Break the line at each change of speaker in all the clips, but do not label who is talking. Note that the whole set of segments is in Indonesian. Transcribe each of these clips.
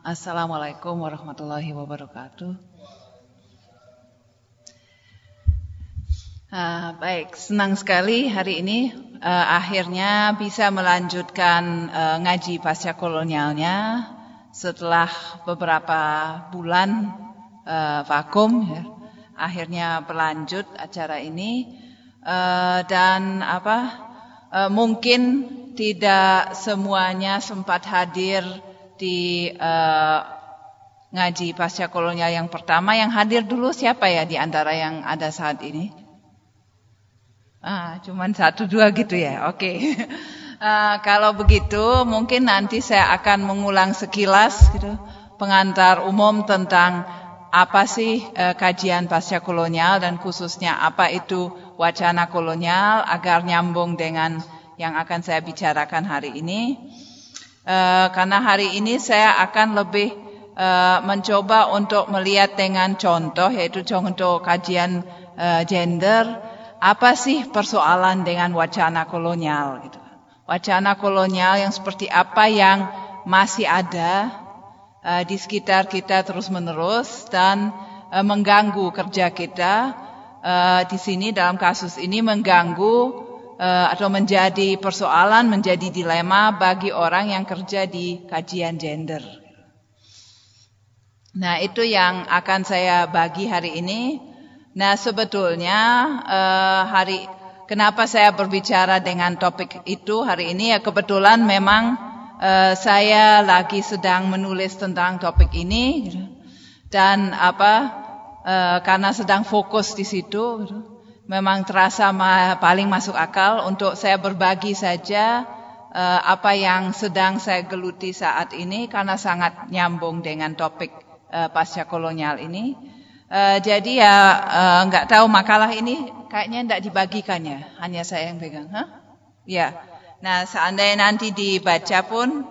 Assalamualaikum warahmatullahi wabarakatuh. Uh, baik, senang sekali hari ini uh, akhirnya bisa melanjutkan uh, ngaji pasca kolonialnya setelah beberapa bulan uh, vakum. Ya. Akhirnya berlanjut acara ini uh, dan apa? Uh, mungkin tidak semuanya sempat hadir di uh, ngaji pasca kolonial yang pertama yang hadir dulu siapa ya di antara yang ada saat ini? Ah, cuman satu dua gitu ya. Oke. Okay. Uh, kalau begitu mungkin nanti saya akan mengulang sekilas gitu pengantar umum tentang apa sih uh, kajian pasca kolonial dan khususnya apa itu wacana kolonial agar nyambung dengan yang akan saya bicarakan hari ini. Eh, karena hari ini saya akan lebih uh, mencoba untuk melihat dengan contoh yaitu contoh kajian uh, gender apa sih persoalan dengan wacana kolonial gitu. Wacana kolonial yang seperti apa yang masih ada di sekitar kita terus-menerus dan mengganggu kerja kita di sini dalam kasus ini mengganggu atau menjadi persoalan, menjadi dilema bagi orang yang kerja di kajian gender. Nah, itu yang akan saya bagi hari ini. Nah, sebetulnya uh, hari kenapa saya berbicara dengan topik itu hari ini ya kebetulan memang uh, saya lagi sedang menulis tentang topik ini dan apa karena sedang fokus di situ. Gitu memang terasa paling masuk akal untuk saya berbagi saja uh, apa yang sedang saya geluti saat ini karena sangat nyambung dengan topik uh, pasca kolonial ini. Uh, jadi ya nggak uh, tahu makalah ini kayaknya tidak dibagikan ya, hanya saya yang pegang. Huh? Ya, nah seandainya nanti dibaca pun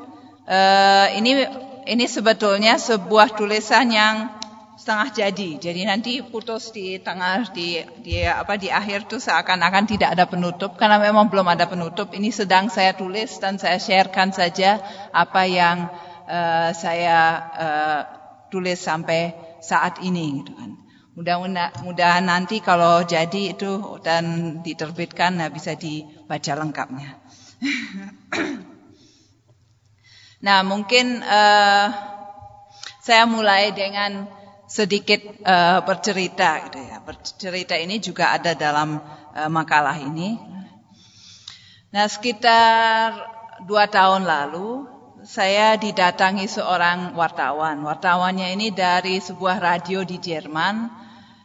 uh, ini ini sebetulnya sebuah tulisan yang setengah jadi. Jadi nanti putus di tengah di di apa di akhir tuh seakan-akan tidak ada penutup karena memang belum ada penutup. Ini sedang saya tulis dan saya sharekan saja apa yang uh, saya uh, tulis sampai saat ini gitu kan. Mudah-mudahan nanti kalau jadi itu dan diterbitkan nah bisa dibaca lengkapnya. nah, mungkin uh, saya mulai dengan sedikit uh, bercerita gitu ya. Bercerita ini juga ada dalam uh, makalah ini. Nah, sekitar dua tahun lalu saya didatangi seorang wartawan. Wartawannya ini dari sebuah radio di Jerman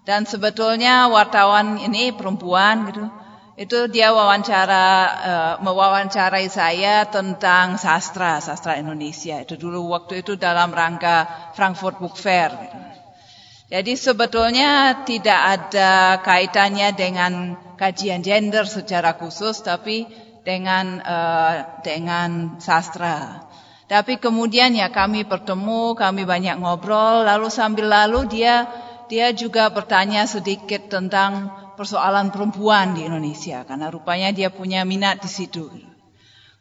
dan sebetulnya wartawan ini perempuan gitu. Itu dia wawancara uh, mewawancarai saya tentang sastra, sastra Indonesia. Itu dulu waktu itu dalam rangka Frankfurt Book Fair gitu. Jadi sebetulnya tidak ada kaitannya dengan kajian gender secara khusus, tapi dengan uh, dengan sastra. Tapi kemudian ya kami bertemu, kami banyak ngobrol, lalu sambil lalu dia dia juga bertanya sedikit tentang persoalan perempuan di Indonesia, karena rupanya dia punya minat di situ.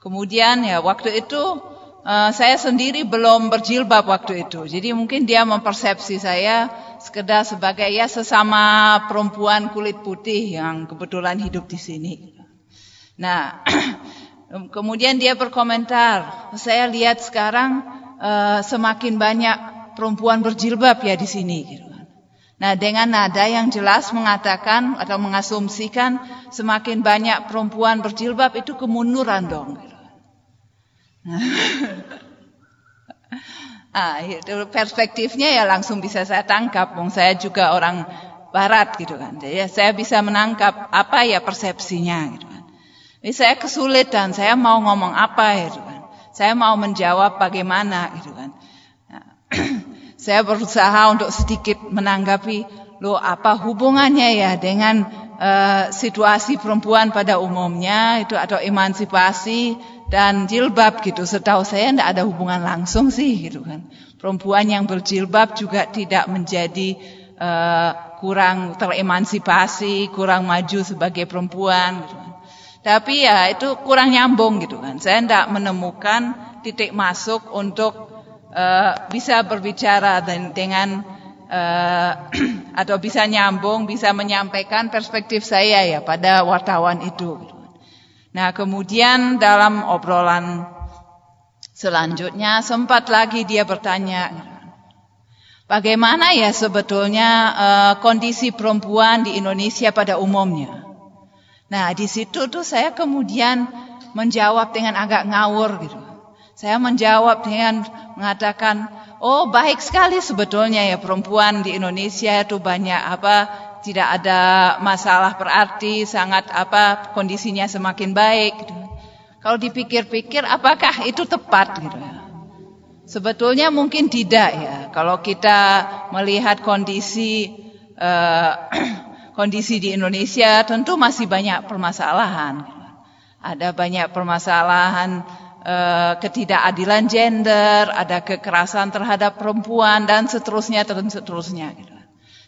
Kemudian ya waktu itu uh, saya sendiri belum berjilbab waktu itu, jadi mungkin dia mempersepsi saya sekedar sebagai ya sesama perempuan kulit putih yang kebetulan hidup di sini. Nah, kemudian dia berkomentar, saya lihat sekarang uh, semakin banyak perempuan berjilbab ya di sini. Gitu. Kan. Nah, dengan nada yang jelas mengatakan atau mengasumsikan semakin banyak perempuan berjilbab itu kemunduran dong. Ah, itu perspektifnya ya langsung bisa saya tangkap. Wong saya juga orang barat gitu kan. Jadi ya saya bisa menangkap apa ya persepsinya gitu kan. Jadi saya kesulitan, saya mau ngomong apa gitu kan. Saya mau menjawab bagaimana gitu kan. Saya berusaha untuk sedikit menanggapi lo apa hubungannya ya dengan uh, situasi perempuan pada umumnya itu atau emansipasi dan jilbab gitu. Setahu saya tidak ada hubungan langsung sih gitu kan. Perempuan yang berjilbab juga tidak menjadi uh, kurang teremansipasi, kurang maju sebagai perempuan gitu kan. Tapi ya itu kurang nyambung gitu kan. Saya tidak menemukan titik masuk untuk uh, bisa berbicara dengan uh, atau bisa nyambung, bisa menyampaikan perspektif saya ya pada wartawan itu. Nah, kemudian dalam obrolan selanjutnya sempat lagi dia bertanya, bagaimana ya sebetulnya uh, kondisi perempuan di Indonesia pada umumnya? Nah, di situ tuh saya kemudian menjawab dengan agak ngawur gitu. Saya menjawab dengan mengatakan, oh baik sekali sebetulnya ya perempuan di Indonesia itu banyak apa tidak ada masalah berarti sangat apa kondisinya semakin baik. Gitu. Kalau dipikir-pikir, apakah itu tepat gitu ya? Sebetulnya mungkin tidak ya. Kalau kita melihat kondisi uh, kondisi di Indonesia tentu masih banyak permasalahan. Ada banyak permasalahan eh, ketidakadilan gender, ada kekerasan terhadap perempuan dan seterusnya dan seterusnya.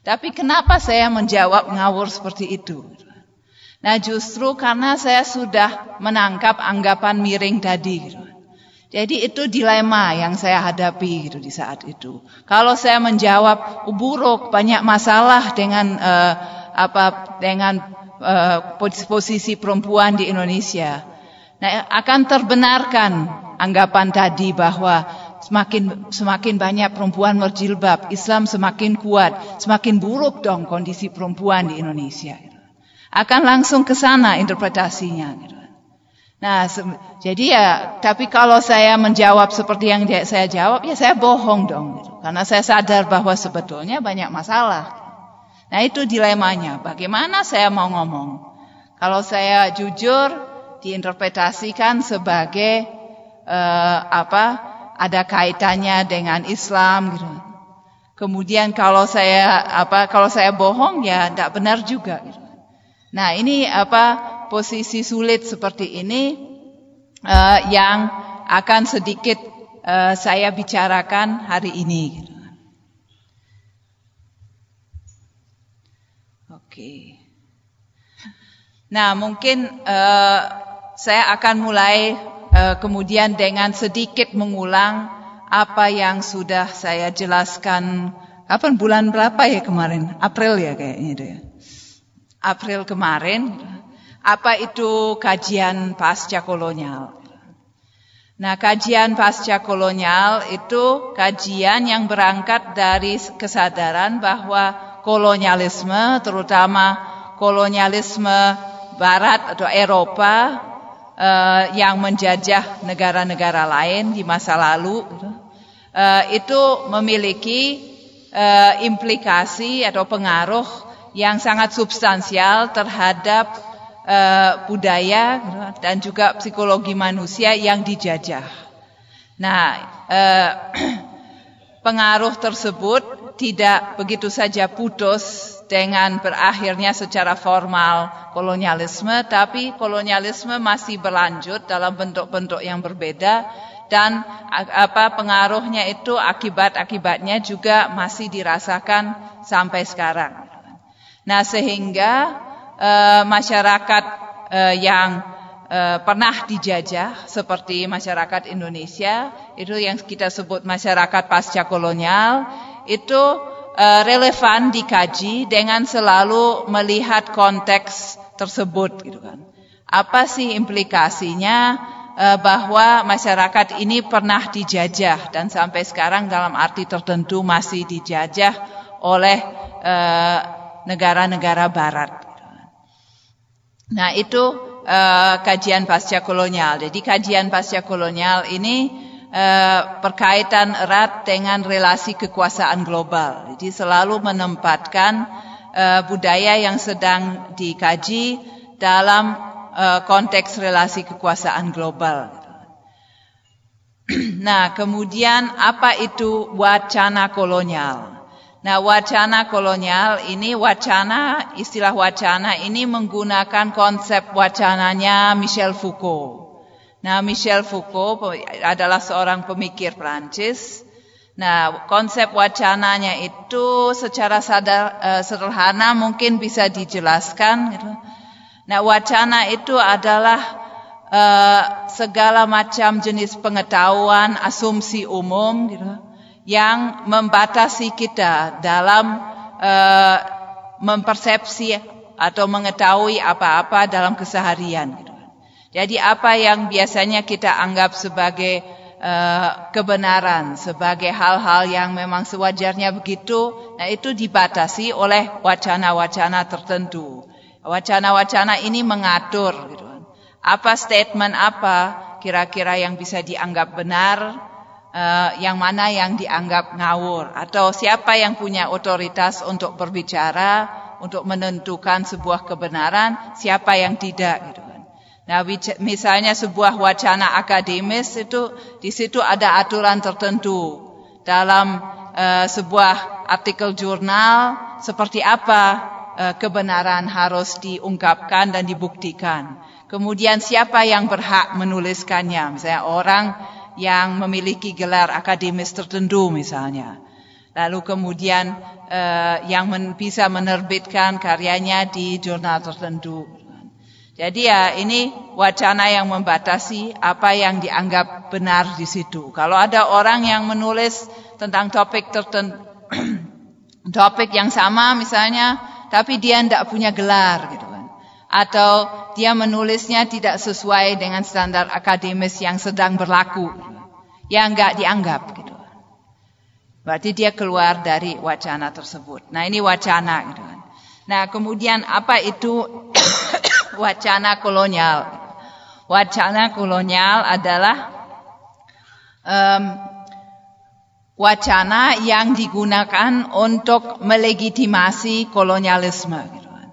Tapi kenapa saya menjawab ngawur seperti itu? Nah justru karena saya sudah menangkap anggapan miring tadi. Jadi itu dilema yang saya hadapi gitu di saat itu. Kalau saya menjawab buruk banyak masalah dengan uh, apa dengan uh, posisi perempuan di Indonesia. Nah, akan terbenarkan anggapan tadi bahwa semakin semakin banyak perempuan berjilbab, Islam semakin kuat, semakin buruk dong kondisi perempuan di Indonesia. Akan langsung ke sana interpretasinya. Nah, jadi ya, tapi kalau saya menjawab seperti yang saya jawab, ya saya bohong dong, karena saya sadar bahwa sebetulnya banyak masalah. Nah itu dilemanya. Bagaimana saya mau ngomong? Kalau saya jujur diinterpretasikan sebagai uh, apa? Ada kaitannya dengan Islam gitu. Kemudian kalau saya apa? Kalau saya bohong ya tidak benar juga. Gitu. Nah ini apa? Posisi sulit seperti ini uh, yang akan sedikit uh, saya bicarakan hari ini. Gitu. Oke. Nah, mungkin uh, saya akan mulai kemudian dengan sedikit mengulang apa yang sudah saya jelaskan. Kapan bulan berapa ya kemarin? April ya kayaknya itu ya. April kemarin. Apa itu kajian pasca kolonial? Nah, kajian pasca kolonial itu kajian yang berangkat dari kesadaran bahwa kolonialisme, terutama kolonialisme Barat atau Eropa uh, yang menjajah negara-negara lain di masa lalu, uh, itu memiliki uh, implikasi atau pengaruh yang sangat substansial terhadap uh, budaya dan juga psikologi manusia yang dijajah. Nah, uh, pengaruh tersebut tidak begitu saja putus dengan berakhirnya secara formal kolonialisme, tapi kolonialisme masih berlanjut dalam bentuk-bentuk yang berbeda dan apa pengaruhnya itu akibat-akibatnya juga masih dirasakan sampai sekarang. Nah, sehingga e, masyarakat e, yang e, pernah dijajah seperti masyarakat Indonesia itu yang kita sebut masyarakat pasca kolonial itu uh, relevan dikaji dengan selalu melihat konteks tersebut gitu kan. Apa sih implikasinya uh, bahwa masyarakat ini pernah dijajah dan sampai sekarang dalam arti tertentu masih dijajah oleh uh, negara-negara barat. Gitu kan. Nah, itu kajian pasca kolonial. Jadi kajian pasca kolonial ini Eh, berkaitan erat dengan relasi kekuasaan global. Jadi selalu menempatkan uh, budaya yang sedang dikaji dalam uh, konteks relasi kekuasaan global. Nah, kemudian apa itu wacana kolonial? Nah, wacana kolonial ini wacana, istilah wacana ini menggunakan konsep wacananya Michel Foucault. Nah, Michel Foucault adalah seorang pemikir Prancis. Nah, konsep wacananya itu secara sadar, uh, sederhana mungkin bisa dijelaskan. Gitu. Nah, wacana itu adalah uh, segala macam jenis pengetahuan, asumsi umum gitu, yang membatasi kita dalam uh, mempersepsi atau mengetahui apa-apa dalam keseharian. Gitu. Jadi apa yang biasanya kita anggap sebagai uh, kebenaran, sebagai hal-hal yang memang sewajarnya begitu, nah itu dibatasi oleh wacana-wacana tertentu. Wacana-wacana ini mengatur gitu apa statement apa kira-kira yang bisa dianggap benar, uh, yang mana yang dianggap ngawur, atau siapa yang punya otoritas untuk berbicara, untuk menentukan sebuah kebenaran, siapa yang tidak gitu kan. Nah, misalnya sebuah wacana akademis itu di situ ada aturan tertentu dalam uh, sebuah artikel jurnal seperti apa uh, kebenaran harus diungkapkan dan dibuktikan. Kemudian siapa yang berhak menuliskannya? Misalnya orang yang memiliki gelar akademis tertentu misalnya. Lalu kemudian eh, yang men, bisa menerbitkan karyanya di jurnal tertentu. Jadi ya ini wacana yang membatasi apa yang dianggap benar di situ. Kalau ada orang yang menulis tentang topik tertentu, topik yang sama misalnya, tapi dia tidak punya gelar gitu kan. Atau dia menulisnya tidak sesuai dengan standar akademis yang sedang berlaku, yang enggak dianggap gitu. Berarti dia keluar dari wacana tersebut. Nah ini wacana gitu kan. Nah kemudian apa itu wacana kolonial? Wacana kolonial adalah um, wacana yang digunakan untuk melegitimasi kolonialisme. Gitu kan.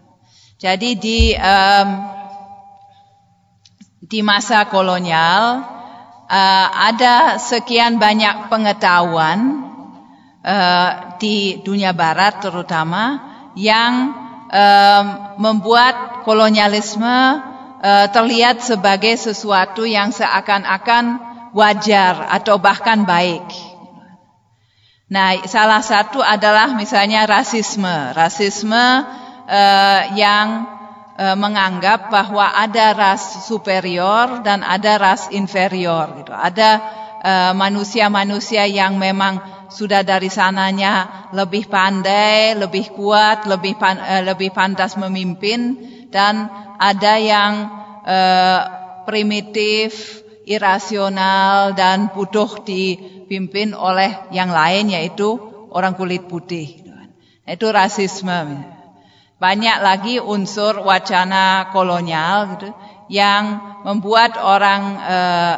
Jadi di um, di masa kolonial uh, ada sekian banyak pengetahuan uh, di dunia barat terutama yang uh, membuat kolonialisme uh, terlihat sebagai sesuatu yang seakan-akan wajar atau bahkan baik. Nah, salah satu adalah misalnya rasisme, rasisme uh, yang e, menganggap bahwa ada ras superior dan ada ras inferior gitu. Ada manusia-manusia yang memang sudah dari sananya lebih pandai, lebih kuat, lebih pan, e, lebih pantas memimpin dan ada yang e, primitif, irasional dan butuh dipimpin oleh yang lain yaitu orang kulit putih. Itu rasisme banyak lagi unsur wacana kolonial gitu, yang membuat orang uh,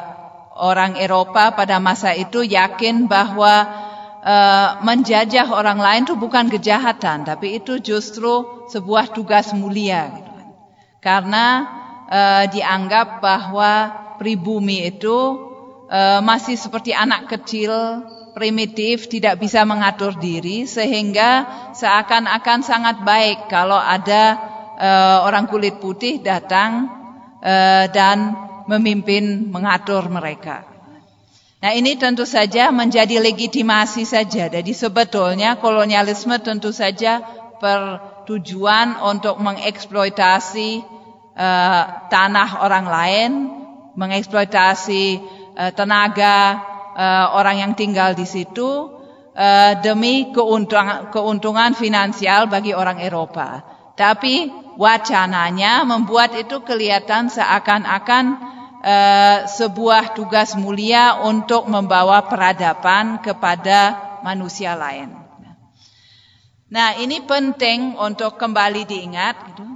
orang Eropa pada masa itu yakin bahwa uh, menjajah orang lain itu bukan kejahatan, tapi itu justru sebuah tugas mulia. Gitu. Karena uh, dianggap bahwa pribumi itu uh, masih seperti anak kecil primitif, tidak bisa mengatur diri, sehingga seakan-akan sangat baik kalau ada uh, orang kulit putih datang uh, dan memimpin, mengatur mereka. Nah ini tentu saja menjadi legitimasi saja. Jadi sebetulnya kolonialisme tentu saja bertujuan untuk mengeksploitasi uh, tanah orang lain, mengeksploitasi uh, tenaga uh, orang yang tinggal di situ uh, demi keuntungan, keuntungan finansial bagi orang Eropa. Tapi wacananya membuat itu kelihatan seakan-akan uh, sebuah tugas mulia untuk membawa peradaban kepada manusia lain. Nah, ini penting untuk kembali diingat, gitu,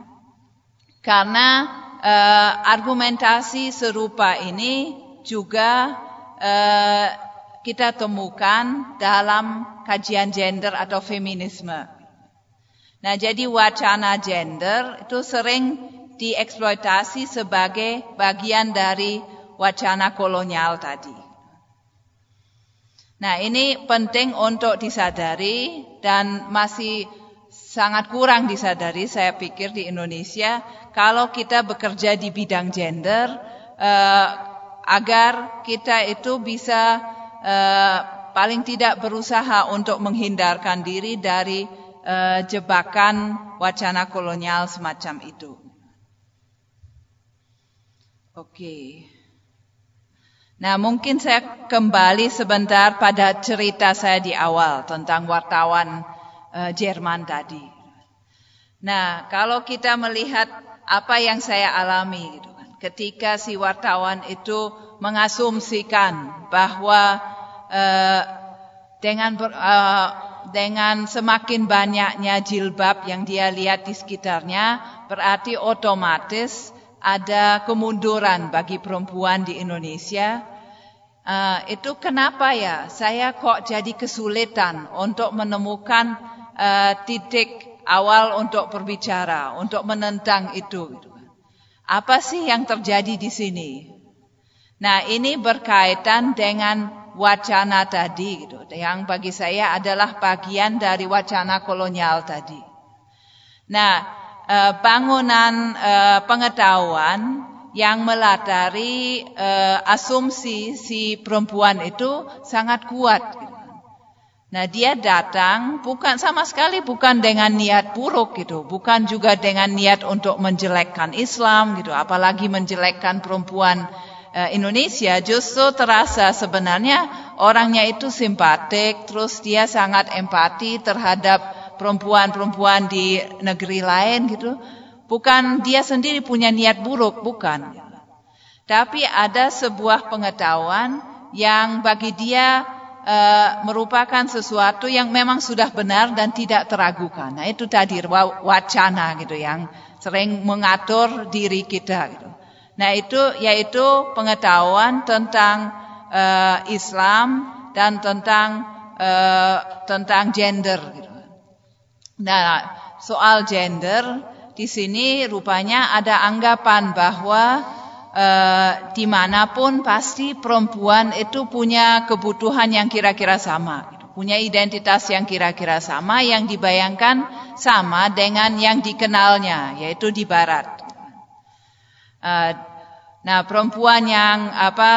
karena uh, argumentasi serupa ini juga Eh, kita temukan dalam kajian gender atau feminisme. Nah, jadi wacana gender itu sering dieksploitasi sebagai bagian dari wacana kolonial tadi. Nah, ini penting untuk disadari dan masih sangat kurang disadari saya pikir di Indonesia kalau kita bekerja di bidang gender eh, agar kita itu bisa uh, paling tidak berusaha untuk menghindarkan diri dari uh, jebakan wacana kolonial semacam itu. Oke. Nah, mungkin saya kembali sebentar pada cerita saya di awal tentang wartawan uh, Jerman tadi. Nah, kalau kita melihat apa yang saya alami gitu kan, ketika si wartawan itu mengasumsikan bahwa uh, dengan uh, dengan semakin banyaknya jilbab yang dia lihat di sekitarnya, berarti otomatis ada kemunduran bagi perempuan di Indonesia. Uh, itu kenapa ya saya kok jadi kesulitan untuk menemukan uh, titik awal untuk berbicara, untuk menentang itu. Apa sih yang terjadi di sini? Nah ini berkaitan dengan wacana tadi gitu yang bagi saya adalah bagian dari wacana kolonial tadi. Nah, eh, bangunan eh, pengetahuan yang melatari eh, asumsi si perempuan itu sangat kuat. Nah, dia datang bukan sama sekali bukan dengan niat buruk gitu, bukan juga dengan niat untuk menjelekkan Islam gitu, apalagi menjelekkan perempuan Eh, Indonesia justru terasa sebenarnya orangnya itu simpatik, terus dia sangat empati terhadap perempuan-perempuan di negeri lain gitu. Bukan dia sendiri punya niat buruk, bukan. Tapi ada sebuah pengetahuan yang bagi dia uh, merupakan sesuatu yang memang sudah benar dan tidak teragukan. Nah itu tadi wacana gitu yang sering mengatur diri kita gitu. Nah itu yaitu pengetahuan tentang uh, Islam dan tentang uh, tentang gender. Gitu. Nah soal gender di sini rupanya ada anggapan bahwa uh, di mana pun pasti perempuan itu punya kebutuhan yang kira-kira sama, gitu. punya identitas yang kira-kira sama yang dibayangkan sama dengan yang dikenalnya yaitu di Barat. Uh, nah, perempuan yang apa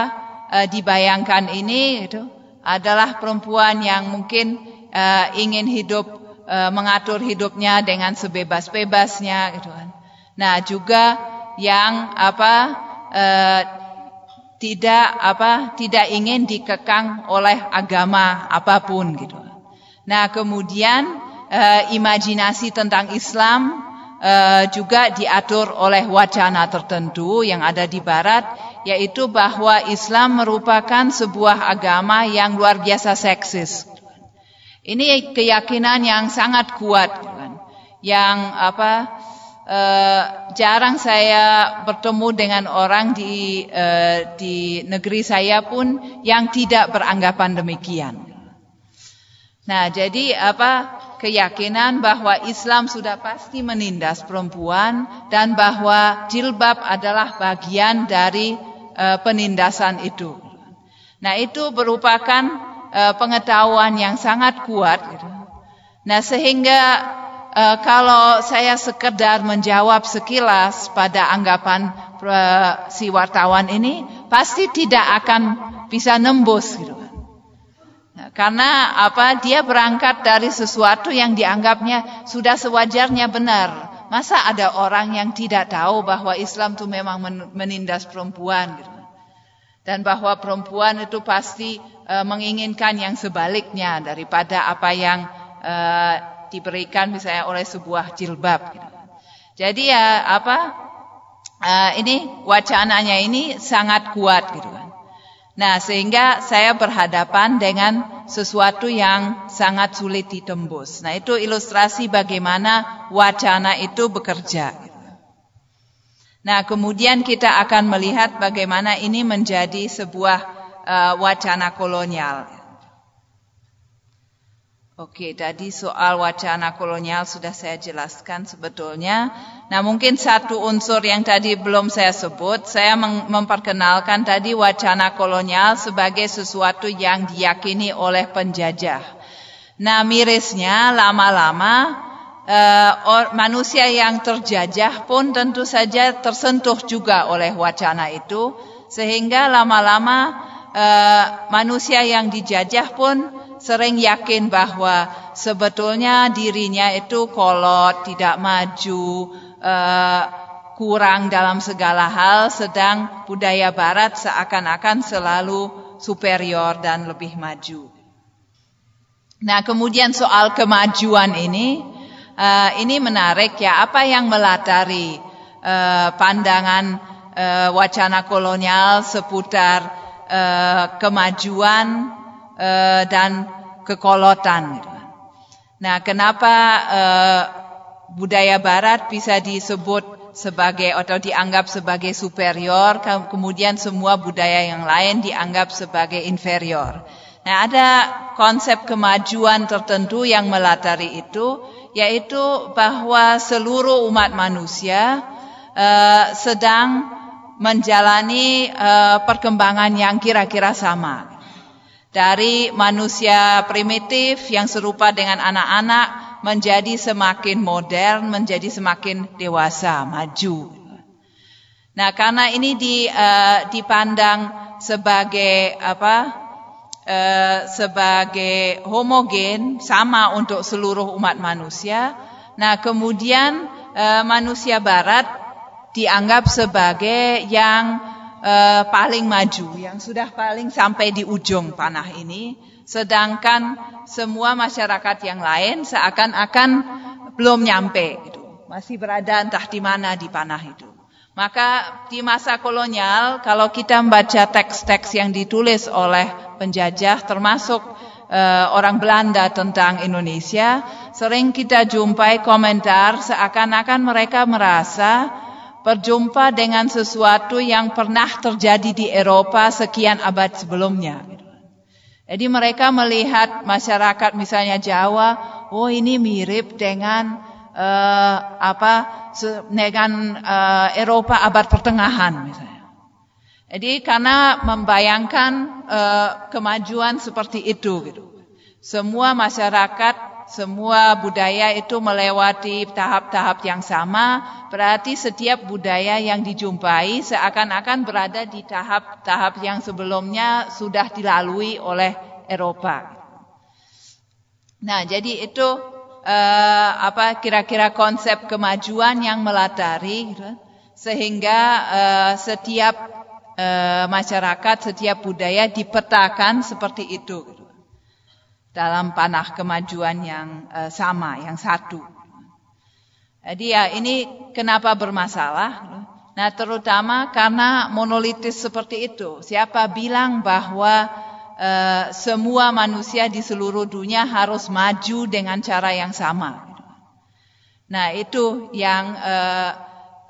uh, dibayangkan ini itu adalah perempuan yang mungkin uh, ingin hidup uh, mengatur hidupnya dengan sebebas-bebasnya gitu kan. Nah, juga yang apa uh, tidak apa tidak ingin dikekang oleh agama apa pun gitu. Nah, kemudian uh, imajinasi tentang Islam uh, juga diatur oleh wacana tertentu yang ada di barat yaitu bahwa Islam merupakan sebuah agama yang luar biasa seksis. Ini keyakinan yang sangat kuat Yang apa uh, jarang saya bertemu dengan orang di uh, di negeri saya pun yang tidak beranggapan demikian. Nah, jadi apa keyakinan bahwa Islam sudah pasti menindas perempuan dan bahwa jilbab adalah bagian dari uh, penindasan itu. Nah, itu merupakan uh, pengetahuan yang sangat kuat. Nah, sehingga uh, kalau saya sekedar menjawab sekilas pada anggapan uh, si wartawan ini, pasti tidak akan bisa nembus gitu. Karena apa? Dia berangkat dari sesuatu yang dianggapnya sudah sewajarnya benar. Masa ada orang yang tidak tahu bahwa Islam itu memang menindas perempuan gitu. Dan bahwa perempuan itu pasti e, menginginkan yang sebaliknya daripada apa yang e, diberikan misalnya oleh sebuah jilbab gitu. Jadi ya apa? E, ini wacananya ini sangat kuat gitu kan. Nah, sehingga saya berhadapan dengan sesuatu yang sangat sulit ditembus. Nah, itu ilustrasi bagaimana wacana itu bekerja. Nah, kemudian kita akan melihat bagaimana ini menjadi sebuah uh, wacana kolonial. Oke, tadi soal wacana kolonial sudah saya jelaskan sebetulnya. Nah, mungkin satu unsur yang tadi belum saya sebut, saya memperkenalkan tadi wacana kolonial sebagai sesuatu yang diyakini oleh penjajah. Nah, mirisnya lama-lama uh, manusia yang terjajah pun tentu saja tersentuh juga oleh wacana itu, sehingga lama-lama uh, manusia yang dijajah pun sering yakin bahwa sebetulnya dirinya itu kolot, tidak maju, uh, kurang dalam segala hal, sedang budaya Barat seakan-akan selalu superior dan lebih maju. Nah, kemudian soal kemajuan ini, uh, ini menarik ya. Apa yang melatari uh, pandangan uh, wacana kolonial seputar kemajuan dan kekolotan? Gitu. Nah, kenapa budaya Barat bisa disebut sebagai atau dianggap sebagai superior, kemudian semua budaya yang lain dianggap sebagai inferior? Nah, ada konsep kemajuan tertentu yang melatari itu, yaitu bahwa seluruh umat manusia uh, sedang menjalani uh, perkembangan yang kira-kira sama. Dari manusia primitif yang serupa dengan anak-anak menjadi semakin modern, menjadi semakin dewasa, maju. Nah, karena ini uh, dipandang sebagai apa? Eh, sebagai homogen sama untuk seluruh umat manusia. Nah, kemudian uh, manusia barat dianggap sebagai yang uh, paling maju, yang sudah paling sampai di ujung panah ini, sedangkan semua masyarakat yang lain seakan-akan belum nyampe gitu. Masih berada entah di mana di panah itu. Maka di masa kolonial kalau kita membaca teks-teks yang ditulis oleh penjajah termasuk uh, orang Belanda tentang Indonesia, sering kita jumpai komentar seakan-akan mereka merasa berjumpa dengan sesuatu yang pernah terjadi di Eropa sekian abad sebelumnya. Jadi mereka melihat masyarakat misalnya Jawa, oh ini mirip dengan uh, apa dengan uh, Eropa abad pertengahan misalnya. Jadi karena membayangkan uh, kemajuan seperti itu gitu. Semua masyarakat, semua budaya itu melewati tahap-tahap yang sama, berarti setiap budaya yang dijumpai seakan-akan berada di tahap-tahap yang sebelumnya sudah dilalui oleh Eropa. Nah, jadi itu uh, apa kira-kira konsep kemajuan yang melatari gitu, sehingga uh, setiap uh, masyarakat, setiap budaya dipetakan seperti itu gitu, dalam panah kemajuan yang sama, yang satu. Jadi ya ini kenapa bermasalah? Gitu. Nah terutama karena monolitis seperti itu. Siapa bilang bahwa Eh, semua manusia di seluruh dunia harus maju dengan cara yang sama. Nah itu yang uh,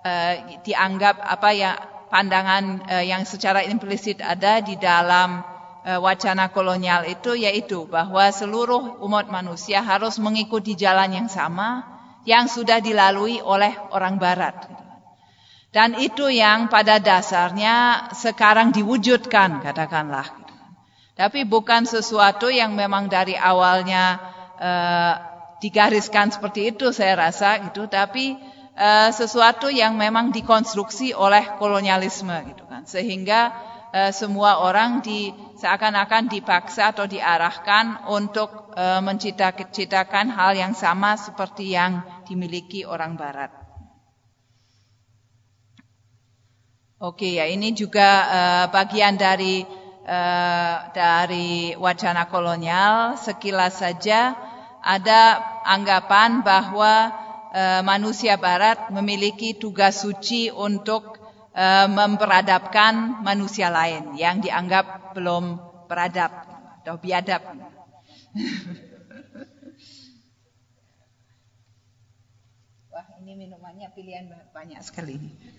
uh, dianggap apa ya pandangan uh, yang secara implisit ada di dalam uh, wacana kolonial itu yaitu bahwa seluruh umat manusia harus mengikuti jalan yang sama yang sudah dilalui oleh orang Barat. Dan itu yang pada dasarnya sekarang diwujudkan katakanlah tapi bukan sesuatu yang memang dari awalnya uh, digariskan seperti itu saya rasa gitu. Tapi uh, sesuatu yang memang dikonstruksi oleh kolonialisme gitu kan. Sehingga uh, semua orang di seakan-akan dipaksa atau diarahkan untuk uh, menciptakan hal yang sama seperti yang dimiliki orang Barat. Oke ya ini juga uh, bagian dari Eh, dari wacana kolonial sekilas saja ada anggapan bahwa uh, manusia barat memiliki tugas suci untuk uh, memperadabkan manusia lain yang dianggap belum beradab atau biadab. Wah, ini minumannya pilihan banyak sekali. Mantap.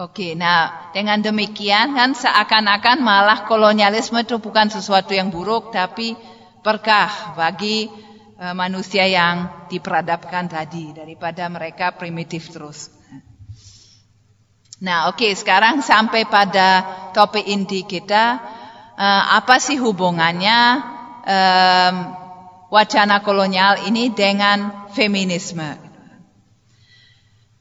Oke, nah dengan demikian kan seakan-akan malah kolonialisme itu bukan sesuatu yang buruk, tapi berkah bagi e, manusia yang diperadabkan tadi daripada mereka primitif terus. Nah, oke, sekarang sampai pada topik inti kita, e, apa sih hubungannya e, wacana kolonial ini dengan feminisme?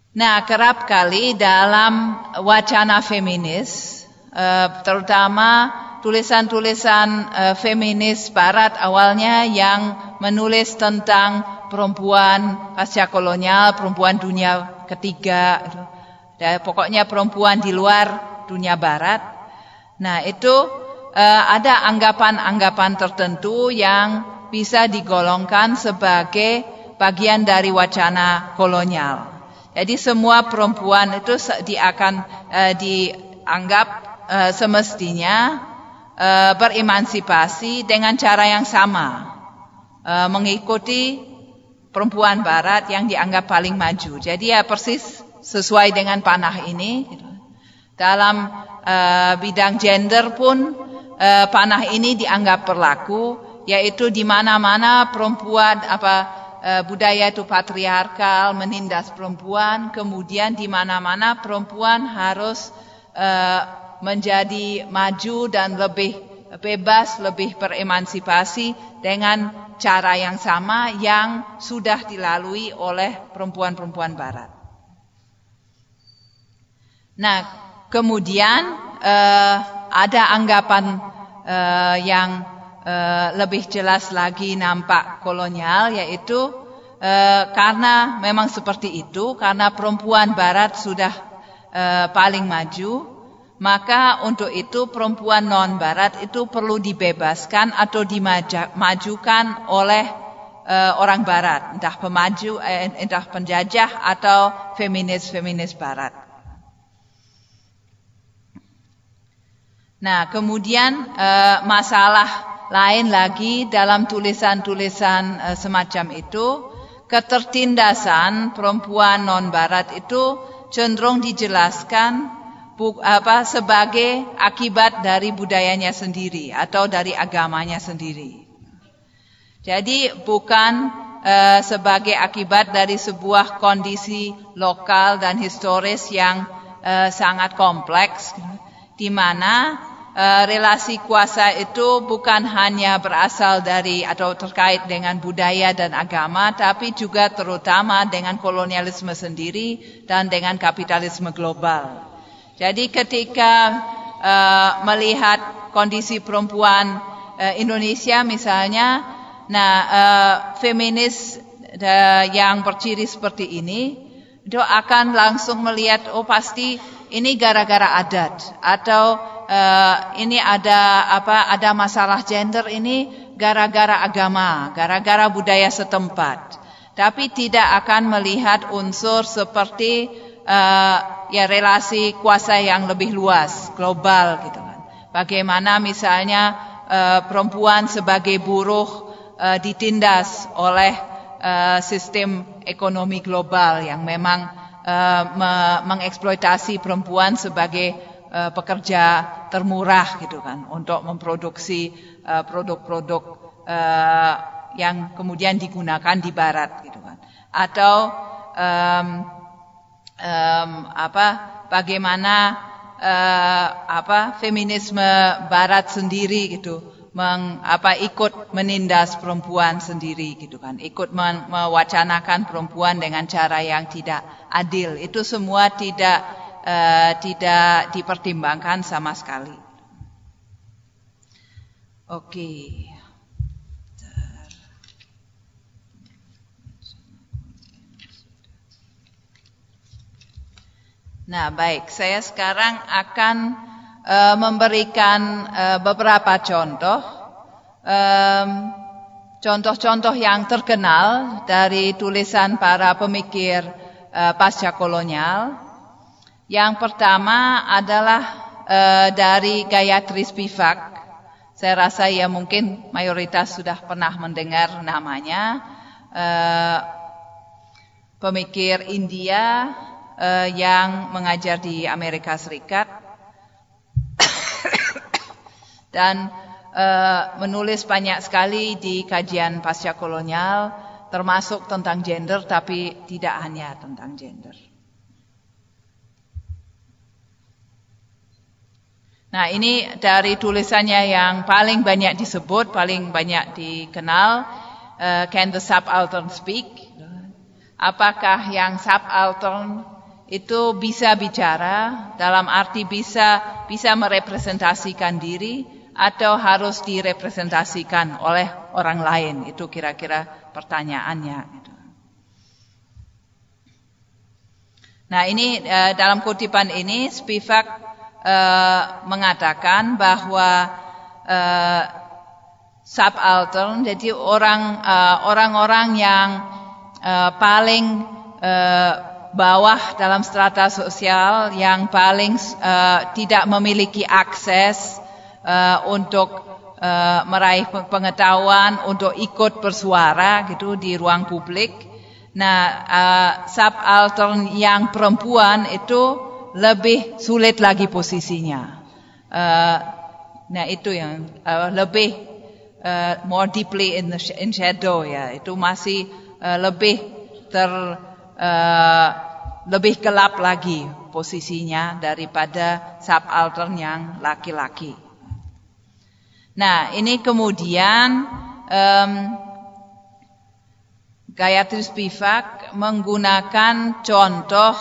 Nah, kerap kali dalam wacana feminis, eh, terutama tulisan-tulisan eh, feminis barat awalnya yang menulis tentang perempuan pasca kolonial, perempuan dunia ketiga, ya, pokoknya perempuan di luar dunia barat. Nah itu uh, ada anggapan-anggapan tertentu yang bisa digolongkan sebagai bagian dari wacana kolonial. Jadi semua perempuan itu di akan uh, dianggap uh, semestinya uh, beremansipasi dengan cara yang sama uh, mengikuti perempuan barat yang dianggap paling maju. Jadi ya persis sesuai dengan panah ini. Dalam uh, bidang gender pun uh, panah ini dianggap berlaku, yaitu di mana-mana perempuan apa budaya itu patriarkal menindas perempuan, kemudian di mana-mana perempuan harus uh, menjadi maju dan lebih bebas, lebih beremansipasi dengan cara yang sama yang sudah dilalui oleh perempuan-perempuan barat. Nah, kemudian uh, ada anggapan yang uh, lebih jelas lagi nampak kolonial yaitu uh, karena memang seperti itu karena perempuan barat sudah uh, paling maju maka untuk itu perempuan non-barat itu perlu dibebaskan atau dimajukan oleh orang barat, entah pemaju, eh, entah penjajah atau feminis-feminis barat. Nah, kemudian masalah lain lagi dalam tulisan-tulisan uh, semacam itu, ketertindasan perempuan non-barat itu cenderung dijelaskan apa sebagai akibat dari budayanya sendiri atau dari agamanya sendiri. Jadi bukan uh, sebagai akibat dari sebuah kondisi lokal dan historis yang uh, sangat kompleks di mana uh, relasi kuasa itu bukan hanya berasal dari atau terkait dengan budaya dan agama tapi juga terutama dengan kolonialisme sendiri dan dengan kapitalisme global. Jadi ketika uh, melihat kondisi perempuan uh, Indonesia misalnya, nah uh, feminis uh, yang berciri seperti ini, itu akan langsung melihat oh pasti ini gara-gara adat atau uh, ini ada apa ada masalah gender ini gara-gara agama, gara-gara budaya setempat. Tapi tidak akan melihat unsur seperti uh, ya relasi kuasa yang lebih luas, global gitu kan. Bagaimana misalnya uh, perempuan sebagai buruh uh, ditindas oleh uh, sistem ekonomi global yang memang uh, me mengeksploitasi perempuan sebagai uh, pekerja termurah gitu kan untuk memproduksi produk-produk uh, uh, yang kemudian digunakan di barat gitu kan. Atau um, um, apa bagaimana uh, apa feminisme barat sendiri gitu meng, apa ikut menindas perempuan sendiri gitu kan ikut mewacanakan perempuan dengan cara yang tidak adil. Itu semua tidak uh, tidak dipertimbangkan sama sekali. Oke. Nah, baik, saya sekarang akan uh, memberikan uh, beberapa contoh, contoh-contoh yang terkenal dari tulisan para pemikir uh, pasca kolonial. Yang pertama adalah uh, dari Gayatri Spivak. Saya rasa ya mungkin mayoritas sudah pernah mendengar namanya. Uh, pemikir India yang mengajar di Amerika Serikat dan menulis banyak sekali di kajian pasca kolonial termasuk tentang gender tapi tidak hanya tentang gender. Nah ini dari tulisannya yang paling banyak disebut, paling banyak dikenal, uh, Can the Subaltern Speak? Apakah yang subaltern itu bisa bicara dalam arti bisa bisa merepresentasikan diri atau harus direpresentasikan oleh orang lain? Itu kira-kira pertanyaannya. Gitu. Nah ini uh, dalam kutipan ini Spivak uh, mengatakan bahwa uh, subaltern jadi orang orang-orang yang paling bawah dalam strata sosial yang paling uh, tidak memiliki akses uh, untuk uh, meraih pengetahuan untuk ikut bersuara gitu di ruang publik Nah, uh, subaltern yang perempuan itu lebih sulit lagi posisinya. Uh, nah, itu yang uh, lebih uh, more deeply in the in shadow ya. Itu masih uh, lebih ter uh, lebih gelap lagi posisinya daripada subaltern yang laki-laki. Nah, ini kemudian um, Gayatri Spivak menggunakan contoh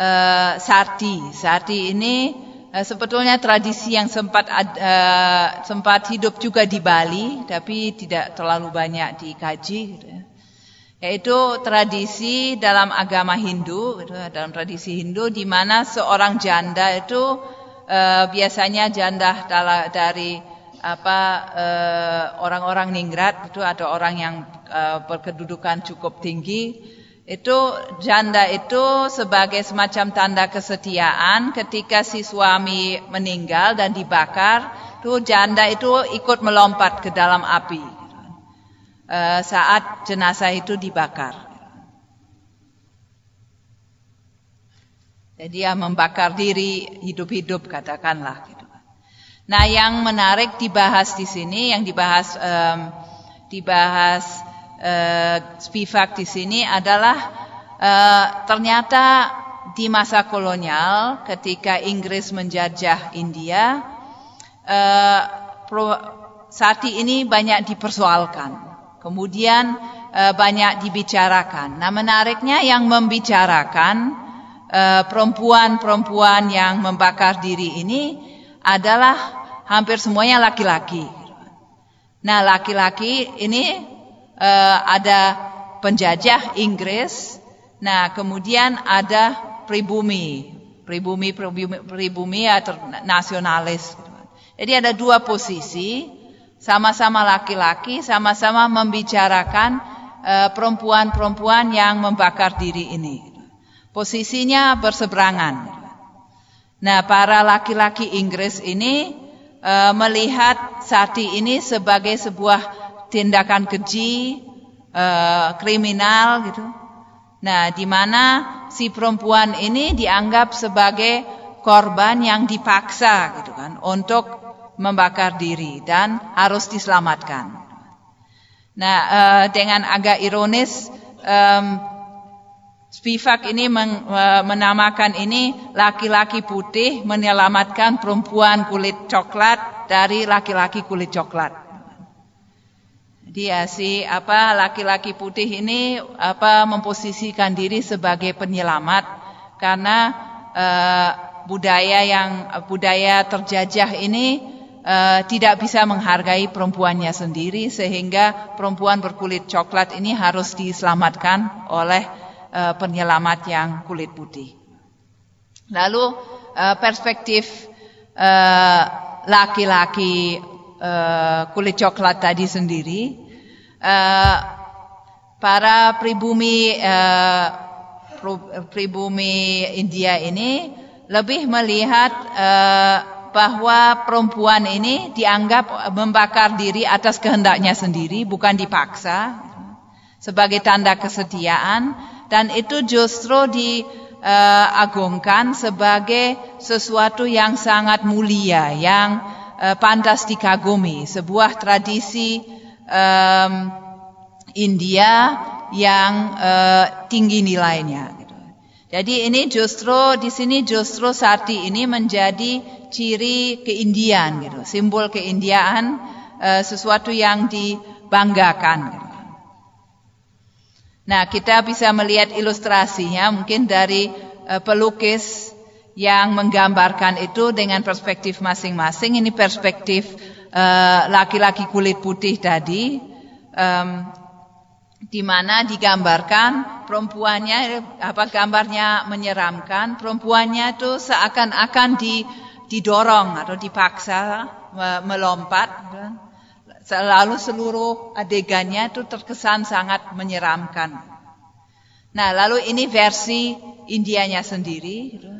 uh, Sarti. Sarti ini uh, sebetulnya tradisi yang sempat uh, sempat hidup juga di Bali, tapi tidak terlalu banyak dikaji. Gitu ya. Yaitu tradisi dalam agama Hindu, gitu, ya, dalam tradisi Hindu, di mana seorang janda itu uh, biasanya janda dari apa orang-orang uh, ningrat itu atau orang yang uh, berkedudukan cukup tinggi. Itu janda itu sebagai semacam tanda kesetiaan ketika si suami meninggal dan dibakar tuh janda itu ikut melompat ke dalam api. Uh, saat jenazah itu dibakar. Jadi dia membakar diri hidup-hidup katakanlah. Nah, yang menarik dibahas di sini, yang dibahas um, dibahas uh, Spivak di sini adalah uh, ternyata di masa kolonial ketika Inggris menjajah India uh, pro, sati ini banyak dipersoalkan. Kemudian uh, banyak dibicarakan. Nah menariknya yang membicarakan perempuan-perempuan uh, yang membakar diri ini adalah hampir semuanya laki-laki nah laki-laki ini uh, ada penjajah Inggris. Nah, kemudian ada pribumi, pribumi, pribumi, pribumi atau nasionalis. Jadi ada dua posisi, sama-sama laki-laki, sama-sama membicarakan eh, perempuan-perempuan yang membakar diri ini. Posisinya berseberangan. Nah, para laki-laki Inggris ini uh, melihat Sati ini sebagai sebuah tindakan keji, uh, kriminal gitu. Nah, di mana si perempuan ini dianggap sebagai korban yang dipaksa gitu kan untuk membakar diri dan harus diselamatkan. Nah, uh, dengan agak ironis um, Spivak ini uh, menamakan ini laki-laki putih menyelamatkan perempuan kulit coklat dari laki-laki kulit coklat. Dia si apa laki-laki putih ini apa memposisikan diri sebagai penyelamat karena uh, budaya yang budaya terjajah ini uh, tidak bisa menghargai perempuannya sendiri sehingga perempuan berkulit coklat ini harus diselamatkan oleh uh, penyelamat yang kulit putih. Lalu uh, perspektif laki-laki uh, uh, kulit coklat tadi sendiri, para pribumi pribumi India ini lebih melihat bahwa perempuan ini dianggap membakar diri atas kehendaknya sendiri, bukan dipaksa, sebagai tanda kesetiaan, dan itu justru diagungkan sebagai sesuatu yang sangat mulia, yang uh, pantas dikagumi, sebuah tradisi um, India yang uh, tinggi nilainya. Gitu. Jadi ini justru di sini justru sati ini menjadi ciri keindian, gitu, simbol keindian, uh, sesuatu yang dibanggakan. Gitu. Nah kita bisa melihat ilustrasinya mungkin dari uh, pelukis yang menggambarkan itu dengan perspektif masing-masing. Ini perspektif eh, laki-laki kulit putih tadi, di mana digambarkan perempuannya apa gambarnya menyeramkan, perempuannya itu seakan-akan di, didorong atau dipaksa melompat. Selalu seluruh adegannya itu terkesan sangat menyeramkan. Nah, lalu ini versi Indianya sendiri. Gitu.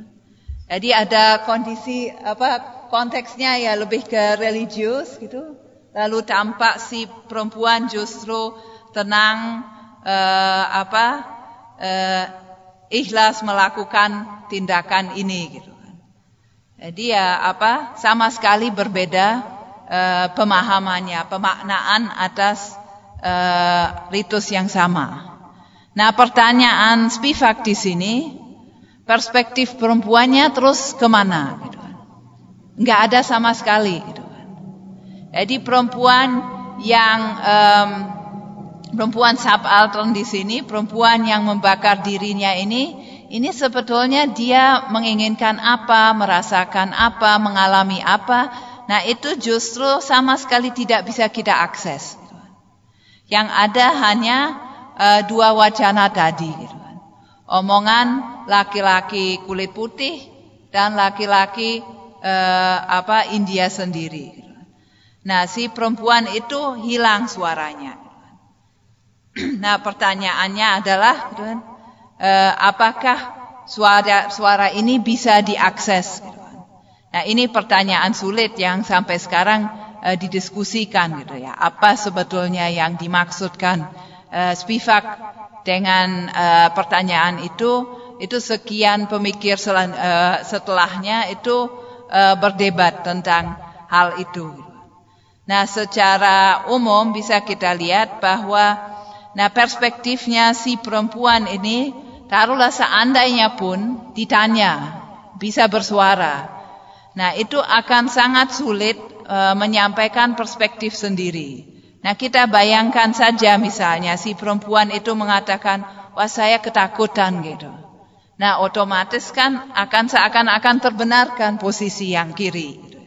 Jadi ada kondisi apa konteksnya ya lebih ke religius gitu. Lalu tampak si perempuan justru tenang uh, apa uh, ikhlas melakukan tindakan ini gitu kan. Jadi ya apa sama sekali berbeda uh, pemahamannya, pemaknaan atas uh, ritus yang sama. Nah pertanyaan Spivak di sini perspektif perempuannya terus ke mana gitu kan. Ada sama sekali gitu kan. Jadi perempuan yang um, perempuan subaltern di sini, perempuan yang membakar dirinya ini, ini sebetulnya dia menginginkan apa, merasakan apa, mengalami apa. Nah itu justru sama sekali tidak bisa kita akses. Gitu kan. Yang ada hanya uh, dua wacana tadi. Gitu omongan laki-laki kulit putih dan laki-laki eh, apa India sendiri. Nah, si perempuan itu hilang suaranya. Nah, pertanyaannya adalah, eh, apakah suara suara ini bisa diakses? Nah, ini pertanyaan sulit yang sampai sekarang eh, didiskusikan gitu ya. Apa sebetulnya yang dimaksudkan eh, Spivak dengan uh, pertanyaan itu itu sekian pemikir selan, uh, setelahnya itu uh, berdebat tentang hal itu. Nah, secara umum bisa kita lihat bahwa nah perspektifnya si perempuan ini taruhlah seandainya pun ditanya bisa bersuara. Nah, itu akan sangat sulit uh, menyampaikan perspektif sendiri. Nah kita bayangkan saja misalnya si perempuan itu mengatakan, wah saya ketakutan gitu. Nah otomatis kan akan seakan-akan terbenarkan posisi yang kiri, gitu.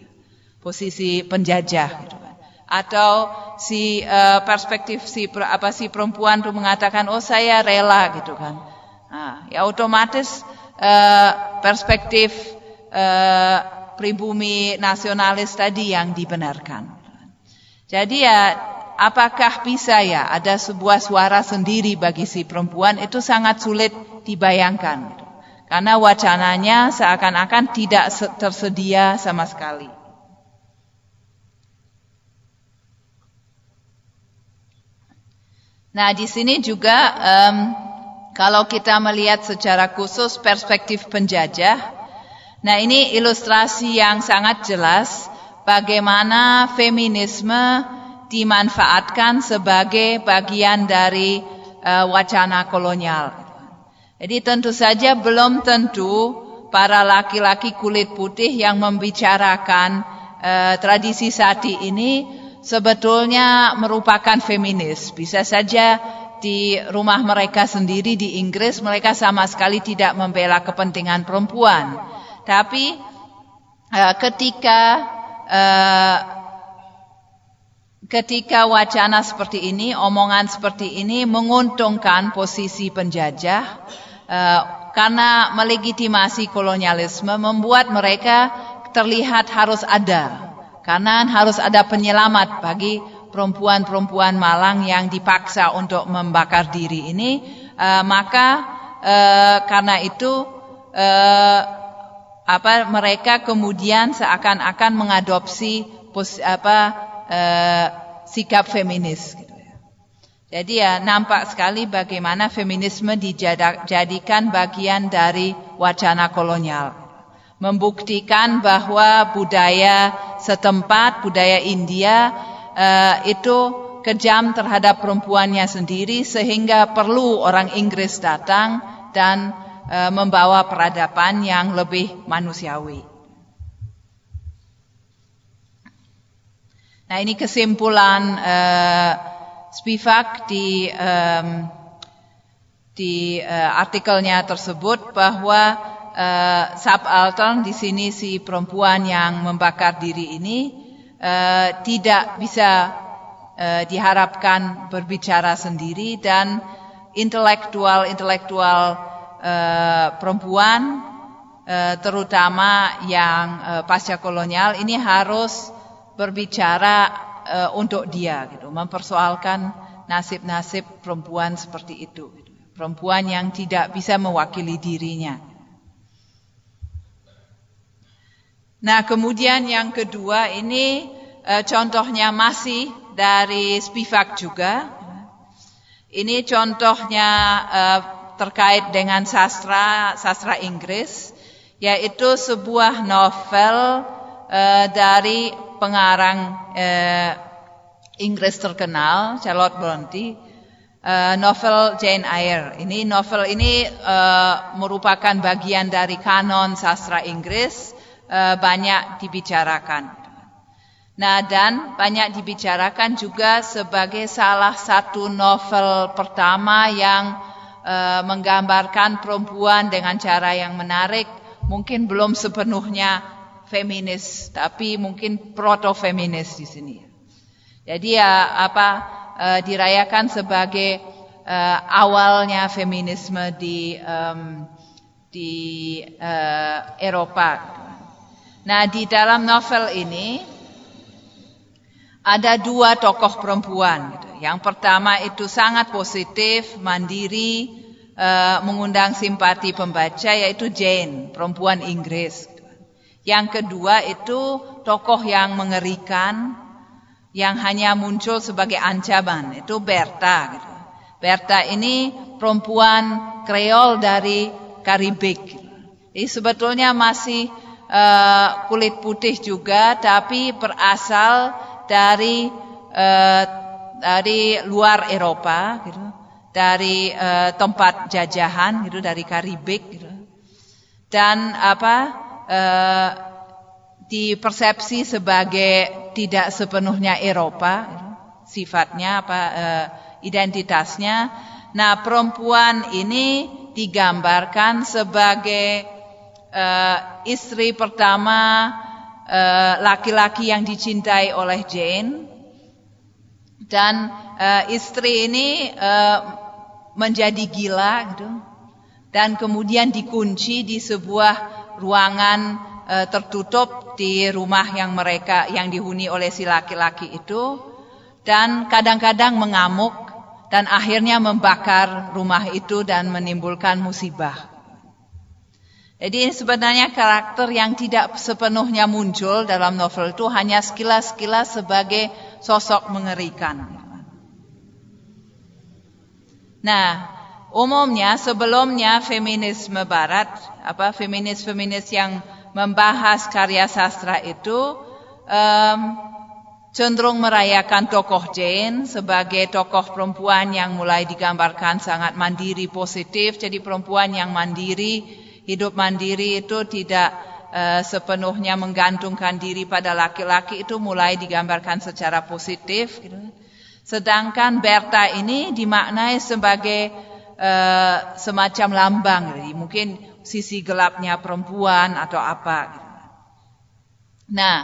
posisi penjajah. Gitu kan. Atau si uh, perspektif si apa si perempuan itu mengatakan, oh saya rela gitu kan. Nah, ya otomatis uh, perspektif uh, pribumi nasionalis tadi yang dibenarkan. Jadi ya apakah bisa ya ada sebuah suara sendiri bagi si perempuan itu sangat sulit dibayangkan. Karena wacananya seakan-akan tidak tersedia sama sekali. Nah, di sini juga um, kalau kita melihat secara khusus perspektif penjajah, nah ini ilustrasi yang sangat jelas bagaimana feminisme dimanfaatkan sebagai bagian dari uh, wacana kolonial. Jadi tentu saja belum tentu para laki-laki kulit putih yang membicarakan uh, tradisi sati ini sebetulnya merupakan feminis. Bisa saja di rumah mereka sendiri di Inggris mereka sama sekali tidak membela kepentingan perempuan. Tapi uh, ketika uh, ketika wacana seperti ini, omongan seperti ini menguntungkan posisi penjajah uh, karena melegitimasi kolonialisme membuat mereka terlihat harus ada karena harus ada penyelamat bagi perempuan-perempuan Malang yang dipaksa untuk membakar diri ini. Uh, maka uh, karena itu uh, apa mereka kemudian seakan-akan mengadopsi pos, apa uh, sikap feminis. Gitu ya. Jadi ya nampak sekali bagaimana feminisme dijadikan bagian dari wacana kolonial. Membuktikan bahwa budaya setempat, budaya India uh, itu kejam terhadap perempuannya sendiri sehingga perlu orang Inggris datang dan uh, membawa peradaban yang lebih manusiawi. Nah ini kesimpulan uh, Spivak di um, di uh, artikelnya tersebut bahwa uh, subaltern di sini si perempuan yang membakar diri ini uh, tidak bisa uh, diharapkan berbicara sendiri dan intelektual intelektual uh, perempuan uh, terutama yang uh, pasca kolonial ini harus berbicara untuk dia gitu mempersoalkan nasib-nasib perempuan seperti itu gitu. perempuan yang tidak bisa mewakili dirinya Nah, kemudian yang kedua ini contohnya masih dari Spivak juga. Ini contohnya terkait dengan sastra sastra Inggris, yaitu sebuah novel e, dari pengarang e, Inggris terkenal Charlotte Bronte, e, novel Jane Eyre. Ini novel ini merupakan bagian dari kanon sastra Inggris Eh, banyak dibicarakan. Nah, dan banyak dibicarakan juga sebagai salah satu novel pertama yang uh, menggambarkan perempuan dengan cara yang menarik, mungkin belum sepenuhnya feminis, tapi mungkin proto-feminis di sini. Jadi ya apa uh, dirayakan sebagai uh, awalnya feminisme di di Eropa. Nah, di dalam novel ini ada dua tokoh perempuan. Gitu. Yang pertama itu sangat positif, mandiri, uh, mengundang simpati pembaca, yaitu Jane, perempuan Inggris. Gitu. Yang kedua itu tokoh yang mengerikan, yang hanya muncul sebagai ancaman, itu Berta. Gitu. Berta ini perempuan Kreol dari Karibik. Jadi sebetulnya masih uh, kulit putih juga, tapi berasal dari uh, dari luar Eropa, gitu, dari uh, tempat jajahan, gitu, dari Karibik, gitu. dan apa uh, dipersepsi sebagai tidak sepenuhnya Eropa, gitu, sifatnya apa uh, identitasnya. Nah, perempuan ini digambarkan sebagai uh, istri pertama eh, laki-laki uh, yang dicintai oleh Jane. Dan uh, istri ini uh, menjadi gila gitu. Dan kemudian dikunci di sebuah ruangan tertutup di rumah yang mereka yang dihuni oleh si laki-laki itu. Dan kadang-kadang mengamuk dan akhirnya membakar rumah itu dan menimbulkan musibah. Jadi sebenarnya karakter yang tidak sepenuhnya muncul dalam novel itu hanya sekilas-sekilas sebagai sosok mengerikan. Nah, umumnya sebelumnya feminisme barat, apa feminis-feminis yang membahas karya sastra itu um, cenderung merayakan tokoh Jane sebagai tokoh perempuan yang mulai digambarkan sangat mandiri positif, jadi perempuan yang mandiri hidup mandiri itu tidak uh, sepenuhnya menggantungkan diri pada laki-laki itu mulai digambarkan secara positif. Gitu. Sedangkan Berta ini dimaknai sebagai uh, semacam lambang, jadi mungkin sisi gelapnya perempuan atau apa. Gitu. Nah,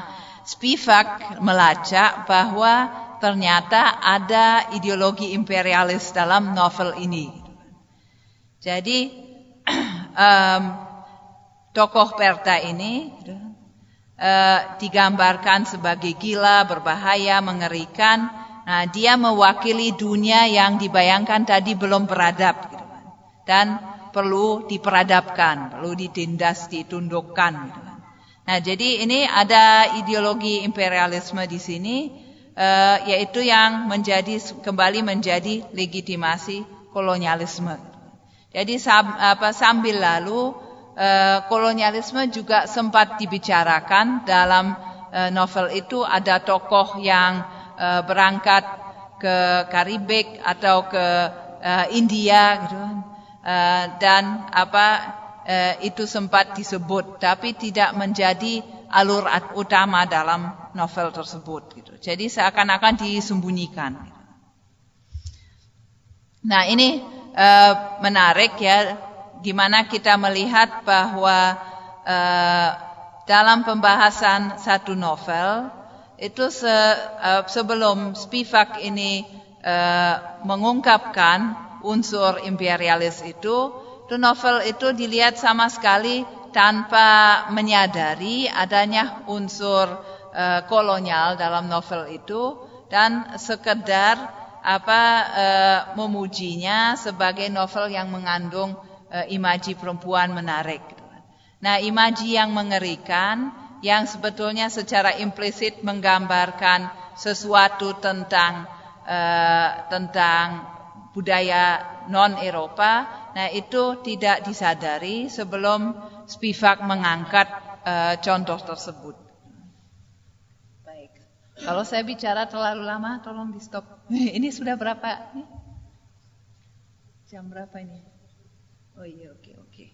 Spivak melacak bahwa ternyata ada ideologi imperialis dalam novel ini. Jadi um, tokoh Perta ini uh, digambarkan sebagai gila, berbahaya, mengerikan. Nah, dia mewakili dunia yang dibayangkan tadi belum beradab gitu kan. dan perlu diperadabkan, perlu ditindas, ditundukkan. Gitu kan. Nah, jadi ini ada ideologi imperialisme di sini, uh, yaitu yang menjadi kembali menjadi legitimasi kolonialisme. Jadi sambil lalu eh, kolonialisme juga sempat dibicarakan dalam eh, novel itu ada tokoh yang eh, berangkat ke Karibik atau ke India gitu dan apa itu sempat disebut tapi tidak menjadi alur utama dalam novel tersebut gitu. Jadi seakan-akan disembunyikan. Nah, ini uh, menarik ya gimana kita melihat bahwa uh, dalam pembahasan satu novel itu se, uh, sebelum Spivak ini uh, mengungkapkan unsur imperialis itu, itu novel itu dilihat sama sekali tanpa menyadari adanya unsur uh, kolonial dalam novel itu dan sekedar apa uh, memujinya sebagai novel yang mengandung uh, imaji perempuan menarik. Nah, imaji yang mengerikan yang sebetulnya secara implisit menggambarkan sesuatu tentang uh, tentang budaya non Eropa. Nah, itu tidak disadari sebelum Spivak mengangkat uh, contoh tersebut. Kalau saya bicara terlalu lama, tolong di stop. Ini sudah berapa? Jam berapa ini? Oh iya, oke, oke.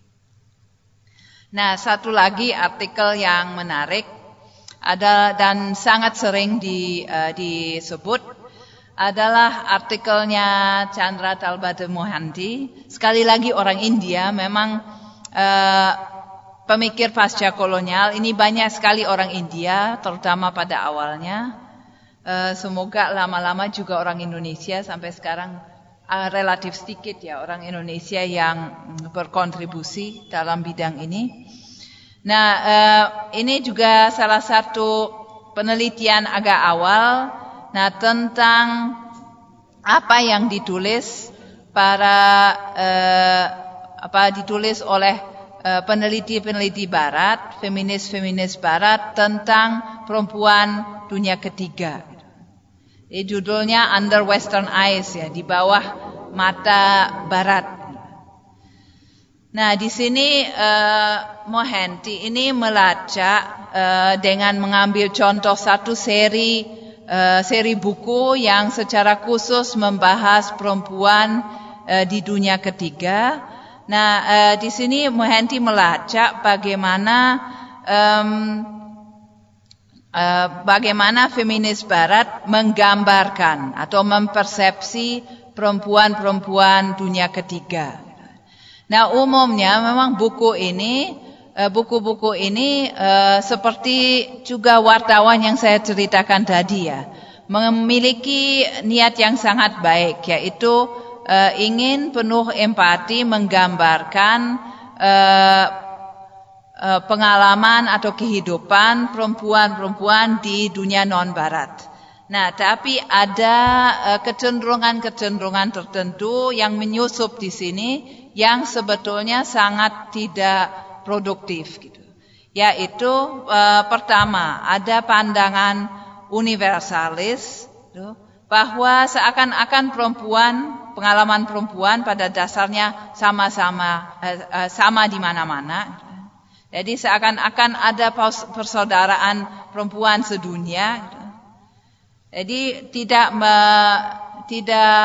Nah, satu lagi artikel yang menarik ada dan sangat sering di, uh, disebut adalah artikelnya Chandra Talbade Mohanty. Sekali lagi orang India memang uh, pemikir pasca kolonial ini banyak sekali orang India, terutama pada awalnya. Uh, semoga lama-lama juga orang Indonesia sampai sekarang uh, relatif sedikit ya orang Indonesia yang berkontribusi dalam bidang ini. Nah, uh, ini juga salah satu penelitian agak awal. Nah, tentang apa yang ditulis para apa ditulis oleh peneliti-peneliti Barat, feminis-feminis Barat tentang perempuan dunia ketiga. Ini judulnya Under Western Eyes ya, di bawah mata barat. Nah, di sini uh, Mohanty ini melacak uh, dengan mengambil contoh satu seri uh, seri buku yang secara khusus membahas perempuan uh, di dunia ketiga. Nah, uh, di sini Mohanty melacak bagaimana um, Eh, bagaimana feminis barat menggambarkan atau mempersepsi perempuan-perempuan dunia ketiga. Nah, umumnya memang buku ini eh, buku-buku ini uh, seperti juga wartawan yang saya ceritakan tadi ya, memiliki niat yang sangat baik yaitu uh, ingin penuh empati menggambarkan uh, Eh, pengalaman atau kehidupan perempuan-perempuan di dunia non-barat. Nah, tapi ada kecenderungan-kecenderungan tertentu yang menyusup di sini yang sebetulnya sangat tidak produktif gitu. Yaitu uh, pertama, ada pandangan universalis gitu, bahwa seakan-akan perempuan, pengalaman perempuan pada dasarnya sama-sama uh, uh, sama di mana-mana jadi seakan-akan ada persaudaraan perempuan sedunia. Jadi tidak me, tidak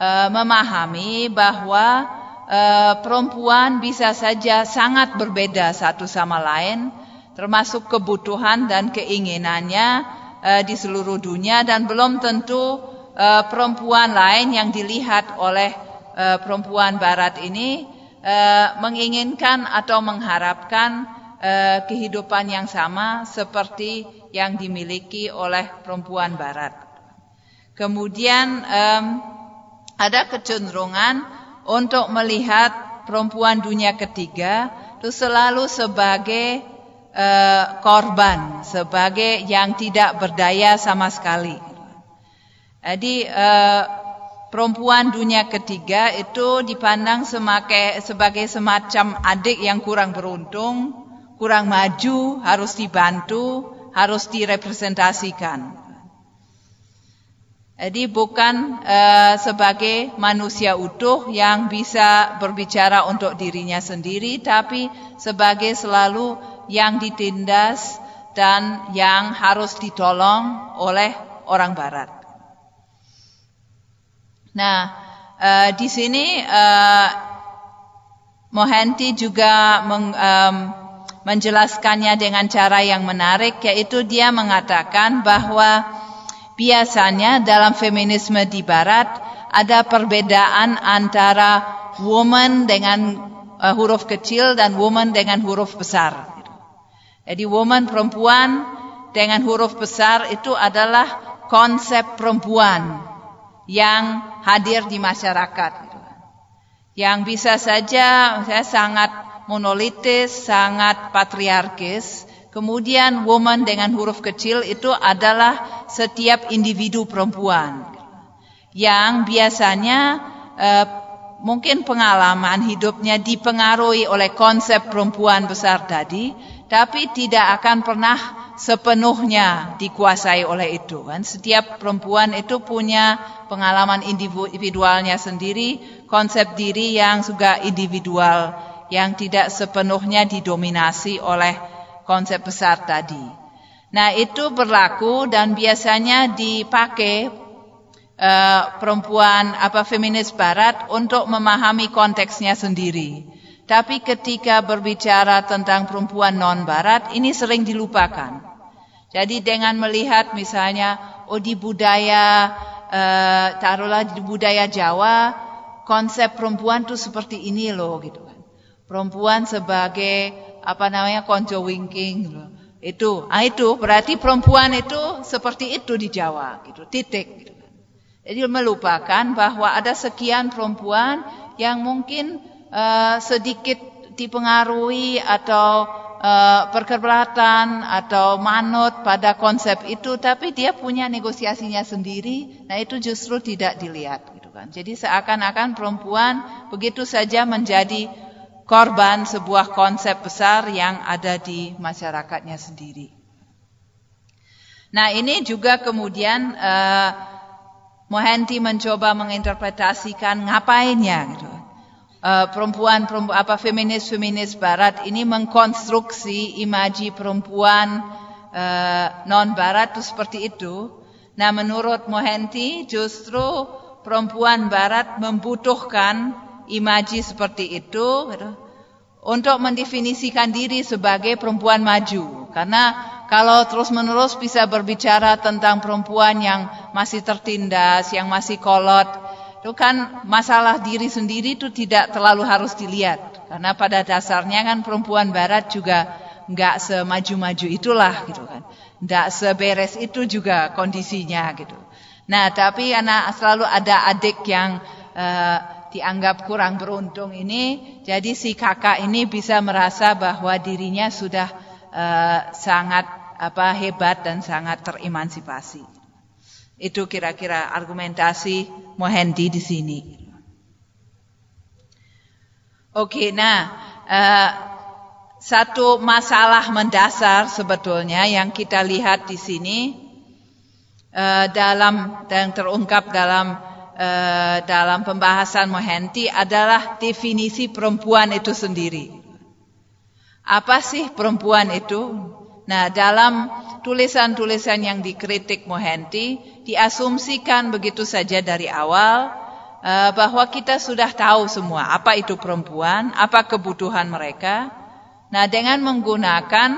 uh, memahami bahwa uh, perempuan bisa saja sangat berbeda satu sama lain, termasuk kebutuhan dan keinginannya uh, di seluruh dunia dan belum tentu uh, perempuan lain yang dilihat oleh uh, perempuan Barat ini Eh, menginginkan atau mengharapkan kehidupan yang sama seperti yang dimiliki oleh perempuan Barat. Kemudian ada kecenderungan untuk melihat perempuan dunia ketiga itu selalu sebagai uh, korban, sebagai yang tidak berdaya sama sekali. Jadi uh, perempuan dunia ketiga itu dipandang sebagai semacam adik yang kurang beruntung, kurang maju, harus dibantu, harus direpresentasikan. Jadi bukan uh, sebagai manusia utuh yang bisa berbicara untuk dirinya sendiri, tapi sebagai selalu yang ditindas dan yang harus ditolong oleh orang Barat. Nah, uh, di sini uh, Mohanty juga meng, um, menjelaskannya dengan cara yang menarik, yaitu dia mengatakan bahwa biasanya dalam feminisme di Barat ada perbedaan antara woman dengan uh, huruf kecil dan woman dengan huruf besar. Jadi woman perempuan dengan huruf besar itu adalah konsep perempuan yang hadir di masyarakat. Yang bisa saja saya sangat monolitis, sangat patriarkis. Kemudian woman dengan huruf kecil itu adalah setiap individu perempuan yang biasanya eh, mungkin pengalaman hidupnya dipengaruhi oleh konsep perempuan besar tadi, tapi tidak akan pernah sepenuhnya dikuasai oleh itu kan setiap perempuan itu punya pengalaman individualnya sendiri konsep diri yang juga individual yang tidak sepenuhnya didominasi oleh konsep besar tadi. Nah, itu berlaku dan biasanya dipakai uh, perempuan apa feminis barat untuk memahami konteksnya sendiri. Tapi ketika berbicara tentang perempuan non barat ini sering dilupakan. Jadi dengan melihat misalnya oh di budaya uh, taruhlah di budaya Jawa konsep perempuan tuh seperti ini loh gitu perempuan sebagai apa namanya konco winking gitu. itu ah itu berarti perempuan itu seperti itu di Jawa gitu titik gitu. jadi melupakan bahwa ada sekian perempuan yang mungkin uh, sedikit dipengaruhi atau uh, perkeberatan atau manut pada konsep itu tapi dia punya negosiasinya sendiri nah itu justru tidak dilihat gitu kan jadi seakan-akan perempuan begitu saja menjadi korban sebuah konsep besar yang ada di masyarakatnya sendiri. Nah ini juga kemudian uh, Mohanty mencoba menginterpretasikan ngapainnya gitu. Uh, perempuan, perempuan apa feminis feminis Barat ini mengkonstruksi imaji perempuan uh, non Barat itu seperti itu. Nah menurut Mohanty justru perempuan Barat membutuhkan imaji seperti itu gitu, untuk mendefinisikan diri sebagai perempuan maju. Karena kalau terus-menerus bisa berbicara tentang perempuan yang masih tertindas, yang masih kolot, itu kan masalah diri sendiri itu tidak terlalu harus dilihat. Karena pada dasarnya kan perempuan barat juga nggak semaju-maju itulah gitu kan. Nggak seberes itu juga kondisinya gitu. Nah tapi karena selalu ada adik yang uh, dianggap kurang beruntung ini, jadi si kakak ini bisa merasa bahwa dirinya sudah uh, sangat apa hebat dan sangat teremansipasi. Itu kira-kira argumentasi Mohendi di sini. Oke, nah uh, satu masalah mendasar sebetulnya yang kita lihat di sini uh, dalam dan terungkap dalam Eh, dalam pembahasan Mohanty adalah definisi perempuan itu sendiri. Apa sih perempuan itu? Nah, dalam tulisan-tulisan yang dikritik Mohanty diasumsikan begitu saja dari awal uh, bahwa kita sudah tahu semua apa itu perempuan, apa kebutuhan mereka. Nah, dengan menggunakan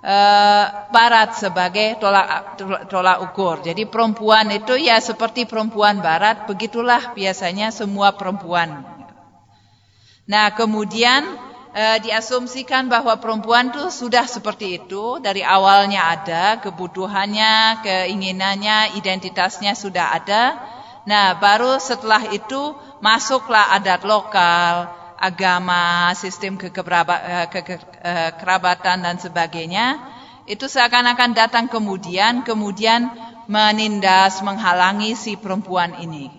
uh, barat sebagai tolak, tolak ukur. Jadi perempuan itu ya seperti perempuan barat, begitulah biasanya semua perempuan. Nah kemudian uh, diasumsikan bahwa perempuan itu sudah seperti itu dari awalnya ada kebutuhannya, keinginannya, identitasnya sudah ada. Nah baru setelah itu masuklah adat lokal, agama, sistem kekerabatan dan sebagainya, itu seakan-akan datang kemudian, kemudian menindas, menghalangi si perempuan ini.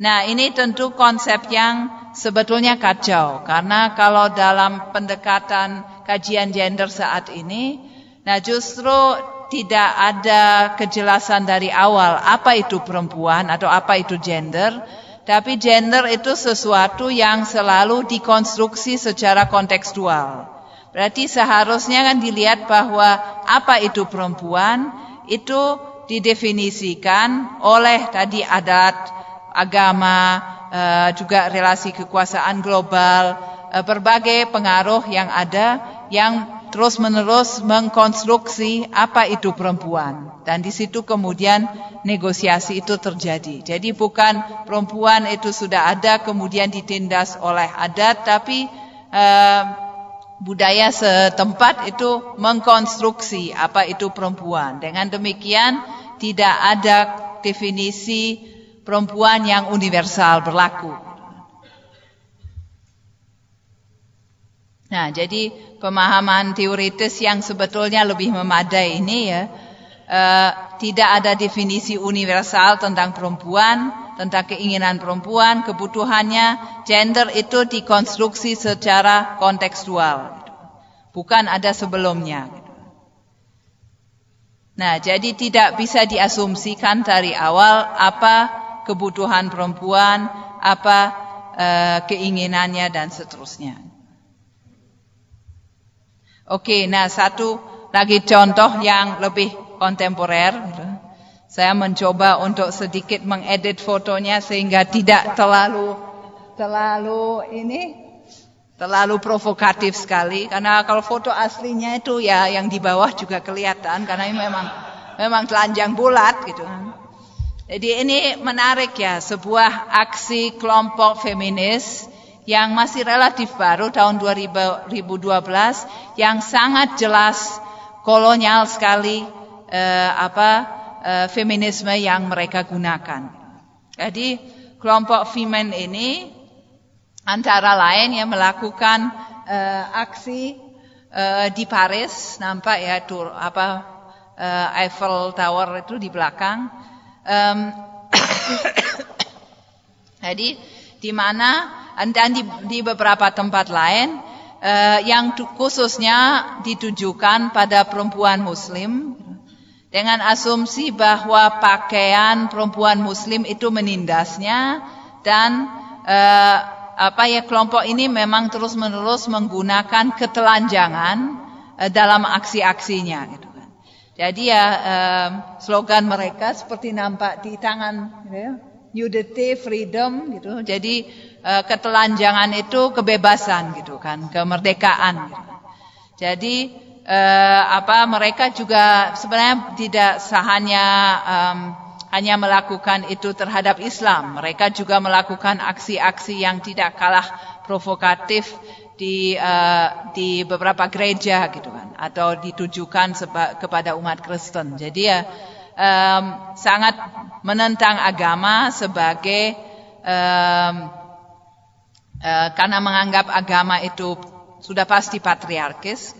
Nah, ini tentu konsep yang sebetulnya kacau, karena kalau dalam pendekatan kajian gender saat ini, nah justru tidak ada kejelasan dari awal apa itu perempuan atau apa itu gender, tapi gender itu sesuatu yang selalu dikonstruksi secara kontekstual. Berarti seharusnya kan dilihat bahwa apa itu perempuan itu didefinisikan oleh tadi adat, agama, eh, juga relasi kekuasaan global, eh, berbagai pengaruh yang ada yang terus-menerus mengkonstruksi apa itu perempuan dan di situ kemudian negosiasi itu terjadi. Jadi bukan perempuan itu sudah ada kemudian ditindas oleh adat tapi eh, budaya setempat itu mengkonstruksi apa itu perempuan. Dengan demikian tidak ada definisi perempuan yang universal berlaku. Nah, jadi pemahaman teoritis yang sebetulnya lebih memadai ini ya, uh, tidak ada definisi universal tentang perempuan, tentang keinginan perempuan, kebutuhannya, gender itu dikonstruksi secara kontekstual, bukan ada sebelumnya. Nah, jadi tidak bisa diasumsikan dari awal apa kebutuhan perempuan, apa uh, keinginannya dan seterusnya. Oke, nah satu lagi contoh yang lebih kontemporer. Saya mencoba untuk sedikit mengedit fotonya sehingga tidak terlalu terlalu ini terlalu provokatif sekali karena kalau foto aslinya itu ya yang di bawah juga kelihatan karena ini memang memang telanjang bulat gitu Jadi ini menarik ya sebuah aksi kelompok feminis yang masih relatif baru tahun 2012 yang sangat jelas kolonial sekali eh, apa eh, feminisme yang mereka gunakan. Jadi kelompok Femen ini antara lain yang melakukan eh, aksi eh, di Paris nampak ya tur apa eh, Eiffel Tower itu di belakang. Um, jadi di mana dan di, di beberapa tempat lain uh, yang khususnya ditujukan pada perempuan muslim dengan asumsi bahwa pakaian perempuan muslim itu menindasnya dan uh, apa ya kelompok ini memang terus-menerus menggunakan ketelanjangan uh, dalam aksi-aksinya gitu. Jadi ya uh, slogan mereka seperti nampak di tangan gitu ya, nudity freedom gitu. Jadi Eh, ketelanjangan itu kebebasan gitu kan, kemerdekaan. Gitu. Jadi eh, apa mereka juga sebenarnya tidak hanya um, hanya melakukan itu terhadap Islam, mereka juga melakukan aksi-aksi yang tidak kalah provokatif di uh, di beberapa gereja gitu kan atau ditujukan seba, kepada umat Kristen. Jadi ya um, sangat menentang agama sebagai um, Eh, karena menganggap agama itu sudah pasti patriarkis.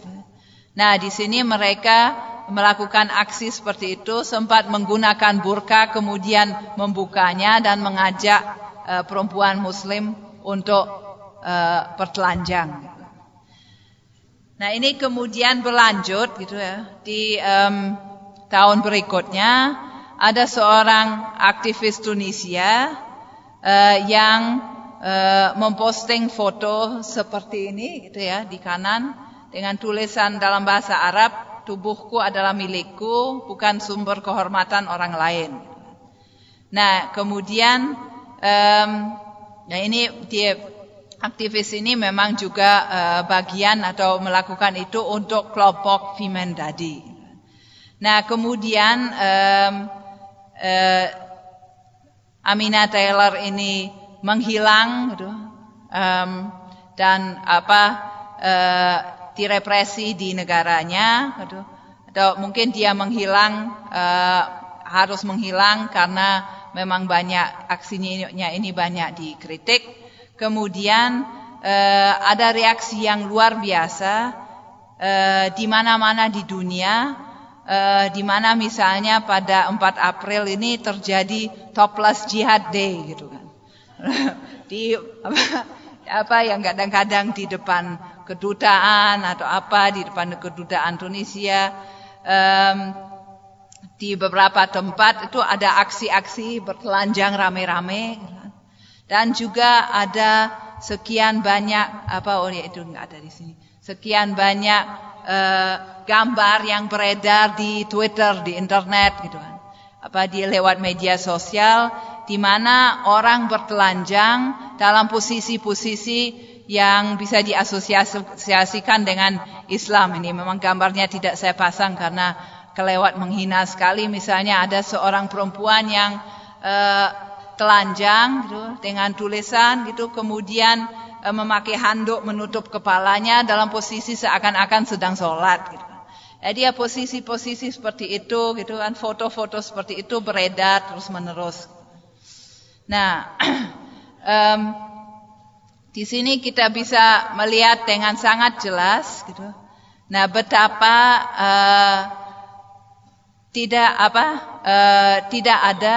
Nah, di sini mereka melakukan aksi seperti itu, sempat menggunakan burka, kemudian membukanya dan mengajak uh, perempuan Muslim untuk uh, bertelanjang. Nah, ini kemudian berlanjut gitu ya di um, tahun berikutnya ada seorang aktivis Tunisia uh, yang uh, memposting foto seperti ini gitu ya di kanan dengan tulisan dalam bahasa Arab tubuhku adalah milikku bukan sumber kehormatan orang lain. Nah kemudian um, nah ini dia aktivis ini memang juga uh, bagian atau melakukan itu untuk kelompok Femen Dadi. Nah kemudian um, uh, Amina Taylor ini menghilang gitu, um, dan apa uh, direpresi di negaranya gitu. atau mungkin dia menghilang uh, harus menghilang karena memang banyak aksinya ini banyak dikritik kemudian uh, ada reaksi yang luar biasa uh, di mana-mana di dunia uh, di mana misalnya pada 4 April ini terjadi topless jihad day gitu kan. Di apa, apa yang kadang-kadang di depan kedutaan atau apa di depan kedutaan Tunisia um, di beberapa tempat itu ada aksi-aksi bertelanjang rame-rame dan juga ada sekian banyak apa oh ya itu enggak ada di sini sekian banyak uh, gambar yang beredar di Twitter di internet gitu kan apa dia lewat media sosial di mana orang bertelanjang dalam posisi-posisi yang bisa diasosiasikan dengan Islam. Ini memang gambarnya tidak saya pasang karena kelewat menghina sekali. Misalnya ada seorang perempuan yang uh, telanjang gitu, dengan tulisan gitu, kemudian uh, memakai handuk menutup kepalanya dalam posisi seakan-akan sedang sholat. Gitu. Jadi ya posisi-posisi seperti itu gitu kan, foto-foto seperti itu beredar terus menerus. Nah, um, Di sini kita bisa melihat dengan sangat jelas gitu. Nah, betapa uh, tidak apa uh, tidak ada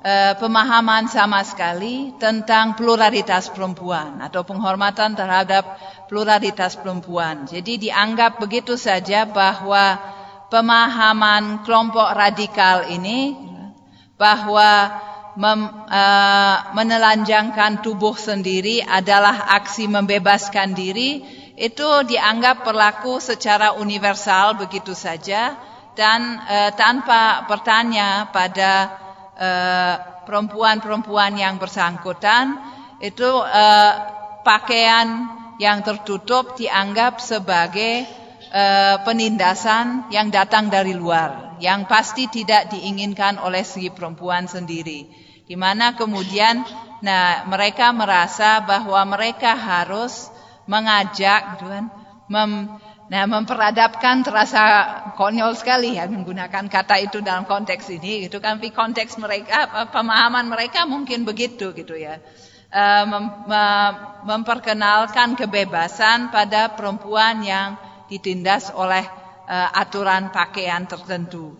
uh, pemahaman sama sekali tentang pluralitas perempuan atau penghormatan terhadap pluralitas perempuan. Jadi dianggap begitu saja bahwa pemahaman kelompok radikal ini bahwa mem, uh, menelanjangkan tubuh sendiri adalah aksi membebaskan diri, itu dianggap berlaku secara universal begitu saja dan uh, tanpa bertanya pada perempuan-perempuan yang bersangkutan, itu uh, pakaian yang tertutup dianggap sebagai uh, penindasan yang datang dari luar, yang pasti tidak diinginkan oleh si perempuan sendiri. Di mana kemudian nah mereka merasa bahwa mereka harus mengajak gitu kan, mem, nah memperadabkan terasa konyol sekali ya menggunakan kata itu dalam konteks ini gitu kan tapi konteks mereka pemahaman mereka mungkin begitu gitu ya mem, memperkenalkan kebebasan pada perempuan yang ditindas oleh uh, aturan pakaian tertentu.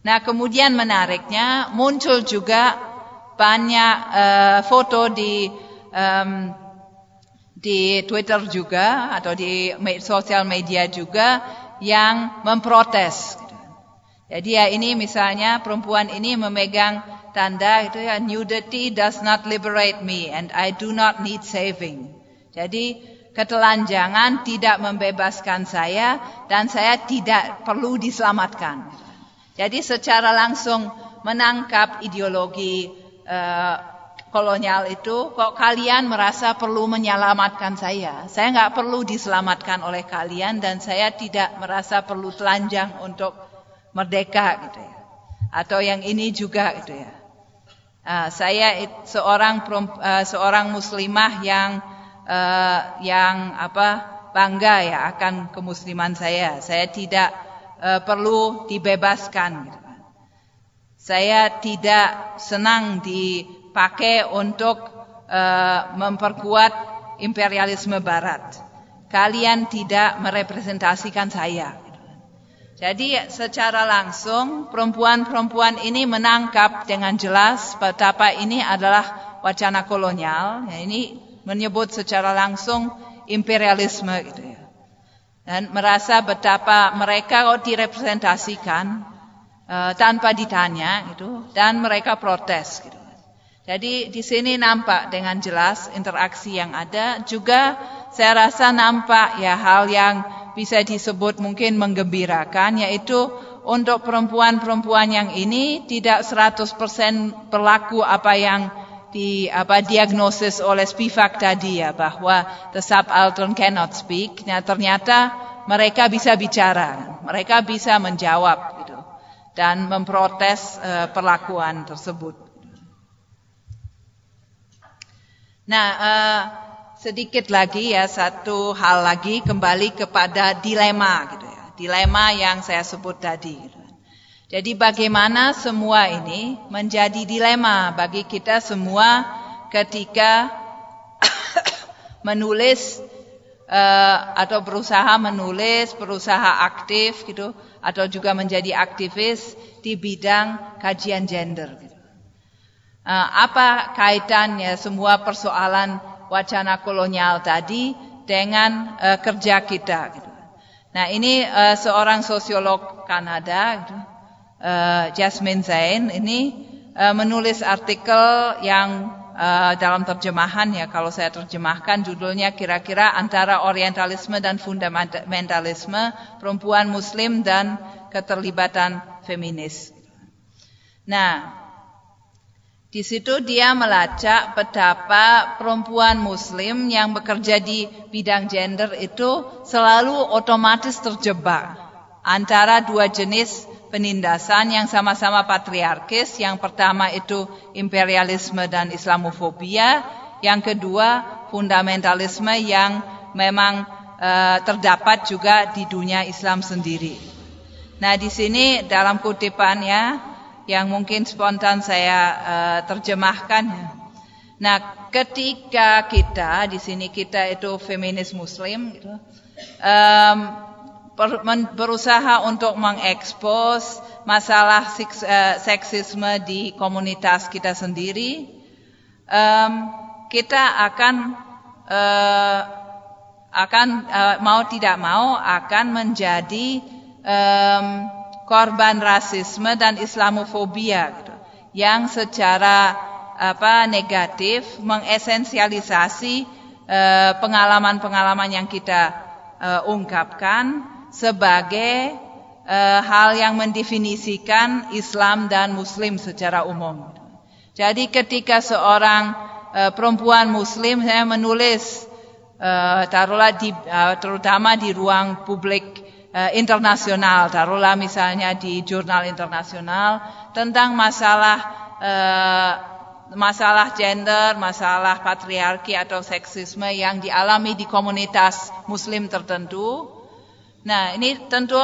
Nah, kemudian menariknya muncul juga banyak foto di di Twitter juga atau di sosial media juga yang memprotes. Jadi ya ini misalnya perempuan ini memegang tanda itu ya nudity does not liberate me and I do not need saving. Jadi ketelanjangan tidak membebaskan saya dan saya tidak perlu diselamatkan. Jadi secara langsung menangkap ideologi uh, kolonial itu, kok kalian merasa perlu menyelamatkan saya? Saya nggak perlu diselamatkan oleh kalian dan saya tidak merasa perlu telanjang untuk merdeka gitu ya. Atau yang ini juga gitu ya. Uh, saya seorang uh, seorang muslimah yang uh, yang apa bangga ya akan kemusliman saya. Saya tidak uh, perlu dibebaskan gitu. Saya tidak senang dipakai untuk uh, memperkuat imperialisme Barat. Kalian tidak merepresentasikan saya. Jadi secara langsung perempuan-perempuan ini menangkap dengan jelas betapa ini adalah wacana kolonial. Ya, ini menyebut secara langsung imperialisme gitu ya. Dan merasa betapa mereka kalau direpresentasikan uh, tanpa ditanya gitu dan mereka protes gitu. Jadi di sini nampak dengan jelas interaksi yang ada juga saya rasa nampak ya hal yang bisa disebut mungkin menggembirakan yaitu untuk perempuan-perempuan yang ini tidak 100% berlaku apa yang di apa diagnosis oleh Spivak tadi ya bahwa the subaltern cannot speak. Nah, ternyata mereka bisa bicara, mereka bisa menjawab dan memprotes uh, perlakuan tersebut. Nah, uh, sedikit lagi ya satu hal lagi kembali kepada dilema gitu ya. Dilema yang saya sebut tadi. Gitu. Jadi bagaimana semua ini menjadi dilema bagi kita semua ketika menulis uh, atau berusaha menulis, berusaha aktif gitu atau juga menjadi aktivis di bidang kajian gender. Uh, apa kaitannya semua persoalan wacana kolonial tadi dengan uh, kerja kita? Gitu. Nah ini uh, seorang sosiolog Kanada, gitu, Jasmine Zain, ini menulis artikel yang dalam terjemahan ya kalau saya terjemahkan judulnya kira-kira antara orientalisme dan fundamentalisme perempuan muslim dan keterlibatan feminis. Nah, Di situ dia melacak betapa perempuan muslim yang bekerja di bidang gender itu selalu otomatis terjebak antara dua jenis penindasan yang sama-sama patriarkis. Yang pertama itu imperialisme dan islamofobia, yang kedua fundamentalisme yang memang uh, terdapat juga di dunia Islam sendiri. Nah, di sini dalam kutipannya yang mungkin spontan saya uh, terjemahkan. Nah, ketika kita di sini kita itu feminis Muslim, gitu, berusaha untuk mengekspos masalah uh, seksisme di komunitas kita sendiri, kita akan uh, akan mau tidak mau akan menjadi korban rasisme dan islamofobia gitu, yang secara apa negatif mengesensialisasi eh, pengalaman-pengalaman uh, yang kita uh, ungkapkan sebagai uh, hal yang mendefinisikan Islam dan Muslim secara umum. Jadi ketika seorang uh, perempuan Muslim saya menulis uh, taruhlah di, uh, terutama di ruang publik uh, internasional, taruhlah misalnya di jurnal internasional tentang masalah uh, masalah gender, masalah patriarki atau seksisme yang dialami di komunitas muslim tertentu. Nah, ini tentu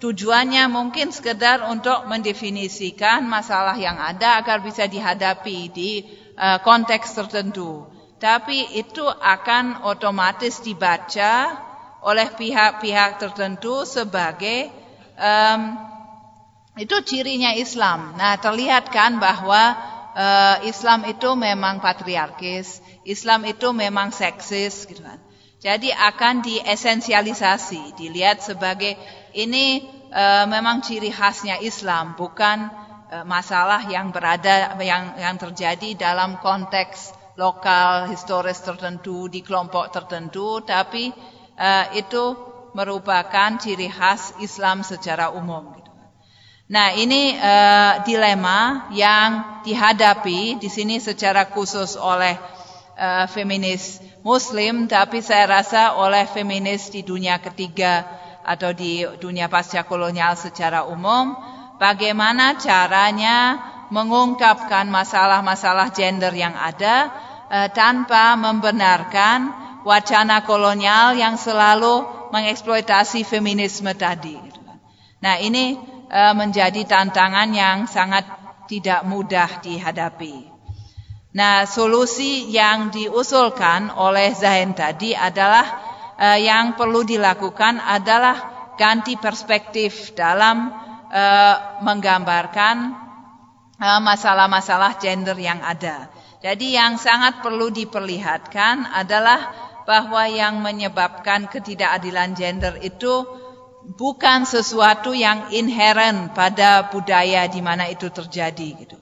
tujuannya mungkin sekedar untuk mendefinisikan masalah yang ada agar bisa dihadapi di uh, konteks tertentu. Tapi itu akan otomatis dibaca oleh pihak-pihak tertentu sebagai um, itu cirinya Islam. Nah, terlihat kan bahwa uh, Islam itu memang patriarkis, Islam itu memang seksis gitu kan. Jadi akan diesensialisasi, dilihat sebagai ini uh, memang ciri khasnya Islam, bukan uh, masalah yang berada yang yang terjadi dalam konteks lokal historis tertentu di kelompok tertentu, tapi uh, itu merupakan ciri khas Islam secara umum. Gitu. Nah ini uh, dilema yang dihadapi di sini secara khusus oleh uh, feminis Muslim, tapi saya rasa oleh feminis di dunia ketiga atau di dunia pasca kolonial secara umum, bagaimana caranya mengungkapkan masalah-masalah gender yang ada uh, tanpa membenarkan wacana kolonial yang selalu mengeksploitasi feminisme tadi. Nah ini e, menjadi tantangan yang sangat tidak mudah dihadapi. Nah solusi yang diusulkan oleh Zain tadi adalah e, yang perlu dilakukan adalah ganti perspektif dalam e, menggambarkan masalah-masalah gender yang ada. Jadi yang sangat perlu diperlihatkan adalah bahwa yang menyebabkan ketidakadilan gender itu bukan sesuatu yang inherent pada budaya di mana itu terjadi gitu.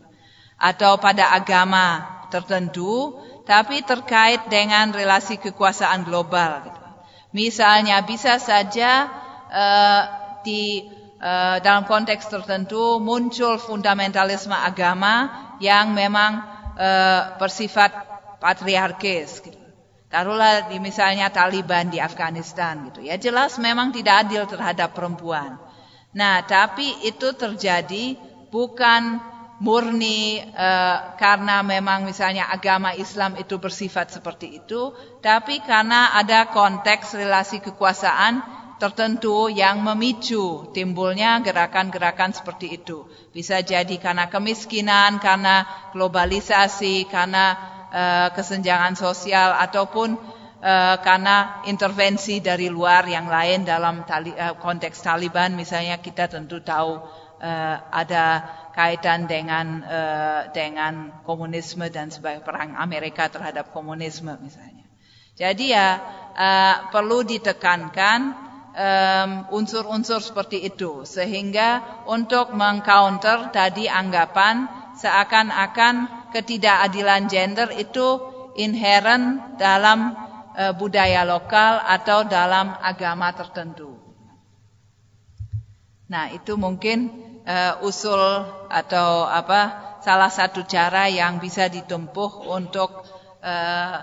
Atau pada agama tertentu, tapi terkait dengan relasi kekuasaan global gitu. Misalnya bisa saja uh, di uh, dalam konteks tertentu muncul fundamentalisme agama yang memang uh, bersifat patriarkis gitu. Taruhlah di misalnya Taliban di Afghanistan gitu ya. Jelas memang tidak adil terhadap perempuan. Nah, tapi itu terjadi bukan murni e, karena memang misalnya agama Islam itu bersifat seperti itu, tapi karena ada konteks relasi kekuasaan tertentu yang memicu timbulnya gerakan-gerakan seperti itu. Bisa jadi karena kemiskinan, karena globalisasi, karena uh, kesenjangan sosial ataupun uh, karena intervensi dari luar yang lain dalam uh, konteks Taliban misalnya kita tentu tahu ada kaitan dengan dengan komunisme dan sebagai perang Amerika terhadap komunisme misalnya. Jadi ya perlu ditekankan unsur-unsur seperti itu sehingga untuk mengcounter tadi anggapan seakan-akan ketidakadilan gender itu inherent dalam e, budaya lokal atau dalam agama tertentu. Nah, itu mungkin uh, usul atau apa salah satu cara yang bisa ditempuh untuk uh,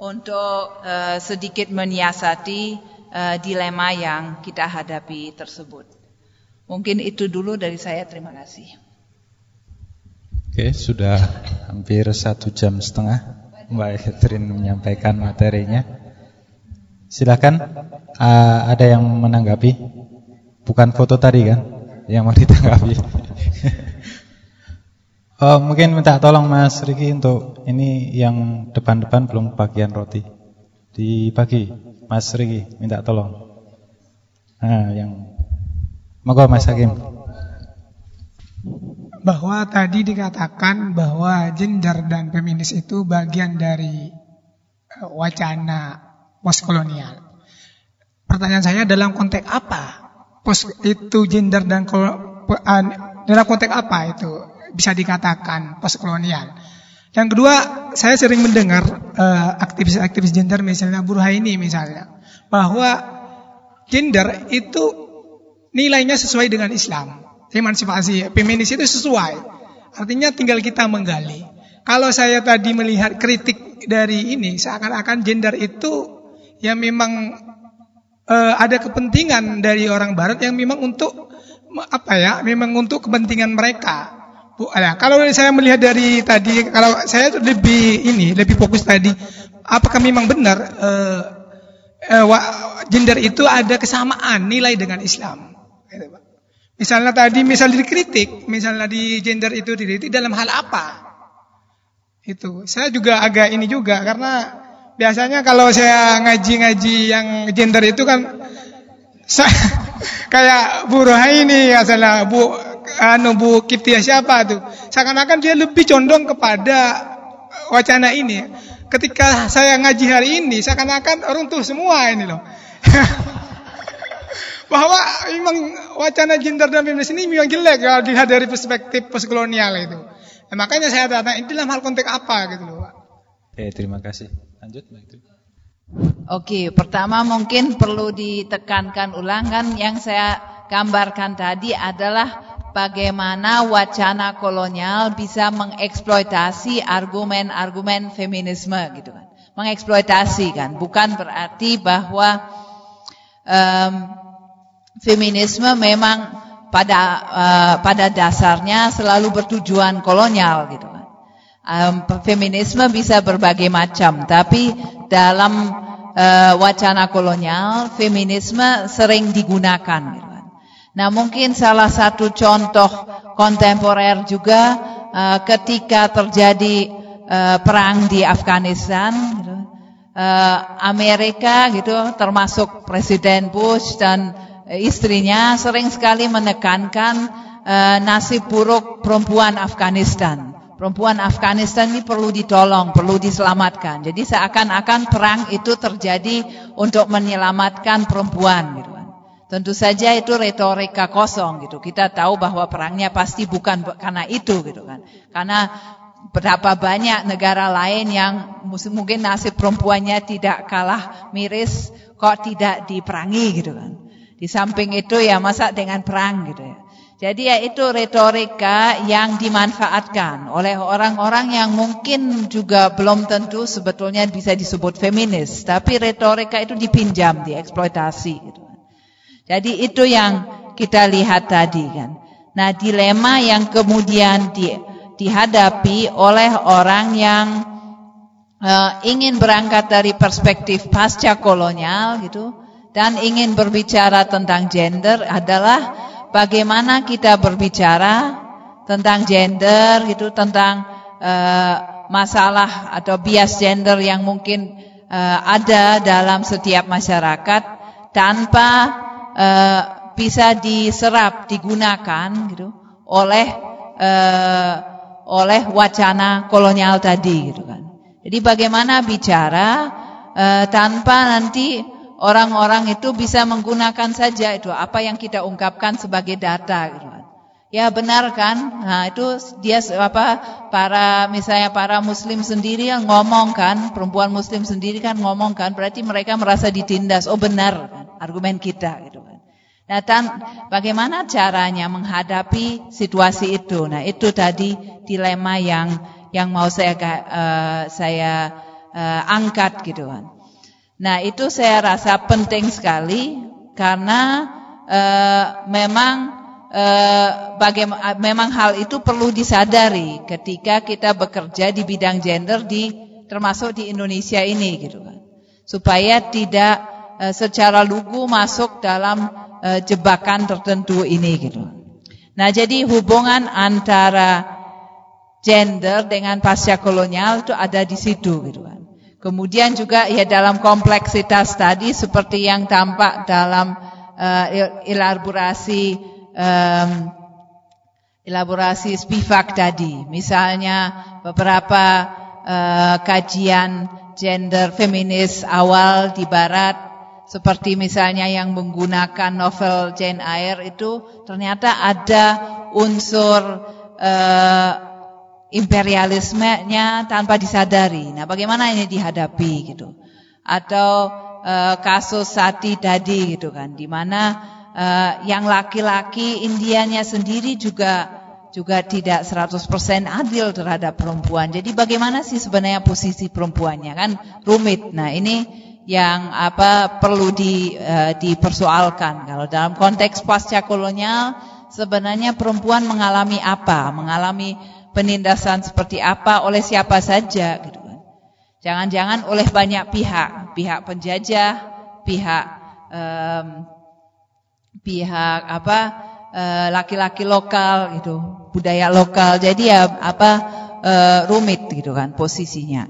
untuk uh, sedikit menyiasati uh, dilema yang kita hadapi tersebut. Mungkin itu dulu dari saya. Terima kasih.
Oke, sudah hampir satu jam setengah Mbak Catherine menyampaikan materinya. Silakan, uh, ada yang menanggapi? Bukan foto tadi kan, yang mau ditanggapi. oh, mungkin minta tolong Mas Riki untuk ini yang depan-depan belum bagian roti. Dibagi, Mas Riki, minta tolong. Nah, yang Monggo Mas Hakim
bahwa tadi dikatakan bahwa gender dan feminis itu bagian dari uh, wacana postkolonial. Pertanyaan saya dalam konteks apa? Post itu gender dan dalam konteks apa itu bisa dikatakan postkolonial? Yang kedua, saya sering mendengar uh, aktivis-aktivis uh, gender misalnya Burhaini misalnya bahwa gender itu nilainya sesuai dengan Islam emansipasi feminis itu sesuai. Artinya tinggal kita menggali. Kalau saya tadi melihat kritik dari ini, seakan-akan gender itu yang memang uh, ada kepentingan dari orang Barat yang memang untuk apa ya, memang untuk kepentingan mereka. Bu, ya, kalau saya melihat dari tadi, kalau saya lebih ini, lebih fokus tadi, apakah memang benar uh, uh, gender itu ada kesamaan nilai dengan Islam? Gitu, Misalnya tadi misalnya dikritik, misalnya di gender itu dikritik dalam hal apa? Itu. Saya juga agak ini juga karena biasanya kalau saya ngaji-ngaji yang gender itu kan saya, kayak Bu Rohaini asalnya Bu anu Bu Kiptia siapa tuh? Seakan-akan dia lebih condong kepada wacana ini. Ketika saya ngaji hari ini, seakan-akan runtuh semua ini loh. bahwa memang wacana gender dan feminis ini memang jelek kalau dilihat dari perspektif postkolonial itu. Nah, makanya saya tanya ini dalam hal konteks apa gitu loh, Pak.
Oke, terima kasih. Lanjut, Mbak
Oke, pertama mungkin perlu ditekankan ulang kan yang saya gambarkan tadi adalah bagaimana wacana kolonial bisa mengeksploitasi argumen-argumen feminisme gitu kan. Mengeksploitasi kan, bukan berarti bahwa um, feminisme memang pada uh, pada dasarnya selalu bertujuan kolonial gitu kan. Um, feminisme bisa berbagai macam, tapi dalam uh, wacana kolonial feminisme sering digunakan gitu kan. Nah, mungkin salah satu contoh kontemporer juga uh, ketika terjadi uh, perang di Afghanistan gitu. Amerika gitu termasuk Presiden Bush dan istrinya sering sekali menekankan uh, nasib buruk perempuan Afghanistan. Perempuan Afghanistan ini perlu ditolong, perlu diselamatkan. Jadi seakan-akan perang itu terjadi untuk menyelamatkan perempuan gitu kan. Tentu saja itu retorika kosong gitu. Kita tahu bahwa perangnya pasti bukan karena itu gitu kan. Karena berapa banyak negara lain yang mungkin nasib perempuannya tidak kalah miris kok tidak diperangi gitu kan. Di samping itu ya masa dengan perang gitu ya. Jadi ya itu retorika yang dimanfaatkan oleh orang-orang yang mungkin juga belum tentu sebetulnya bisa disebut feminis, tapi retorika itu dipinjam, dieksploitasi gitu. Jadi itu yang kita lihat tadi kan. Nah, dilema yang kemudian di, dihadapi oleh orang yang uh, ingin berangkat dari perspektif pasca kolonial gitu dan ingin berbicara tentang gender adalah bagaimana kita berbicara tentang gender gitu tentang uh, masalah atau bias gender yang mungkin uh, ada dalam setiap masyarakat tanpa uh, bisa diserap digunakan gitu oleh uh, oleh wacana kolonial tadi gitu kan. Jadi bagaimana bicara uh, tanpa nanti orang-orang itu bisa menggunakan saja itu apa yang kita ungkapkan sebagai data gitu. Ya benar kan? Nah, itu dia apa para misalnya para muslim sendiri yang ngomong kan, perempuan muslim sendiri kan ngomong kan, berarti mereka merasa ditindas. Oh benar kan argumen kita gitu kan. Nah, dan bagaimana caranya menghadapi situasi itu? Nah, itu tadi dilema yang yang mau saya uh, saya uh, angkat gitu kan. Nah, itu saya rasa penting sekali karena uh, memang uh, bagaimana memang hal itu perlu disadari ketika kita bekerja di bidang gender di termasuk di Indonesia ini gitu kan. Supaya tidak uh, secara lugu masuk dalam uh, jebakan tertentu ini gitu. Nah, jadi hubungan antara gender dengan pasca kolonial itu ada di situ gitu kan. Kemudian juga ya dalam kompleksitas tadi seperti yang tampak dalam uh, elaborasi um, elaborasi Spivak tadi. Misalnya beberapa uh, kajian gender feminis awal di barat seperti misalnya yang menggunakan novel Jane Eyre itu ternyata ada unsur uh, imperialismenya tanpa disadari. Nah, bagaimana ini dihadapi gitu? Atau uh, kasus Sati tadi gitu kan, di mana uh, yang laki-laki Indianya sendiri juga juga tidak 100% adil terhadap perempuan. Jadi bagaimana sih sebenarnya posisi perempuannya kan rumit. Nah, ini yang apa perlu di, uh, dipersoalkan. Kalau dalam konteks pasca kolonial sebenarnya perempuan mengalami apa? Mengalami penindasan seperti apa oleh siapa saja gitu kan. Jangan-jangan oleh banyak pihak, pihak penjajah, pihak um, pihak apa eh, laki-laki uh, lokal gitu, budaya lokal. Jadi ya apa uh, rumit gitu kan posisinya.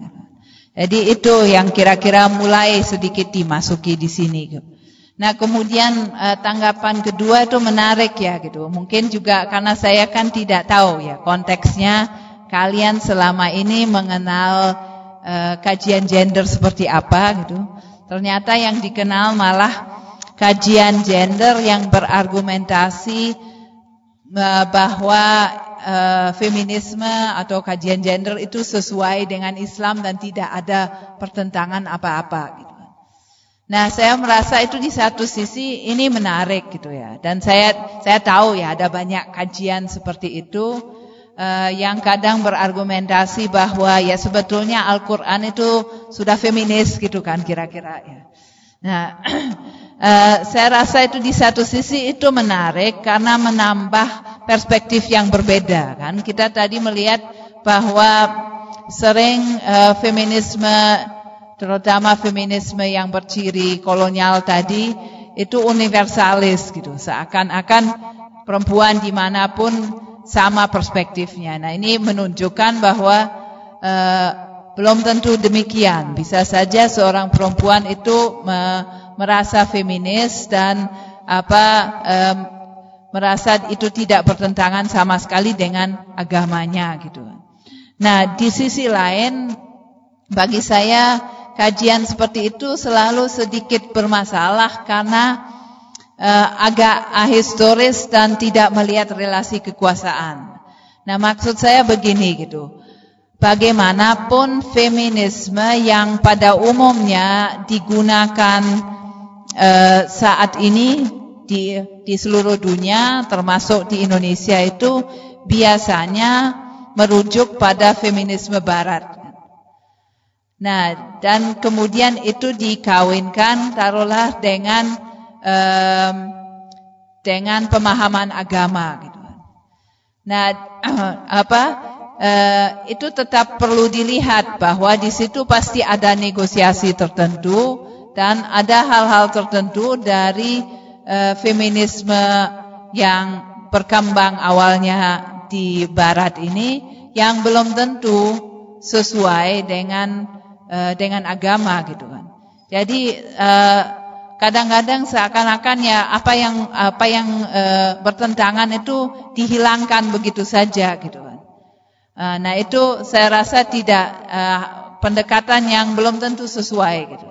Jadi itu yang kira-kira mulai sedikit dimasuki di sini. Nah kemudian eh, tanggapan kedua itu menarik ya gitu. Mungkin juga karena saya kan tidak tahu ya konteksnya kalian selama ini mengenal eh, kajian gender seperti apa gitu. Ternyata yang dikenal malah kajian gender yang berargumentasi eh, bahwa uh, feminisme atau kajian gender itu sesuai dengan Islam dan tidak ada pertentangan apa-apa gitu. Nah, saya merasa itu di satu sisi ini menarik gitu ya. Dan saya saya tahu ya ada banyak kajian seperti itu uh, yang kadang berargumentasi bahwa ya sebetulnya Al-Qur'an itu sudah feminis gitu kan kira-kira ya. Nah, uh, saya rasa itu di satu sisi itu menarik karena menambah perspektif yang berbeda kan. Kita tadi melihat bahwa sering uh, feminisme terutama feminisme yang berciri kolonial tadi itu universalis gitu. Seakan-akan perempuan di mana pun sama perspektifnya. Nah ini menunjukkan bahwa uh, belum tentu demikian. Bisa saja seorang perempuan itu me merasa feminis dan apa um, merasa itu tidak bertentangan sama sekali dengan agamanya gitu. Nah, di sisi lain bagi saya kajian seperti itu selalu sedikit bermasalah karena uh, agak ahistoris dan tidak melihat relasi kekuasaan. Nah, maksud saya begini gitu. Bagaimanapun feminisme yang pada umumnya digunakan uh, saat ini di di seluruh dunia termasuk di Indonesia itu biasanya merujuk pada feminisme barat. Nah, dan kemudian itu dikawinkan taruhlah dengan um, dengan pemahaman agama gitu. Nah, apa uh, itu tetap perlu dilihat bahwa di situ pasti ada negosiasi tertentu dan ada hal-hal tertentu dari uh, feminisme yang berkembang awalnya di barat ini yang belum tentu sesuai dengan uh, dengan agama gitu kan. Jadi eh, kadang-kadang seakan-akan ya apa yang apa yang uh, bertentangan itu dihilangkan begitu saja gitu kan. Uh, nah itu saya rasa tidak uh, pendekatan yang belum tentu sesuai gitu.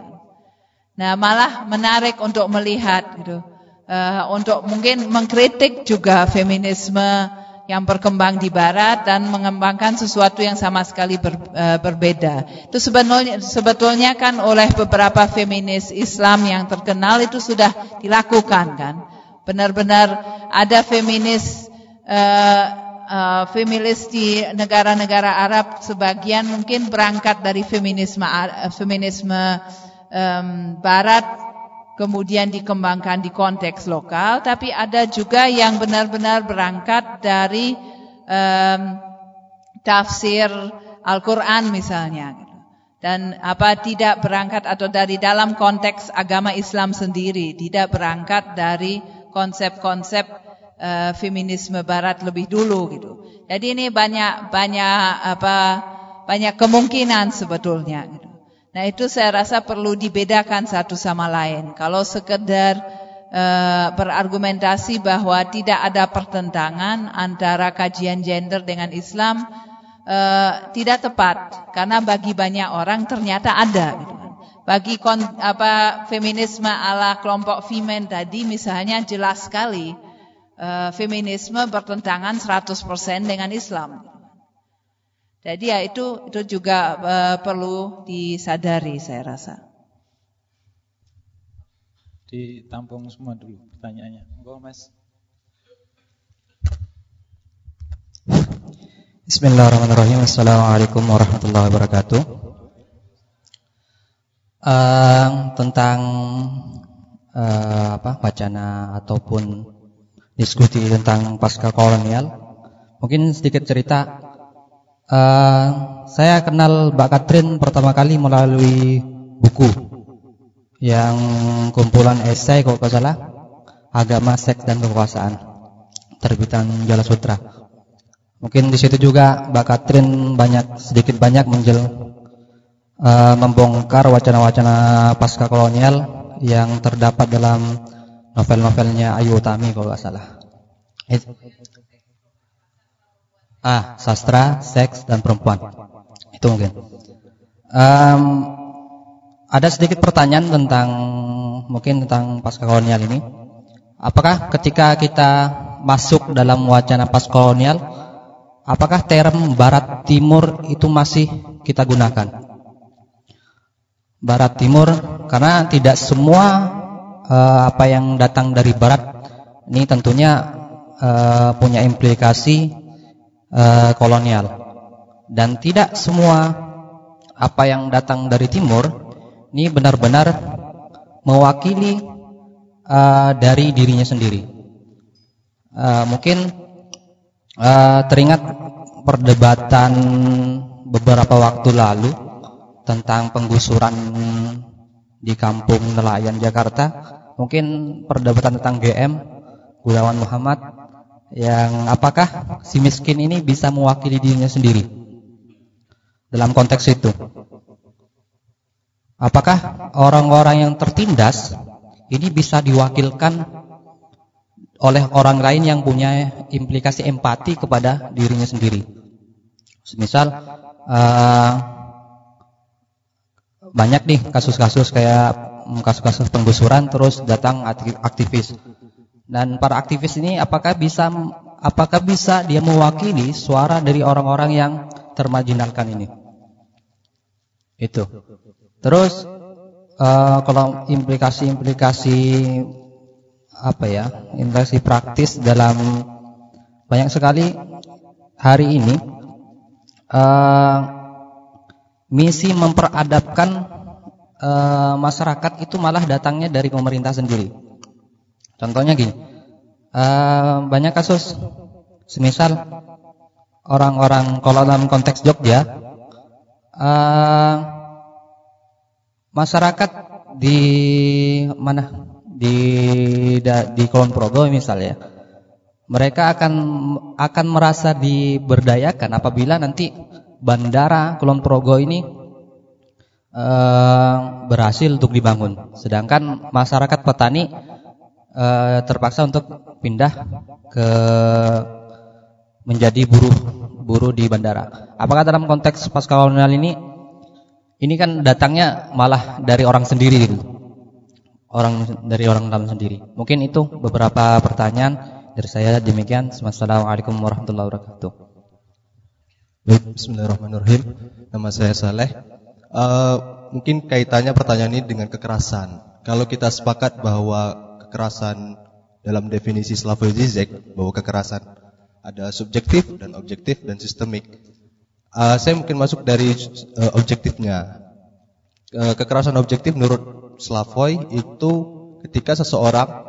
Nah malah menarik untuk melihat gitu uh, untuk mungkin mengkritik juga feminisme yang berkembang di barat dan mengembangkan sesuatu yang sama sekali ber, uh, berbeda. Itu sebetulnya sebetulnya kan oleh beberapa feminis Islam yang terkenal itu sudah dilakukan kan Benar-benar ada feminis uh, uh, feminis di negara-negara Arab sebagian mungkin berangkat dari feminisme feminisme Barat kemudian dikembangkan di konteks lokal, tapi ada juga yang benar-benar berangkat dari um, tafsir Al-Quran misalnya, dan apa tidak berangkat atau dari dalam konteks agama Islam sendiri, tidak berangkat dari konsep-konsep uh, feminisme Barat lebih dulu gitu. Jadi ini banyak banyak apa banyak kemungkinan sebetulnya. Gitu. Nah itu saya rasa perlu dibedakan satu sama lain. Kalau sekedar uh, berargumentasi bahwa tidak ada pertentangan antara kajian gender dengan Islam uh, tidak tepat karena bagi banyak orang ternyata ada. Gitu kan. Bagi kon, apa feminisme ala kelompok Femen tadi misalnya jelas sekali uh, feminisme bertentangan 100% dengan Islam. Jadi ya itu itu juga uh, perlu disadari saya rasa.
Ditampung semua dulu pertanyaannya. Enggak, Mas.
Bismillahirrahmanirrahim. Assalamualaikum warahmatullahi wabarakatuh. Uh, tentang uh, apa wacana ataupun diskusi tentang pasca kolonial, mungkin sedikit cerita Uh, saya kenal Mbak Katrin pertama kali melalui buku yang kumpulan esai kalau nggak salah agama seks dan kekuasaan terbitan Jala Sutra. Mungkin di situ juga Mbak Katrin banyak sedikit banyak menjel uh, membongkar wacana-wacana pasca kolonial yang terdapat dalam novel-novelnya Ayu Utami kalau nggak salah. Ah, sastra, seks dan perempuan. Itu mungkin. Um, ada sedikit pertanyaan tentang mungkin tentang pasca kolonial ini. Apakah ketika kita masuk dalam wacana pasca kolonial, apakah term barat timur itu masih kita gunakan? Barat timur karena tidak semua uh, apa yang datang dari barat ini tentunya uh, punya implikasi uh, kolonial dan tidak semua apa yang datang dari timur ini benar-benar mewakili uh, dari dirinya sendiri. Uh, mungkin uh, teringat perdebatan beberapa waktu lalu tentang penggusuran di kampung nelayan Jakarta. Mungkin perdebatan tentang GM Gunawan Muhammad yang apakah si miskin ini bisa mewakili dirinya sendiri dalam konteks itu? Apakah orang-orang yang tertindas ini bisa diwakilkan oleh orang lain yang punya implikasi empati kepada dirinya sendiri? Misal uh, banyak nih kasus-kasus kayak kasus-kasus penggusuran terus datang aktivis dan para aktivis ini apakah bisa apakah bisa dia mewakili suara dari orang-orang yang termarginalkan ini? Itu. Terus uh, kalau implikasi-implikasi apa ya? Implikasi praktis dalam banyak sekali hari ini uh, misi memperadabkan uh, masyarakat itu malah datangnya dari pemerintah sendiri. Contohnya gini, uh, banyak kasus, semisal orang-orang kalau dalam konteks Jogja, uh, masyarakat di mana? Di di Kulon Progo misalnya, mereka akan akan merasa diberdayakan apabila nanti bandara Kulon Progo ini uh, berhasil untuk dibangun, sedangkan masyarakat petani uh, terpaksa untuk pindah ke menjadi buruh buruh di bandara. Apakah dalam konteks pasca kolonial ini ini kan datangnya malah dari orang sendiri gitu. Orang dari orang dalam sendiri. Mungkin itu beberapa pertanyaan dari saya demikian. Wassalamualaikum warahmatullahi wabarakatuh.
Bismillahirrahmanirrahim. Nama saya Saleh. Uh, mungkin kaitannya pertanyaan ini dengan kekerasan. Kalau kita sepakat bahwa kekerasan dalam definisi Slavoj Zizek bahwa kekerasan ada subjektif dan objektif dan sistemik. Uh, saya mungkin masuk dari uh, objektifnya. Uh, kekerasan objektif menurut Slavoj itu ketika seseorang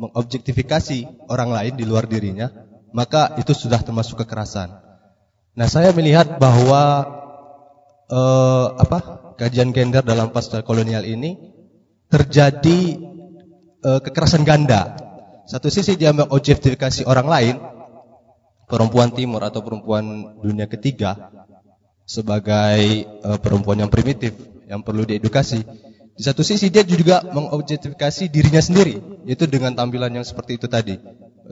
mengobjektifikasi orang lain di luar dirinya, maka itu sudah termasuk kekerasan. Nah, saya melihat bahwa uh, apa kajian gender dalam pasca kolonial ini terjadi uh, kekerasan ganda satu sisi dia mengobjektifikasi orang lain, perempuan timur atau perempuan dunia ketiga sebagai uh, perempuan yang primitif yang perlu diedukasi. Di satu sisi dia juga mengobjektifikasi dirinya sendiri, yaitu dengan tampilan yang seperti itu tadi,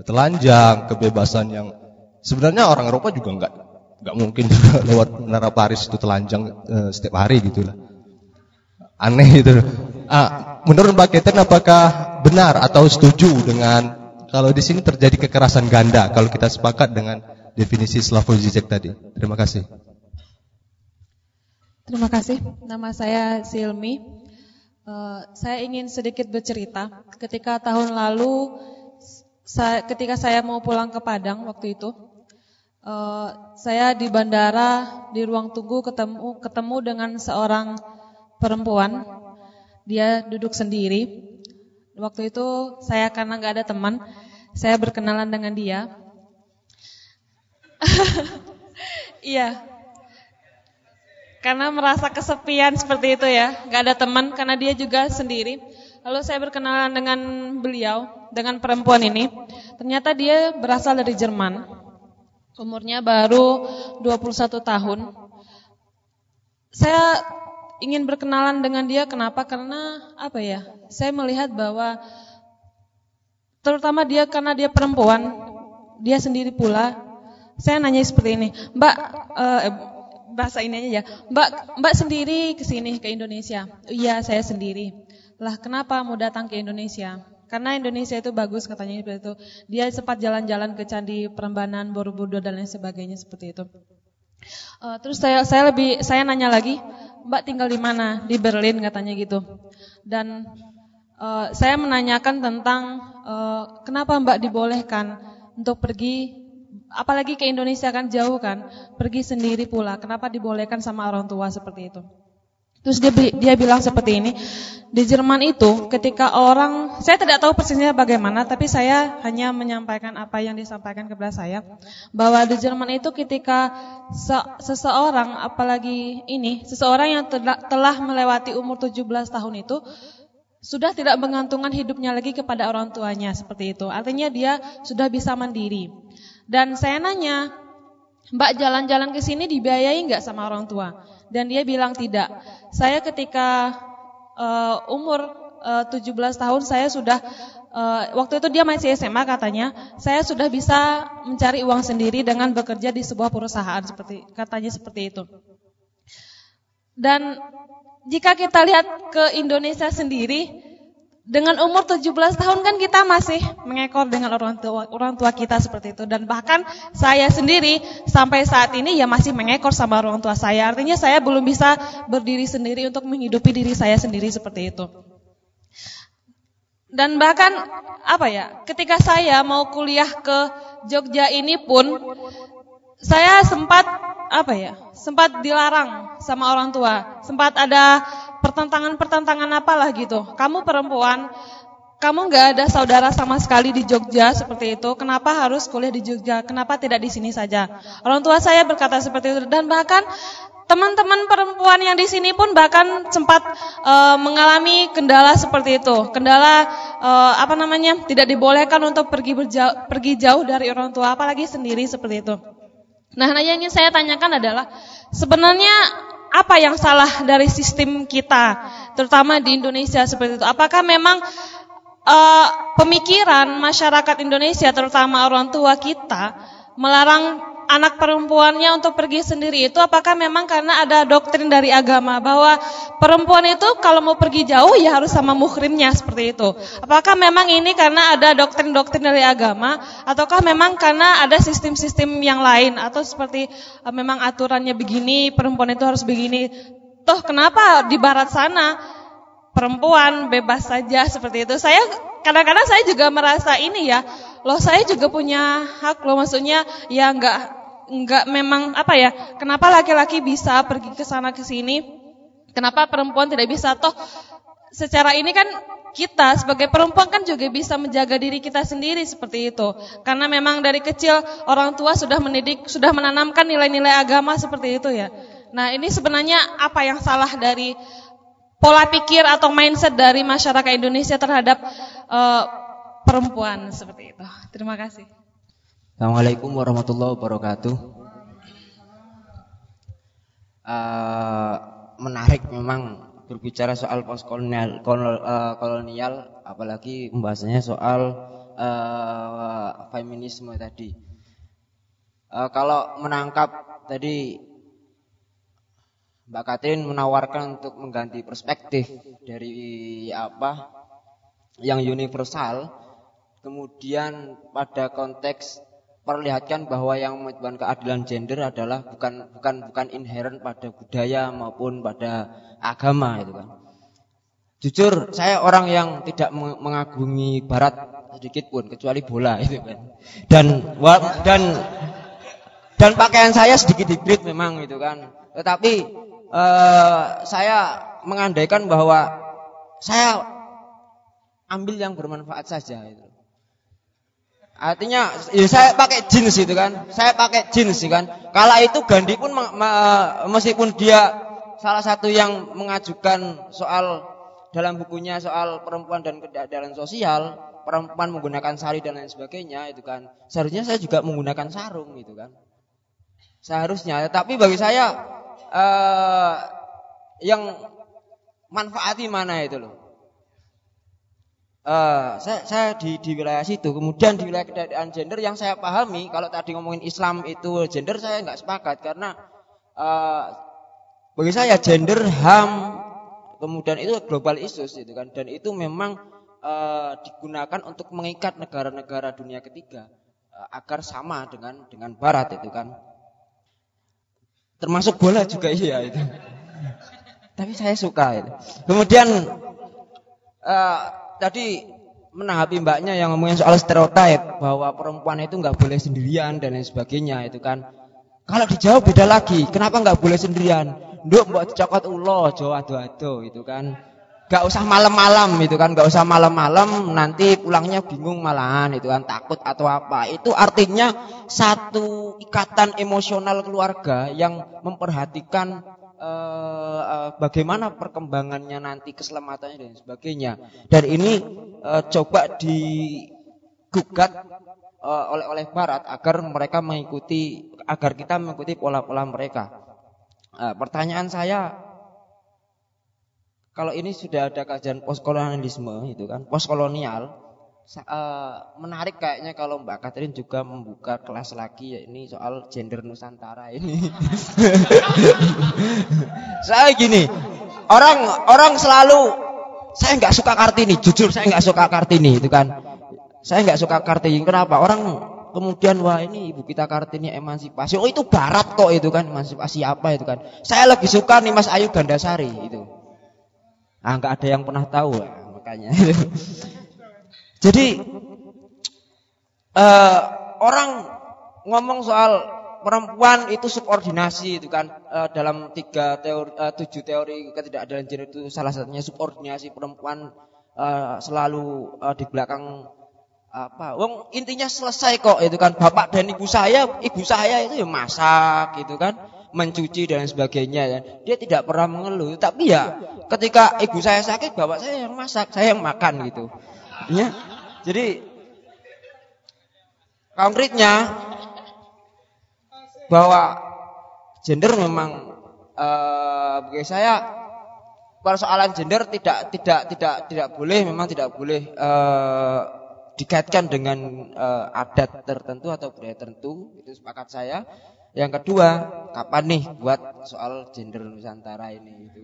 telanjang, kebebasan yang sebenarnya orang Eropa juga enggak enggak mungkin juga lewat menara Paris itu telanjang uh, setiap hari gitulah. Aneh itu. Ah, menurut Mbak Keten apakah benar atau setuju dengan kalau di sini terjadi kekerasan ganda kalau kita sepakat dengan definisi Slavoj Zizek tadi. Terima kasih.
Terima kasih. Nama saya Silmi. Uh, saya ingin sedikit bercerita. Ketika tahun lalu, saya, ketika saya mau pulang ke Padang waktu itu, uh, saya di bandara di ruang tunggu ketemu ketemu dengan seorang perempuan. Dia duduk sendiri Waktu itu saya karena nggak ada teman, saya berkenalan dengan dia. Iya. Karena merasa kesepian seperti itu ya, nggak ada teman karena dia juga sendiri. Lalu saya berkenalan dengan beliau, dengan perempuan ini. Ternyata dia berasal dari Jerman. Umurnya baru 21 tahun. Saya ingin berkenalan dengan dia kenapa? Karena apa ya? Saya melihat bahwa terutama dia karena dia perempuan, dia sendiri pula. Saya nanya seperti ini, Mbak, uh, bahasa ini aja ya, Mbak, Mbak sendiri ke sini ke Indonesia? Iya, saya sendiri. Lah, kenapa mau datang ke Indonesia? Karena Indonesia itu bagus katanya seperti itu. Dia sempat jalan-jalan ke Candi Prambanan, Borobudur dan lain sebagainya seperti itu. Uh, terus saya saya lebih saya nanya lagi, Mbak tinggal di mana? Di Berlin katanya gitu. Dan uh, saya menanyakan tentang uh, kenapa Mbak dibolehkan untuk pergi apalagi ke Indonesia kan jauh kan, pergi sendiri pula. Kenapa dibolehkan sama orang tua seperti itu? Terus dia dia bilang seperti ini, di Jerman itu ketika orang, saya tidak tahu persisnya bagaimana, tapi saya hanya menyampaikan apa yang disampaikan kepada saya, bahwa di Jerman itu ketika se seseorang, apalagi ini, seseorang yang telah, telah melewati umur 17 tahun itu, sudah tidak menggantungkan hidupnya lagi kepada orang tuanya seperti itu. Artinya dia sudah bisa mandiri. Dan saya nanya, Mbak jalan-jalan ke sini dibiayai nggak sama orang tua? Dan dia bilang tidak. Saya ketika uh, umur uh, 17 tahun saya sudah uh, waktu itu dia masih SMA katanya, saya sudah bisa mencari uang sendiri dengan bekerja di sebuah perusahaan seperti katanya seperti itu. Dan jika kita lihat ke Indonesia sendiri, dengan umur 17 tahun kan kita masih mengekor dengan orang tua orang tua kita seperti itu dan bahkan saya sendiri sampai saat ini ya masih mengekor sama orang tua saya. Artinya saya belum bisa berdiri sendiri untuk menghidupi diri saya sendiri seperti itu. Dan bahkan apa ya, ketika saya mau kuliah ke Jogja ini pun saya sempat apa ya? Sempat dilarang sama orang tua. Sempat ada pertentangan-pertentangan apalah gitu. Kamu perempuan, kamu nggak ada saudara sama sekali di Jogja seperti itu. Kenapa harus kuliah di Jogja? Kenapa tidak di sini saja? Orang tua saya berkata seperti itu dan bahkan teman-teman perempuan yang di sini pun bahkan sempat uh, mengalami kendala seperti itu. Kendala uh, apa namanya? tidak dibolehkan untuk pergi berjauh, pergi jauh dari orang tua apalagi sendiri seperti itu. Nah, yang ingin saya tanyakan adalah sebenarnya apa yang salah dari sistem kita, terutama di Indonesia seperti itu? Apakah memang uh, pemikiran masyarakat Indonesia, terutama orang tua kita, melarang anak perempuannya untuk pergi sendiri itu apakah memang karena ada doktrin dari agama bahwa perempuan itu kalau mau pergi jauh ya harus sama muhrimnya seperti itu. Apakah memang ini karena ada doktrin-doktrin dari agama ataukah memang karena ada sistem-sistem yang lain atau seperti uh, memang aturannya begini, perempuan itu harus begini. Toh kenapa di barat sana perempuan bebas saja seperti itu? Saya kadang-kadang saya juga merasa ini ya, loh saya juga punya hak loh maksudnya ya nggak nggak memang apa ya, kenapa laki-laki bisa pergi ke sana ke sini, kenapa perempuan tidak bisa toh secara ini kan kita sebagai perempuan kan juga bisa menjaga diri kita sendiri seperti itu. Karena memang dari kecil orang tua sudah mendidik, sudah menanamkan nilai-nilai agama seperti itu ya. Nah, ini sebenarnya apa yang salah dari pola pikir atau mindset dari masyarakat Indonesia terhadap uh, perempuan seperti itu. Terima kasih.
Assalamualaikum warahmatullahi wabarakatuh. Uh, menarik memang berbicara soal postkolonial kolonial, kolonial apalagi pembahasannya soal uh, feminisme tadi. Uh, kalau menangkap tadi Mbak Katrin menawarkan untuk mengganti perspektif dari apa yang universal, kemudian pada konteks perlihatkan bahwa yang menyebabkan keadilan gender adalah bukan bukan bukan inherent pada budaya maupun pada agama itu kan. Jujur saya orang yang tidak mengagumi barat sedikit pun kecuali bola itu kan. Dan dan dan pakaian saya sedikit hibrid memang itu kan. Tetapi uh, saya mengandaikan bahwa saya ambil yang bermanfaat saja itu. Artinya ya saya pakai jeans itu kan. Saya pakai jeans itu kan. Kala itu Gandhi pun meskipun dia salah satu yang mengajukan soal dalam bukunya soal perempuan dan keadaan sosial, perempuan menggunakan sari dan lain sebagainya itu kan. Seharusnya saya juga menggunakan sarung itu kan. Seharusnya, tapi bagi saya uh, yang manfaati mana itu loh. Uh, saya, saya di, di wilayah situ, kemudian di wilayah keadaan gender yang saya pahami, kalau tadi ngomongin Islam itu gender saya nggak sepakat karena uh, bagi saya gender ham kemudian itu global issues itu kan dan itu memang uh, digunakan untuk mengikat negara-negara dunia ketiga uh, agar sama dengan dengan Barat itu kan Termasuk bola juga iya itu. Tapi saya suka itu. Kemudian uh, tadi menanggapi mbaknya yang ngomongin soal stereotip bahwa perempuan itu nggak boleh sendirian dan lain sebagainya itu kan. Kalau dijawab beda lagi, kenapa nggak boleh sendirian? Nduk mbok cokot ulo, Jawa ado-ado itu kan. Gak usah malam-malam itu kan, gak usah malam-malam nanti pulangnya bingung malahan itu kan takut atau apa. Itu artinya satu ikatan emosional keluarga yang memperhatikan uh, uh, bagaimana perkembangannya nanti keselamatannya dan sebagainya. Dan ini uh, coba digugat uh, oleh oleh Barat agar mereka mengikuti agar kita mengikuti pola-pola mereka. Uh, pertanyaan saya kalau ini sudah ada kajian postkolonialisme itu kan, postkolonial, uh, menarik kayaknya kalau Mbak Catherine juga membuka kelas lagi ya ini soal gender Nusantara ini. saya gini, orang orang selalu saya nggak suka Kartini, jujur saya nggak suka Kartini itu kan. Saya nggak suka Kartini. Kenapa? Orang kemudian wah ini ibu kita Kartini emansipasi. Oh itu barat kok itu kan emansipasi apa itu kan. Saya lebih suka nih Mas Ayu Gandasari itu. Ah, nggak ada yang pernah tahu makanya. Jadi uh, orang ngomong soal perempuan itu subordinasi itu kan uh, dalam tiga teori uh, tujuh teori ketidakadilan gender itu salah satunya subordinasi perempuan uh, selalu uh, di belakang apa wong intinya selesai kok itu kan bapak dan ibu saya ibu saya itu ya masak gitu kan mencuci dan sebagainya ya. Dia tidak pernah mengeluh, tapi ya ketika ibu saya sakit, bapak saya yang masak, saya yang makan gitu. Ya. Jadi konkretnya bahwa gender memang uh, bagi saya persoalan gender tidak tidak tidak tidak boleh memang tidak boleh uh, dikaitkan dengan uh, adat tertentu atau budaya tertentu itu sepakat saya yang kedua, kapan nih buat soal gender Nusantara ini itu.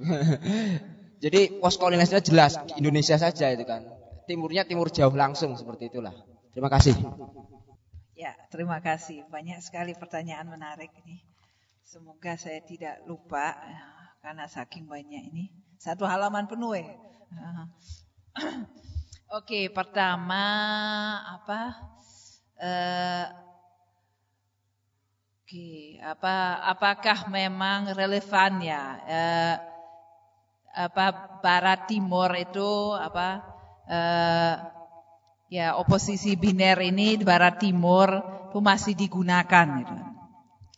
Jadi postkolonialisme jelas di Indonesia saja itu kan. Timurnya timur jauh langsung seperti itulah. Terima kasih.
Ya, terima kasih. Banyak sekali pertanyaan menarik ini. Semoga saya tidak lupa karena saking banyak ini. Satu halaman penuh ya. Oke, pertama apa? Uh, Oke, apa apakah memang relevan ya? Uh, apa Barat Timur itu apa? Uh, ya oposisi biner ini Barat Timur itu masih digunakan gitu.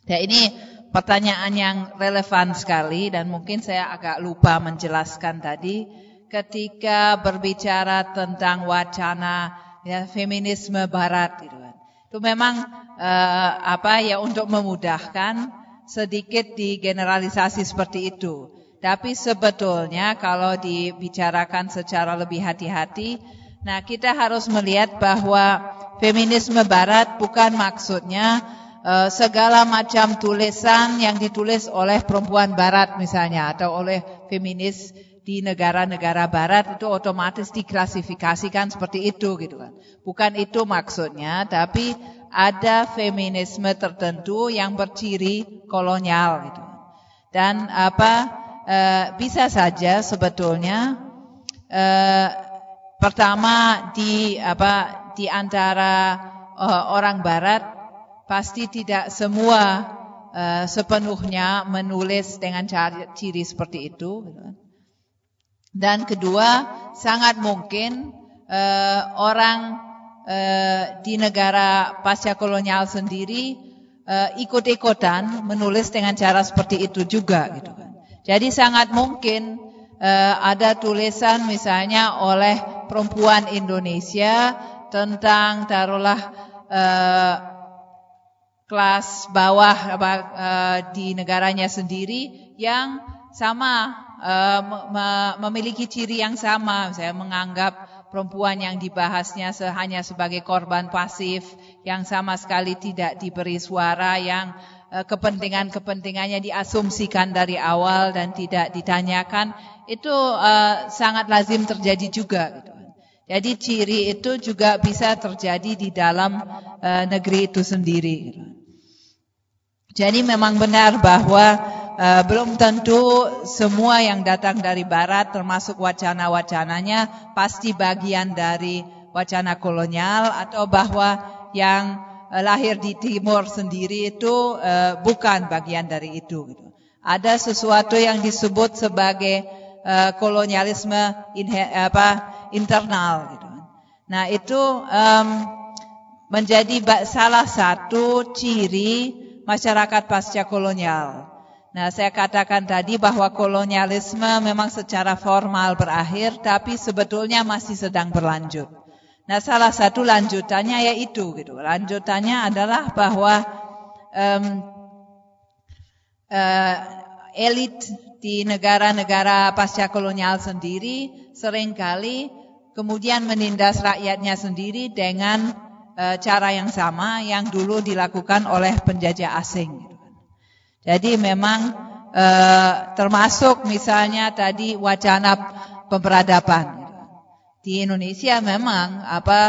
Ya ini pertanyaan yang relevan sekali dan mungkin saya agak lupa menjelaskan tadi ketika berbicara tentang wacana ya feminisme barat gitu kan. Itu memang eh, apa ya untuk memudahkan sedikit digeneralisasi seperti itu. Tapi sebetulnya kalau dibicarakan secara lebih hati-hati, nah kita harus melihat bahwa feminisme barat bukan maksudnya uh, segala macam tulisan yang ditulis oleh perempuan barat misalnya atau oleh feminis di negara-negara barat itu otomatis diklasifikasikan seperti itu gitu kan. Bukan itu maksudnya, tapi ada feminisme tertentu yang berciri kolonial gitu. Dan apa e, bisa saja sebetulnya e, pertama di apa di antara e, orang barat pasti tidak semua uh, sepenuhnya menulis dengan ciri seperti itu. Gitu kan. Dan kedua, sangat mungkin uh, orang uh, di negara pasca kolonial sendiri uh, ikut-ikutan menulis dengan cara seperti itu juga. Gitu kan. Jadi sangat mungkin uh, ada tulisan misalnya oleh perempuan Indonesia tentang taruhlah uh, kelas bawah apa, uh, di negaranya sendiri yang sama uh, memiliki ciri yang sama, saya menganggap perempuan yang dibahasnya hanya sebagai korban pasif yang sama sekali tidak diberi suara yang kepentingan-kepentingannya diasumsikan dari awal dan tidak ditanyakan itu uh, sangat lazim terjadi juga gitu. Jadi ciri itu juga bisa terjadi di dalam uh, negeri itu sendiri. Gitu. Jadi memang benar bahwa uh, belum tentu semua yang datang dari barat termasuk wacana-wacananya pasti bagian dari wacana kolonial atau bahwa yang lahir di timur sendiri itu uh, bukan bagian dari itu gitu. Ada sesuatu yang disebut sebagai uh, kolonialisme inhe, apa internal gitu. Nah, itu um, menjadi salah satu ciri masyarakat pasca kolonial. Nah, saya katakan tadi bahwa kolonialisme memang secara formal berakhir, tapi sebetulnya masih sedang berlanjut. Nah, salah satu lanjutannya yaitu gitu. Lanjutannya adalah bahwa um, uh, elit di negara-negara pasca kolonial sendiri sering kali kemudian menindas rakyatnya sendiri dengan e, cara yang sama yang dulu dilakukan oleh penjajah asing. Gitu kan. Jadi memang e, termasuk misalnya tadi wacana pemberadaban. Di Indonesia memang apa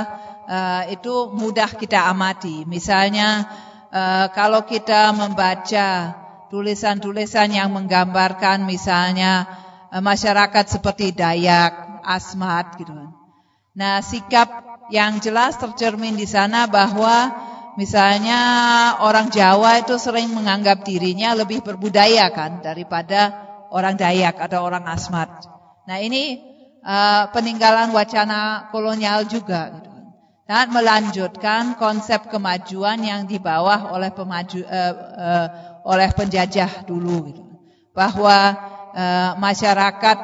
e, itu mudah kita amati. Misalnya e, kalau kita membaca tulisan-tulisan yang menggambarkan misalnya e, masyarakat seperti Dayak, Asmat gitu kan. Nah, sikap yang jelas tercermin di sana bahwa misalnya orang Jawa itu sering menganggap dirinya lebih berbudaya kan daripada orang Dayak atau orang Asmat. Nah ini uh, peninggalan wacana kolonial juga gitu. Dan melanjutkan konsep kemajuan yang dibawa oleh pemaju uh, uh, oleh penjajah dulu gitu. Bahwa uh, masyarakat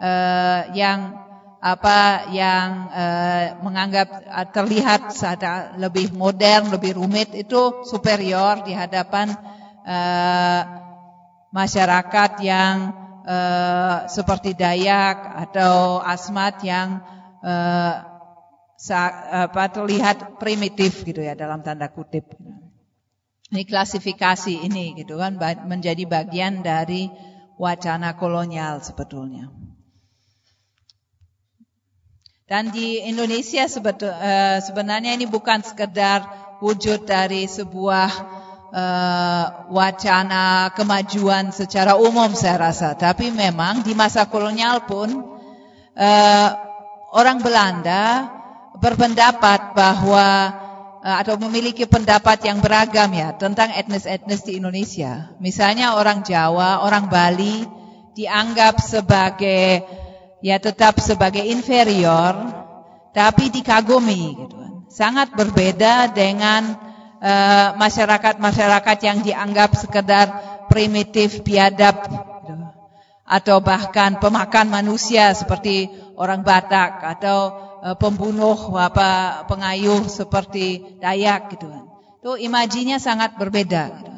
uh, yang apa yang uh, menganggap terlihat lebih modern, lebih rumit itu superior di hadapan uh, masyarakat yang uh, seperti Dayak atau Asmat yang uh, apa terlihat primitif gitu ya dalam tanda kutip. Ini klasifikasi ini gitu kan menjadi bagian dari wacana kolonial sebetulnya. Dan di Indonesia sebetul, uh, sebenarnya ini bukan sekedar wujud dari sebuah uh, wacana kemajuan secara umum saya rasa, tapi memang di masa kolonial pun uh, orang Belanda berpendapat bahwa eh, atau memiliki pendapat yang beragam ya tentang etnis-etnis di Indonesia. Misalnya orang Jawa, orang Bali dianggap sebagai ya tetap sebagai inferior tapi dikagumi gitu kan. Sangat berbeda dengan masyarakat-masyarakat uh, yang dianggap sekedar primitif, biadab atau bahkan pemakan manusia seperti orang Batak atau uh, pembunuh apa pengayuh seperti Dayak gitu kan. Itu imajinya sangat berbeda gitu.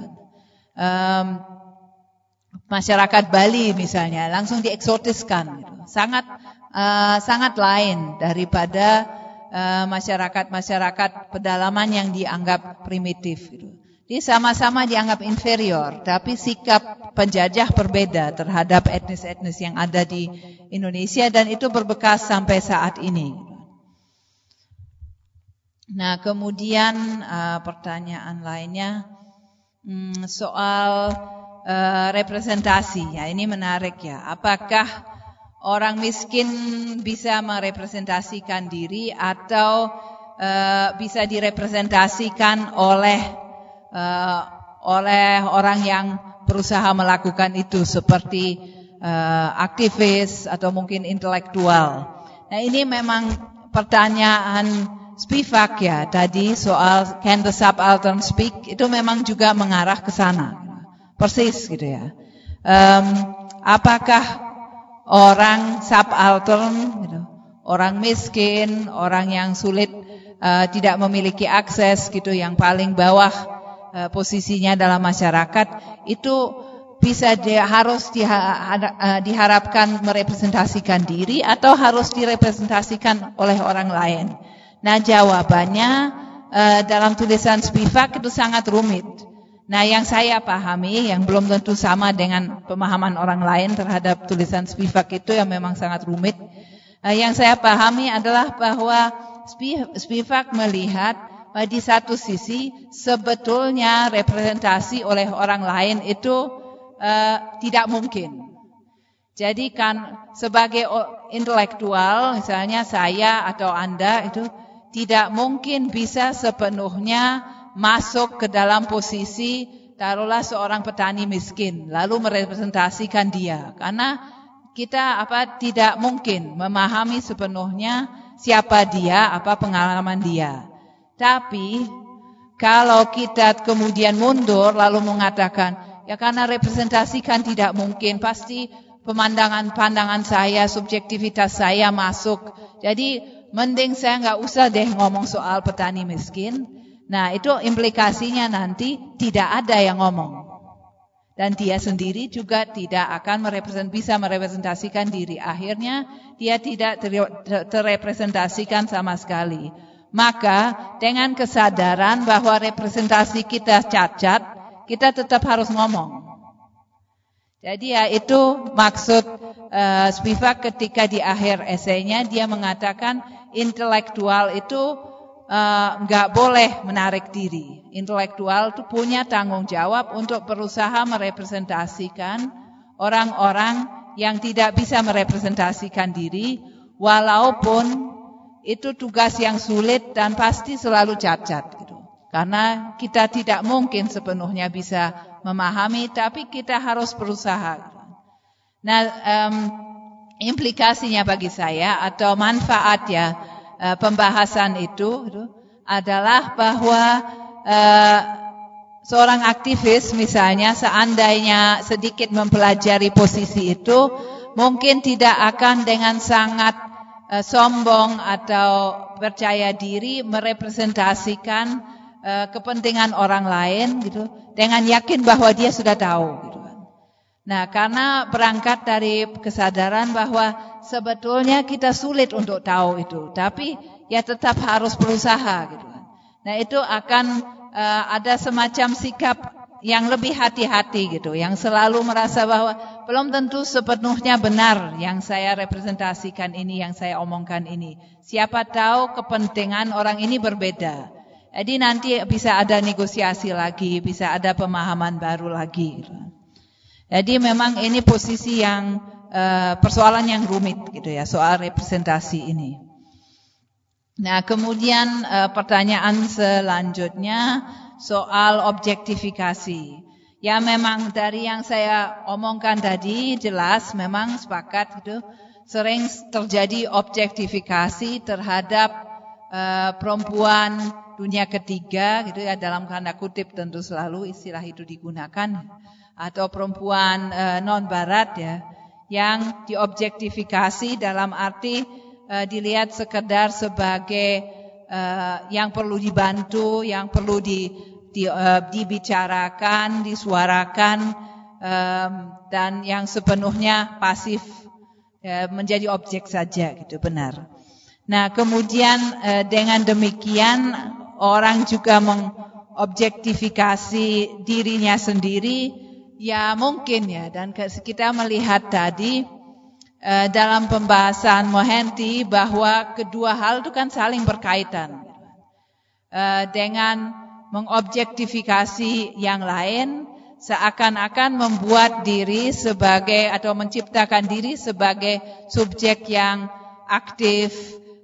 Um, masyarakat Bali misalnya langsung dieksotiskan gitu. Sangat uh, sangat lain daripada masyarakat-masyarakat pedalaman yang dianggap primitif. Dia sama-sama dianggap inferior, tapi sikap penjajah berbeda terhadap etnis-etnis yang ada di Indonesia dan itu berbekas sampai saat ini. Nah, kemudian uh, pertanyaan lainnya hmm, soal uh, representasi. Ya, ini menarik ya. Apakah orang miskin bisa merepresentasikan diri atau uh, bisa direpresentasikan oleh uh, oleh orang yang berusaha melakukan itu seperti uh, aktivis atau mungkin intelektual. Nah, ini memang pertanyaan Spivak ya tadi soal can the subaltern speak itu memang juga mengarah ke sana persis gitu ya. Um, apakah orang subaltern, gitu, orang miskin, orang yang sulit uh, tidak memiliki akses gitu, yang paling bawah uh, posisinya dalam masyarakat itu bisa dia harus diha, uh, diharapkan merepresentasikan diri atau harus direpresentasikan oleh orang lain. Nah jawabannya uh, dalam tulisan Spivak itu sangat rumit. Nah, yang saya pahami, yang belum tentu sama dengan pemahaman orang lain terhadap tulisan Spivak itu yang memang sangat rumit. Uh, yang saya pahami adalah bahwa Spivak melihat bahwa di satu sisi sebetulnya representasi oleh orang lain itu uh, tidak mungkin. Jadi kan sebagai intelektual, misalnya saya atau Anda itu tidak mungkin bisa sepenuhnya masuk ke dalam posisi taruhlah seorang petani miskin lalu merepresentasikan dia karena kita apa tidak mungkin memahami sepenuhnya siapa dia, apa pengalaman dia. Tapi kalau kita kemudian mundur lalu mengatakan ya karena representasikan tidak mungkin pasti pemandangan pandangan saya, subjektivitas saya masuk. Jadi mending saya nggak usah deh ngomong soal petani miskin Nah, itu implikasinya nanti tidak ada yang ngomong. Dan dia sendiri juga tidak akan merepresent, bisa merepresentasikan diri. Akhirnya dia tidak terrepresentasikan sama sekali. Maka dengan kesadaran bahwa representasi kita cacat, kita tetap harus ngomong. Jadi ya itu maksud uh, Spivak ketika di akhir esainya dia mengatakan intelektual itu nggak uh, boleh menarik diri. Intelektual itu punya tanggung jawab untuk berusaha merepresentasikan orang-orang yang tidak bisa merepresentasikan diri, walaupun itu tugas yang sulit dan pasti selalu cacat. Gitu. Karena kita tidak mungkin sepenuhnya bisa memahami, tapi kita harus berusaha. Nah, um, implikasinya bagi saya atau manfaatnya uh, pembahasan itu, adalah bahwa uh, seorang aktivis misalnya seandainya sedikit mempelajari posisi itu mungkin tidak akan dengan sangat uh, sombong atau percaya diri merepresentasikan kepentingan orang lain gitu dengan yakin bahwa dia sudah tahu gitu kan. Nah, karena berangkat dari kesadaran bahwa sebetulnya kita sulit untuk tahu itu, tapi ya tetap harus berusaha gitu kan. Nah, itu akan uh, ada semacam sikap yang lebih hati-hati gitu, yang selalu merasa bahwa belum tentu sepenuhnya benar yang saya representasikan ini, yang saya omongkan ini. Siapa tahu kepentingan orang ini berbeda. Jadi nanti bisa ada negosiasi lagi, bisa ada pemahaman baru lagi. Gitu. Jadi memang ini posisi yang uh, persoalan yang rumit gitu ya soal representasi ini. Nah, kemudian uh, pertanyaan selanjutnya soal objektifikasi. Ya memang dari yang saya omongkan tadi jelas memang sepakat gitu sering terjadi objektifikasi terhadap uh, perempuan dunia ketiga gitu ya dalam tanda kutip tentu selalu istilah itu digunakan atau perempuan uh, non barat ya yang diobjektifikasi dalam arti uh, dilihat sekedar sebagai uh, yang perlu dibantu, yang perlu di, di uh, dibicarakan, disuarakan um, dan yang sepenuhnya pasif uh, menjadi objek saja gitu benar. Nah, kemudian uh, dengan demikian orang juga mengobjektifikasi dirinya sendiri, ya mungkin ya. Dan kita melihat tadi eh, dalam pembahasan Mohenti bahwa kedua hal itu kan saling berkaitan. Eh, dengan mengobjektifikasi yang lain, seakan-akan membuat diri sebagai atau menciptakan diri sebagai subjek yang aktif,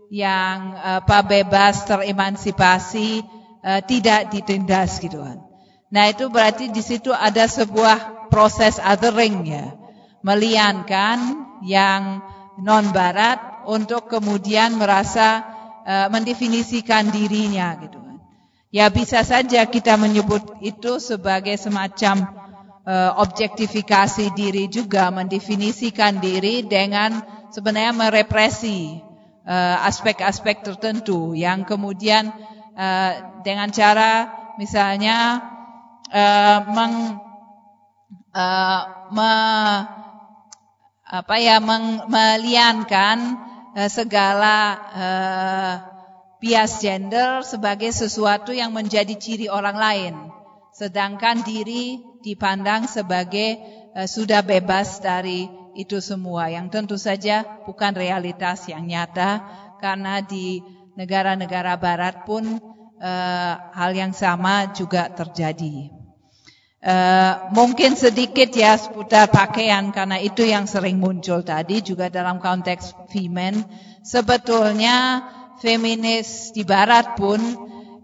yang apa bebas teremansipasi uh, tidak ditindas gitu kan. Nah itu berarti di situ ada sebuah proses othering ya, meliankan yang non barat untuk kemudian merasa uh, mendefinisikan dirinya gitu kan. Ya bisa saja kita menyebut itu sebagai semacam uh, objektifikasi diri juga mendefinisikan diri dengan sebenarnya merepresi Eh, aspek-aspek tertentu yang kemudian uh, dengan cara misalnya me, apa ya meng, meliankan uh, segala bias gender sebagai sesuatu yang menjadi ciri orang lain sedangkan diri dipandang sebagai sudah bebas dari itu semua yang tentu saja bukan realitas yang nyata karena di negara-negara barat pun uh, hal yang sama juga terjadi. Uh, mungkin sedikit ya seputar pakaian karena itu yang sering muncul tadi juga dalam konteks female. Sebetulnya feminis di barat pun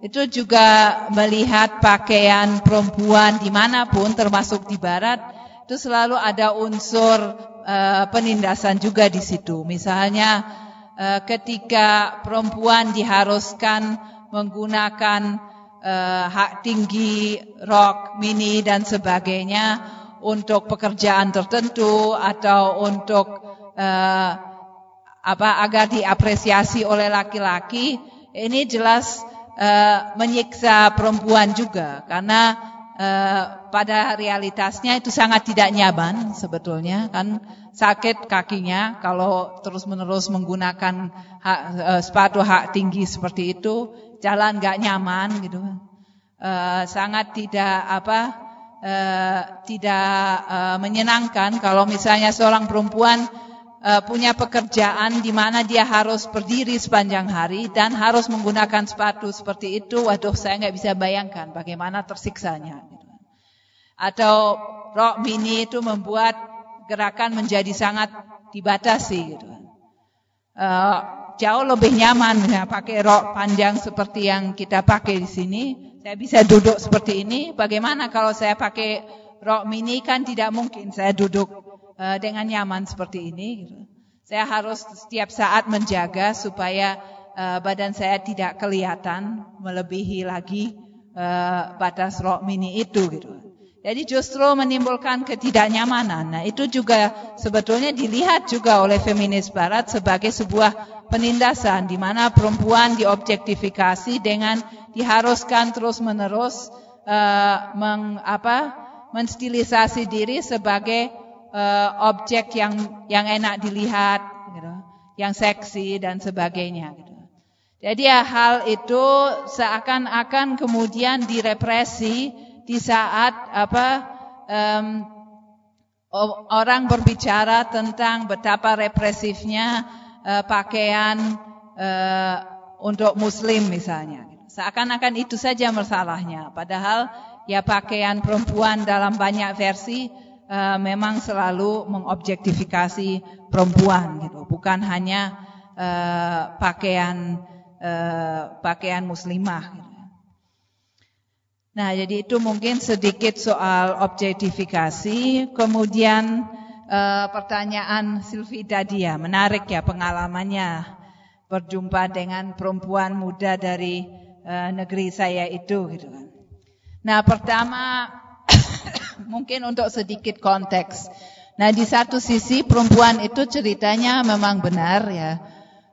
itu juga melihat pakaian perempuan di mana pun termasuk di barat itu selalu ada unsur uh, penindasan juga di situ. Misalnya uh, ketika perempuan diharuskan menggunakan uh, hak tinggi, rok, mini dan sebagainya untuk pekerjaan tertentu atau untuk uh, apa agar diapresiasi oleh laki-laki, ini jelas uh, menyiksa perempuan juga. Karena Eh, pada realitasnya itu sangat tidak nyaman sebetulnya kan sakit kakinya kalau terus-menerus menggunakan hak, uh, sepatu hak tinggi seperti itu jalan nggak nyaman gitu uh, sangat tidak apa uh, tidak uh, menyenangkan kalau misalnya seorang perempuan punya pekerjaan di mana dia harus berdiri sepanjang hari dan harus menggunakan sepatu seperti itu, waduh saya nggak bisa bayangkan bagaimana tersiksanya. Gitu. Atau rok mini itu membuat gerakan menjadi sangat dibatasi. Gitu. Uh, jauh lebih nyaman ya pakai rok panjang seperti yang kita pakai di sini. Saya bisa duduk seperti ini. Bagaimana kalau saya pakai rok mini kan tidak mungkin saya duduk uh, dengan nyaman seperti ini. Saya harus setiap saat menjaga supaya uh, badan saya tidak kelihatan melebihi lagi uh, batas rok mini itu. Gitu. Jadi justru menimbulkan ketidaknyamanan. Nah itu juga sebetulnya dilihat juga oleh feminis barat sebagai sebuah penindasan di mana perempuan diobjektifikasi dengan diharuskan terus menerus uh, meng, apa, menstilisasi diri sebagai uh, objek yang yang enak dilihat, gitu, yang seksi dan sebagainya. Gitu. Jadi ya, hal itu seakan-akan kemudian direpresi di saat apa um, orang berbicara tentang betapa represifnya uh, pakaian uh, untuk Muslim misalnya. Seakan-akan itu saja masalahnya. Padahal ya pakaian perempuan dalam banyak versi uh, memang selalu mengobjektifikasi perempuan gitu, bukan hanya uh, pakaian uh, pakaian muslimah. Gitu. Nah, jadi itu mungkin sedikit soal objektifikasi. Kemudian uh, pertanyaan Silvi tadi ya, menarik ya pengalamannya berjumpa dengan perempuan muda dari uh, negeri saya itu gitu kan. Nah, pertama mungkin untuk sedikit konteks. Nah, di satu sisi perempuan itu ceritanya memang benar ya.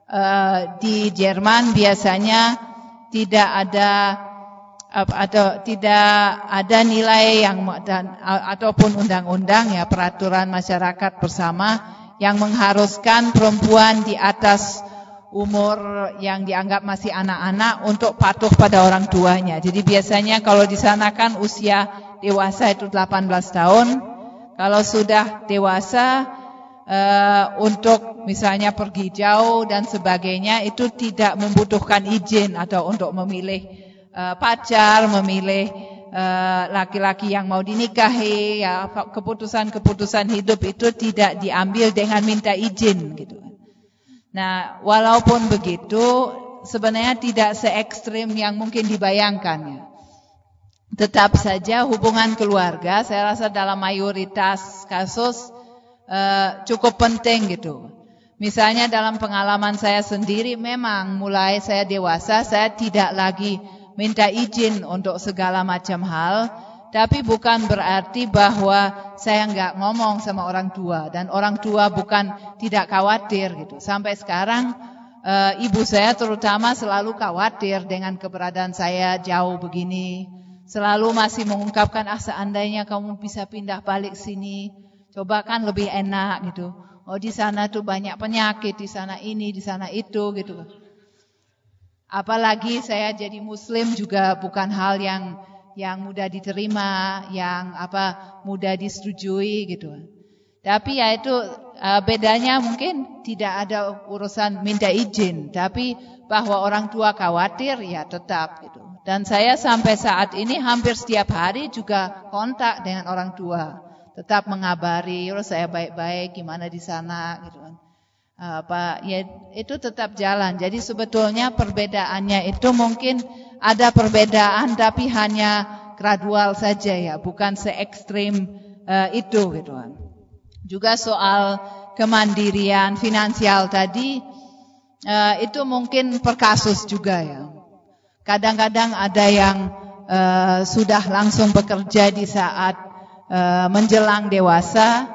Uh, di Jerman biasanya tidak ada atau tidak ada nilai yang dan ataupun undang-undang ya peraturan masyarakat bersama yang mengharuskan perempuan di atas umur yang dianggap masih anak-anak untuk patuh pada orang tuanya. Jadi biasanya kalau di sana kan usia dewasa itu 18 tahun. Kalau sudah dewasa uh, untuk misalnya pergi jauh dan sebagainya itu tidak membutuhkan izin atau untuk memilih uh, pacar, memilih eh, laki-laki uh, yang mau dinikahi, ya keputusan-keputusan hidup itu tidak diambil dengan minta izin gitu. Nah, walaupun begitu sebenarnya tidak se ekstrim yang mungkin dibayangkan ya tetap saja hubungan keluarga saya rasa dalam mayoritas kasus uh, cukup penting gitu. Misalnya dalam pengalaman saya sendiri memang mulai saya dewasa saya tidak lagi minta izin untuk segala macam hal, tapi bukan berarti bahwa saya nggak ngomong sama orang tua dan orang tua bukan tidak khawatir gitu. Sampai sekarang uh, ibu saya terutama selalu khawatir dengan keberadaan saya jauh begini selalu masih mengungkapkan ah seandainya kamu bisa pindah balik sini, coba kan lebih enak gitu. Oh di sana tuh banyak penyakit, di sana ini, di sana itu gitu. Apalagi saya jadi muslim juga bukan hal yang yang mudah diterima, yang apa mudah disetujui gitu. Tapi ya itu uh, bedanya mungkin tidak ada urusan minta izin, tapi bahwa orang tua khawatir ya tetap gitu. Dan saya sampai saat ini hampir setiap hari juga kontak dengan orang tua. Tetap mengabari, saya baik-baik, gimana di sana gitu kan. Apa ya itu tetap jalan. Jadi sebetulnya perbedaannya itu mungkin ada perbedaan tapi hanya gradual saja ya, bukan se ekstrim uh, itu gitu kan. Juga soal kemandirian finansial tadi uh, itu mungkin per kasus juga ya. Kadang-kadang ada yang uh, sudah langsung bekerja di saat uh, menjelang dewasa,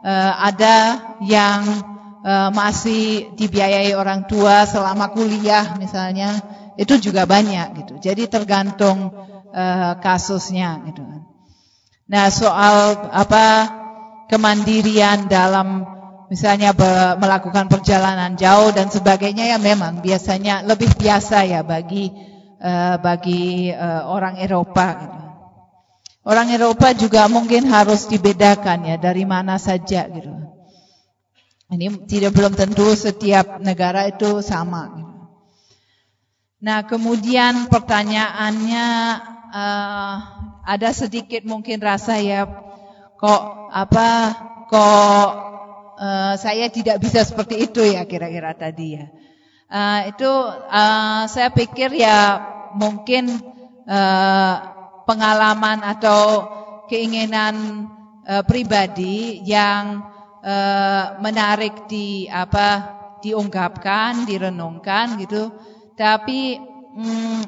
uh, ada yang uh, masih dibiayai orang tua selama kuliah misalnya, itu juga banyak gitu. Jadi tergantung uh, kasusnya gitu. Nah soal apa kemandirian dalam misalnya melakukan perjalanan jauh dan sebagainya ya memang biasanya lebih biasa ya bagi uh, bagi uh, orang Eropa. Gitu. Orang Eropa juga mungkin harus dibedakan ya dari mana saja gitu. Ini tidak belum tentu setiap negara itu sama. Nah kemudian pertanyaannya uh, ada sedikit mungkin rasa ya kok apa kok uh, saya tidak bisa seperti itu ya kira-kira tadi ya. Uh, itu uh, saya pikir ya mungkin uh, pengalaman atau keinginan uh, pribadi yang uh, menarik di apa diungkapkan, direnungkan gitu. Tapi mm,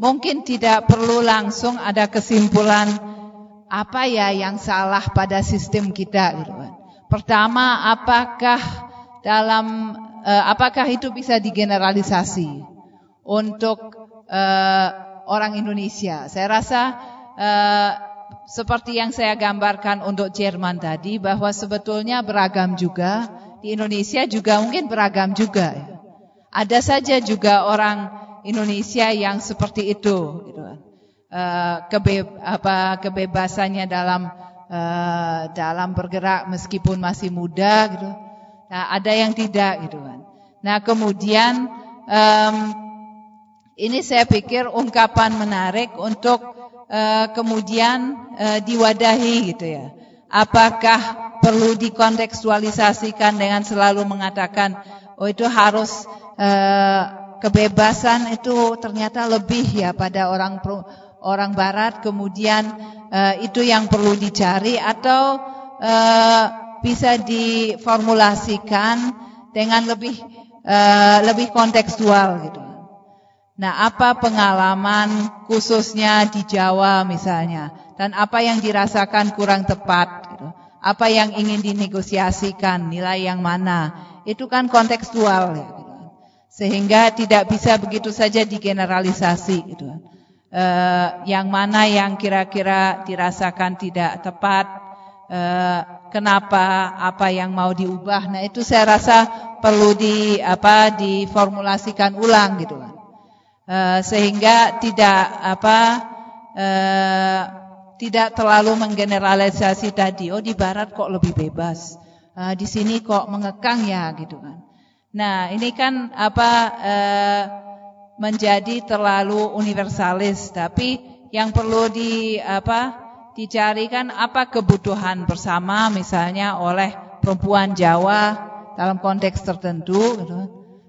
mungkin tidak perlu langsung ada kesimpulan apa ya yang salah pada sistem kita gitu. Pertama, apakah dalam uh, apakah itu bisa digeneralisasi untuk uh, orang Indonesia? Saya rasa seperti yang saya gambarkan untuk Jerman tadi bahwa sebetulnya beragam juga di Indonesia juga mungkin beragam juga. Ada saja juga orang Indonesia yang seperti itu, gitu. apa kebebasannya dalam uh, dalam bergerak meskipun masih muda, gitu. Nah, ada yang tidak gitu kan. Nah, kemudian ini saya pikir ungkapan menarik untuk uh, kemudian uh, diwadahi gitu ya. Apakah perlu dikontekstualisasikan dengan selalu mengatakan, oh itu harus eh, kebebasan itu ternyata lebih ya pada orang orang Barat, kemudian eh, itu yang perlu dicari atau eh, bisa diformulasikan dengan lebih eh, lebih kontekstual gitu. Nah, apa pengalaman khususnya di Jawa misalnya dan apa yang dirasakan kurang tepat gitu. Apa yang ingin dinegosiasikan, nilai yang mana? Itu kan kontekstual ya, gitu. Sehingga tidak bisa begitu saja digeneralisasi gitu. Eh, yang mana yang kira-kira dirasakan tidak tepat, eh, kenapa, apa yang mau diubah. Nah, itu saya rasa perlu di apa diformulasikan ulang gitu kan. Eh, sehingga tidak apa uh, tidak terlalu menggeneralisasi tadi. Oh di Barat kok lebih bebas, uh, di sini kok mengekang ya gitu kan. Nah ini kan apa uh, menjadi terlalu universalis. Tapi yang perlu di apa dicarikan apa kebutuhan bersama misalnya oleh perempuan Jawa dalam konteks tertentu. Gitu.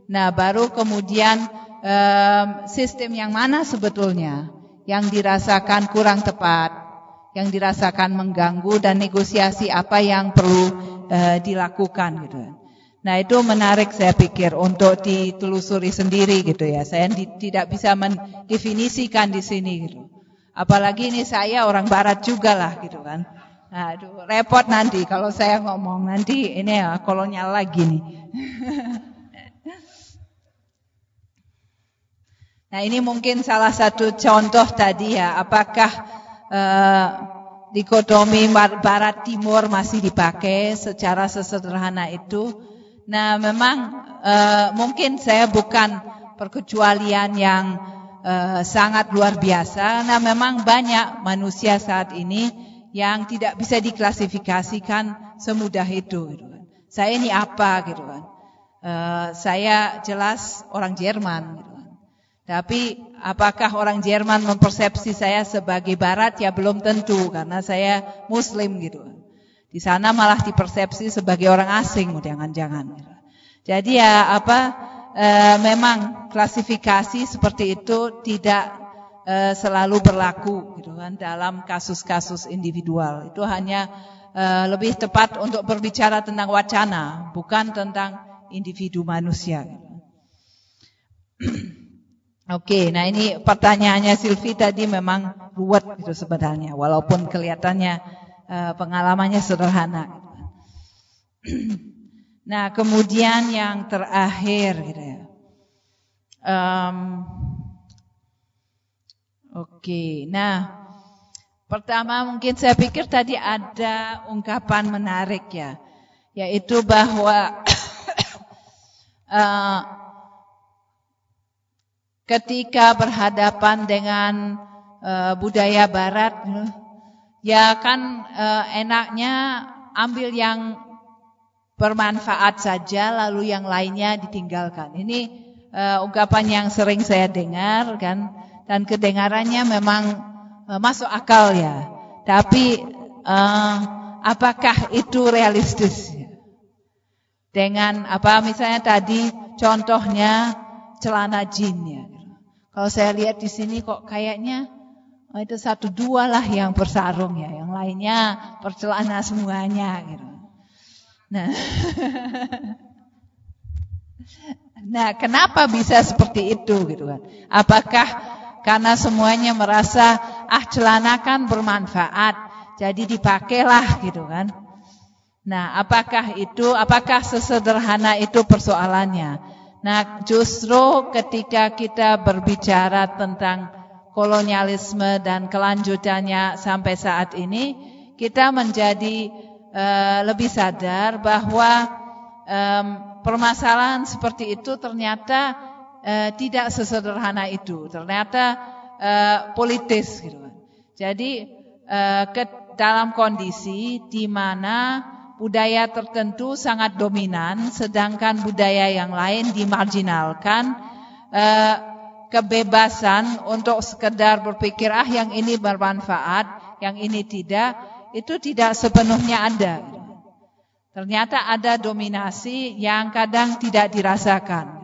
Nah baru kemudian um, sistem yang mana sebetulnya yang dirasakan kurang tepat, yang dirasakan mengganggu dan negosiasi apa yang perlu uh, dilakukan gitu. Nah itu menarik saya pikir untuk ditelusuri sendiri gitu ya. Saya di, tidak bisa mendefinisikan di sini gitu. Apalagi ini saya orang Barat juga lah gitu kan. Nah, aduh, repot nanti kalau saya ngomong nanti ini ya kolonial lagi nih. Nah ini mungkin salah satu contoh tadi ya, apakah uh, dikotomi barat timur masih dipakai secara sesederhana itu? Nah memang uh, mungkin saya bukan perkecualian yang uh, sangat luar biasa. Nah memang banyak manusia saat ini yang tidak bisa diklasifikasikan semudah itu. Gitu kan. Saya ini apa gitu kan? Uh, saya jelas orang Jerman. Gitu. Tapi apakah orang Jerman mempersepsi saya sebagai barat ya belum tentu karena saya muslim gitu. Di sana malah dipersepsi sebagai orang asing jangan-jangan. Jadi ya apa e, memang klasifikasi seperti itu tidak e, selalu berlaku gitu kan dalam kasus-kasus individual. Itu hanya e, lebih tepat untuk berbicara tentang wacana, bukan tentang individu manusia. Gitu. Oke, nah ini pertanyaannya Silvi tadi memang ruwet itu sebenarnya, walaupun kelihatannya uh, pengalamannya sederhana. nah, kemudian yang terakhir, gitu ya. Um, Oke, nah pertama mungkin saya pikir tadi ada ungkapan menarik ya, yaitu bahwa uh, ketika berhadapan dengan uh, budaya barat ya kan uh, enaknya ambil yang bermanfaat saja lalu yang lainnya ditinggalkan. Ini uh, ungkapan yang sering saya dengar kan dan kedengarannya memang uh, masuk akal ya. Tapi uh, apakah itu realistis? Dengan apa misalnya tadi contohnya celana jin. Kalau saya lihat di sini kok kayaknya oh itu satu dua lah yang bersarung ya, yang lainnya percelana semuanya gitu. Nah, nah kenapa bisa seperti itu gitu kan? Apakah karena semuanya merasa ah celana kan bermanfaat, jadi dipakailah gitu kan? Nah, apakah itu, apakah sesederhana itu persoalannya? Nah, justru ketika kita berbicara tentang kolonialisme dan kelanjutannya sampai saat ini, kita menjadi uh, lebih sadar bahwa um, permasalahan seperti itu ternyata uh, tidak sesederhana itu, ternyata uh, politis gitu. Jadi uh, ke dalam kondisi di mana budaya tertentu sangat dominan, sedangkan budaya yang lain dimarginalkan. Eh, kebebasan untuk sekedar berpikir ah yang ini bermanfaat, yang ini tidak, itu tidak sepenuhnya ada. Ternyata ada dominasi yang kadang tidak dirasakan.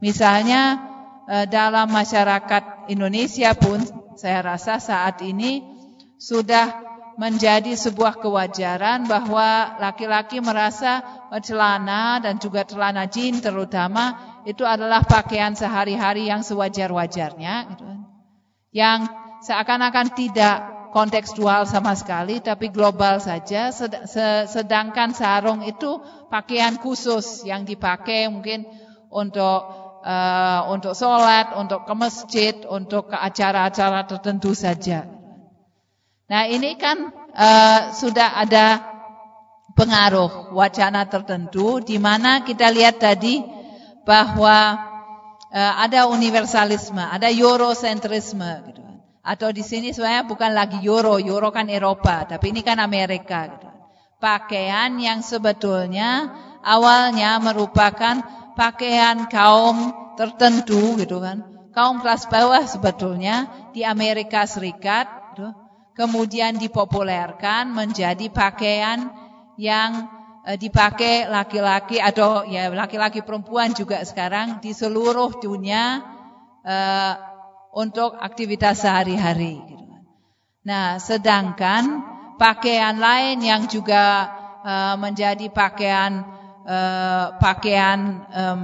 Misalnya eh, dalam masyarakat Indonesia pun saya rasa saat ini sudah menjadi sebuah kewajaran bahwa laki-laki merasa celana dan juga celana jin terutama itu adalah pakaian sehari-hari yang sewajar-wajarnya gitu kan. Yang seakan-akan tidak kontekstual sama sekali tapi global saja sedangkan sarung itu pakaian khusus yang dipakai mungkin untuk uh, untuk sholat, untuk ke masjid, untuk ke acara-acara tertentu saja. Nah ini kan uh, sudah ada pengaruh wacana tertentu di mana kita lihat tadi bahwa uh, ada universalisme, ada eurocentrisme gitu. Atau di sini sebenarnya bukan lagi euro, euro kan Eropa, tapi ini kan Amerika gitu. Pakaian yang sebetulnya awalnya merupakan pakaian kaum tertentu gitu kan. Kaum kelas bawah sebetulnya di Amerika Serikat gitu kemudian dipopulerkan menjadi pakaian yang eh, dipakai laki-laki atau ya laki-laki perempuan juga sekarang di seluruh dunia eh, untuk aktivitas sehari-hari. Gitu kan. Nah, sedangkan pakaian lain yang juga uh, menjadi pakaian uh, pakaian um,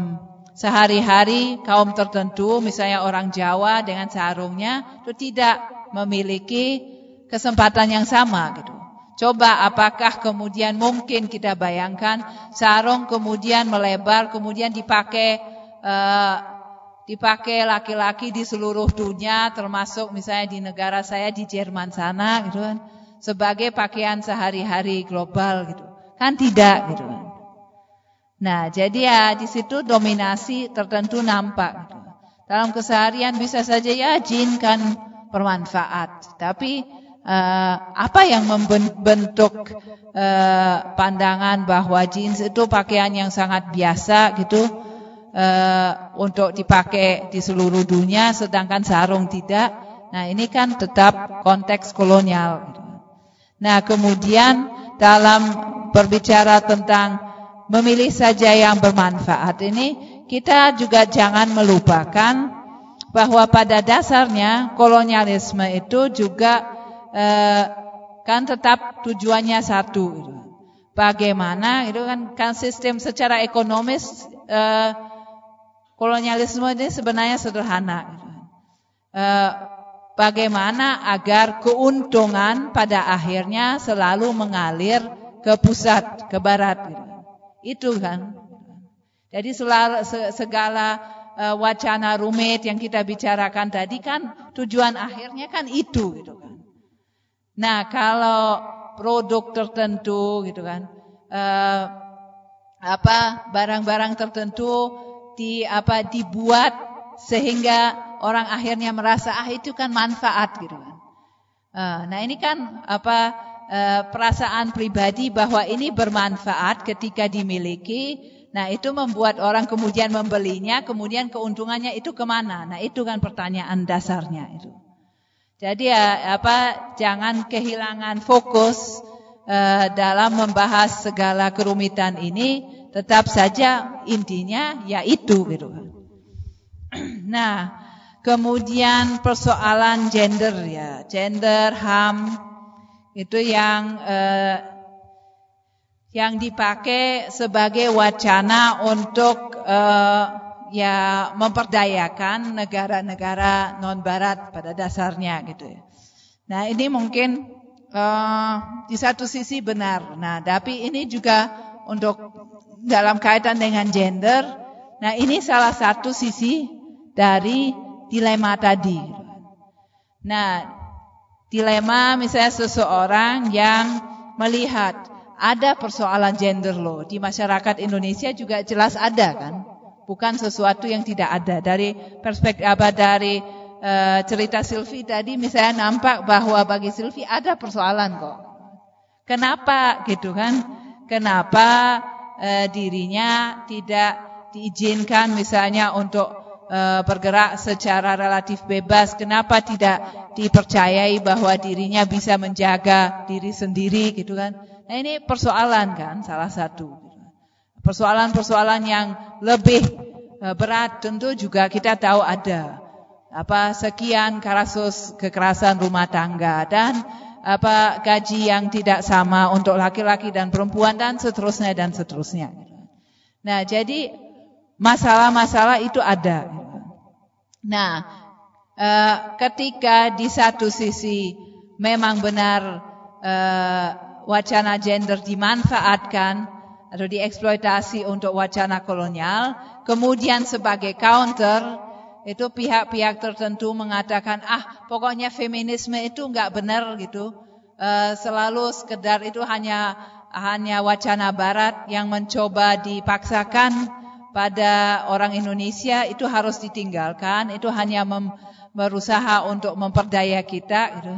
sehari-hari kaum tertentu, misalnya orang Jawa dengan sarungnya, itu tidak memiliki kesempatan yang sama gitu. Coba apakah kemudian mungkin kita bayangkan sarung kemudian melebar kemudian dipakai uh, dipakai laki-laki di seluruh dunia termasuk misalnya di negara saya di Jerman sana gitu kan sebagai pakaian sehari-hari global gitu. Kan tidak gitu kan. Nah, jadi ya di situ dominasi tertentu nampak gitu. Dalam keseharian bisa saja ya jin kan bermanfaat, tapi uh, apa yang membentuk uh, pandangan bahwa jeans itu pakaian yang sangat biasa gitu uh, untuk dipakai di seluruh dunia sedangkan sarung tidak. Nah, ini kan tetap konteks kolonial. Nah, kemudian dalam berbicara tentang memilih saja yang bermanfaat ini kita juga jangan melupakan bahwa pada dasarnya kolonialisme itu juga eh, kan tetap tujuannya satu. Bagaimana itu kan kan sistem secara ekonomis eh, kolonialisme ini sebenarnya sederhana. Eh, bagaimana agar keuntungan pada akhirnya selalu mengalir ke pusat, ke barat. Itu kan. Jadi segala wacana rumit yang kita bicarakan tadi kan tujuan akhirnya kan itu gitu kan. Nah, kalau produk tertentu gitu kan, eh, apa barang-barang tertentu di apa dibuat sehingga orang akhirnya merasa ah itu kan manfaat gitu kan. Eh, nah, ini kan apa eh, perasaan pribadi bahwa ini bermanfaat ketika dimiliki. Nah, itu membuat orang kemudian membelinya, kemudian keuntungannya itu ke mana? Nah, itu kan pertanyaan dasarnya itu. Jadi ya apa jangan kehilangan fokus uh, dalam membahas segala kerumitan ini, tetap saja intinya yaitu gitu. Nah, kemudian persoalan gender ya, gender HAM itu yang uh, yang dipakai sebagai wacana untuk uh, ya memperdayakan negara-negara non barat pada dasarnya gitu ya. Nah, ini mungkin uh, di satu sisi benar. Nah, tapi ini juga untuk dalam kaitan dengan gender. Nah, ini salah satu sisi dari dilema tadi. Nah, dilema misalnya seseorang yang melihat ada persoalan gender loh di masyarakat Indonesia juga jelas ada kan bukan sesuatu yang tidak ada. Dari perspektif apa dari uh, cerita Silvi tadi misalnya nampak bahwa bagi Silvi ada persoalan kok. Kenapa gitu kan? Kenapa uh, dirinya tidak diizinkan misalnya untuk uh, bergerak secara relatif bebas? Kenapa tidak dipercayai bahwa dirinya bisa menjaga diri sendiri gitu kan. Nah ini persoalan kan salah satu. Persoalan-persoalan yang lebih eh, berat tentu juga kita tahu ada apa sekian kasus kekerasan rumah tangga dan apa gaji yang tidak sama untuk laki-laki dan perempuan dan seterusnya dan seterusnya. Nah, jadi masalah-masalah itu ada. Nah, eh, ketika di satu sisi memang benar eh, wacana gender dimanfaatkan atau dieksploitasi untuk wacana kolonial, kemudian sebagai counter itu pihak-pihak tertentu mengatakan ah pokoknya feminisme itu nggak benar gitu uh, selalu sekedar itu hanya hanya wacana Barat yang mencoba dipaksakan pada orang Indonesia itu harus ditinggalkan itu hanya mem, berusaha untuk memperdaya kita gitu.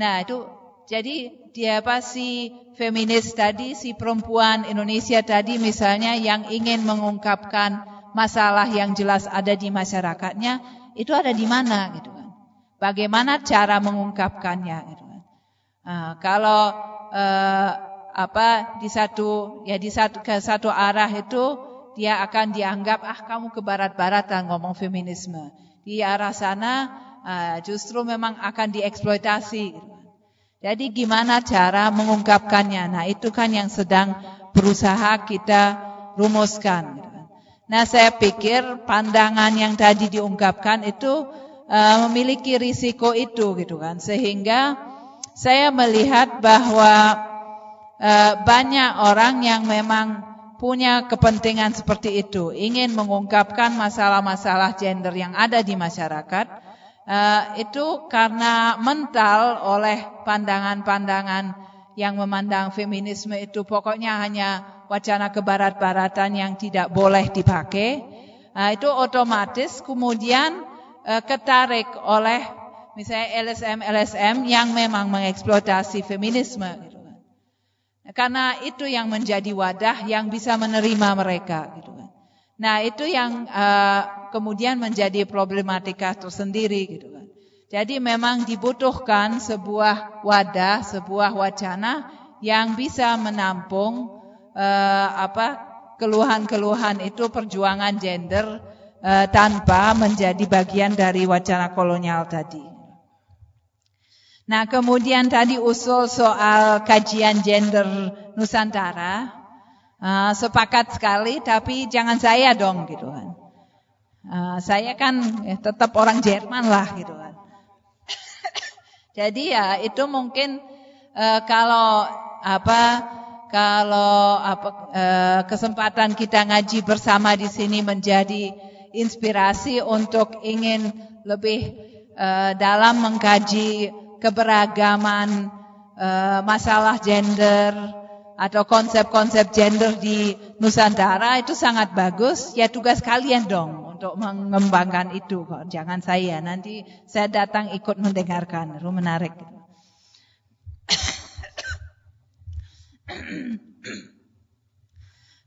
Nah itu jadi dia apa si feminis tadi si perempuan Indonesia tadi misalnya yang ingin mengungkapkan masalah yang jelas ada di masyarakatnya itu ada di mana gitu kan. Bagaimana cara mengungkapkannya gitu kan. Nah, kalau eh, apa di satu ya di satu ke satu arah itu dia akan dianggap ah kamu ke barat-baratan ngomong feminisme. Di arah sana eh, justru memang akan dieksploitasi gitu. Jadi gimana cara mengungkapkannya? Nah, itu kan yang sedang berusaha kita rumuskan. Nah, saya pikir pandangan yang tadi diungkapkan itu uh, memiliki risiko itu gitu kan. Sehingga saya melihat bahwa uh, banyak orang yang memang punya kepentingan seperti itu, ingin mengungkapkan masalah-masalah gender yang ada di masyarakat. Uh, itu karena mental oleh pandangan-pandangan yang memandang feminisme itu pokoknya hanya wacana kebarat-baratan yang tidak boleh dipakai, nah, itu otomatis kemudian uh, ketarik oleh misalnya LSM-LSM yang memang mengeksploitasi feminisme. Gitu kan. Karena itu yang menjadi wadah yang bisa menerima mereka. Gitu kan. Nah itu yang uh, kemudian menjadi problematika tersendiri. Gitu kan. Jadi memang dibutuhkan sebuah wadah, sebuah wacana yang bisa menampung apa keluhan-keluhan itu perjuangan gender uh, tanpa menjadi bagian dari wacana kolonial tadi. Nah, kemudian tadi usul soal kajian gender Nusantara. Uh, sepakat sekali, tapi jangan saya dong gitu kan. Uh, saya kan eh, tetap orang Jerman lah gitu kan. Jadi ya itu mungkin uh, kalau apa kalau apa, eh, kesempatan kita ngaji bersama di sini menjadi inspirasi untuk ingin lebih eh, dalam mengkaji keberagaman eh, masalah gender atau konsep-konsep gender di Nusantara itu sangat bagus. Ya tugas kalian dong untuk mengembangkan itu. Jangan saya. Nanti saya datang ikut mendengarkan. Itu menarik.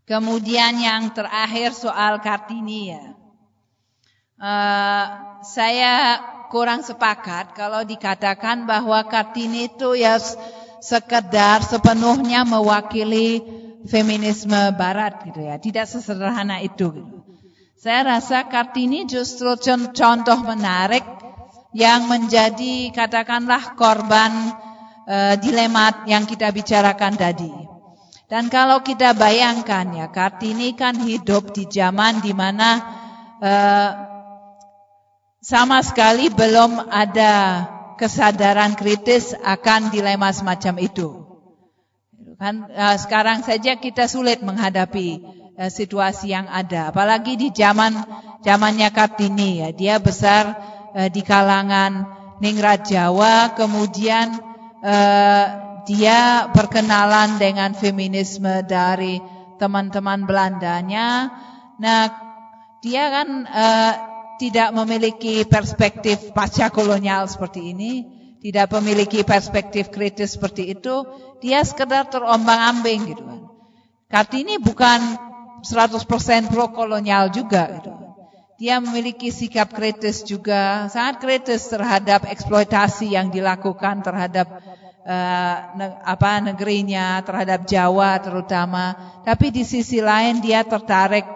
Kemudian yang terakhir soal Kartini ya. Uh, saya kurang sepakat kalau dikatakan bahwa Kartini itu ya sekedar sepenuhnya mewakili feminisme barat gitu ya. Tidak sesederhana itu gitu. Saya rasa Kartini justru contoh menarik yang menjadi katakanlah korban uh, dilema yang kita bicarakan tadi. Dan kalau kita bayangkan ya, Kartini kan hidup di zaman di mana uh, sama sekali belum ada kesadaran kritis akan dilema semacam itu. Kan uh, sekarang saja kita sulit menghadapi uh, situasi yang ada, apalagi di zaman zamannya Kartini ya. Dia besar uh, di kalangan ningrat Jawa, kemudian dia berkenalan dengan feminisme dari teman-teman Belandanya. Nah, dia kan tidak memiliki perspektif pasca kolonial seperti ini, tidak memiliki perspektif kritis seperti itu, dia sekedar terombang-ambing gitu kan. Kartini bukan 100% pro kolonial juga gitu. dia memiliki sikap kritis juga, sangat kritis terhadap eksploitasi yang dilakukan terhadap uh, ne apa negerinya, terhadap Jawa terutama. Tapi di sisi lain dia tertarik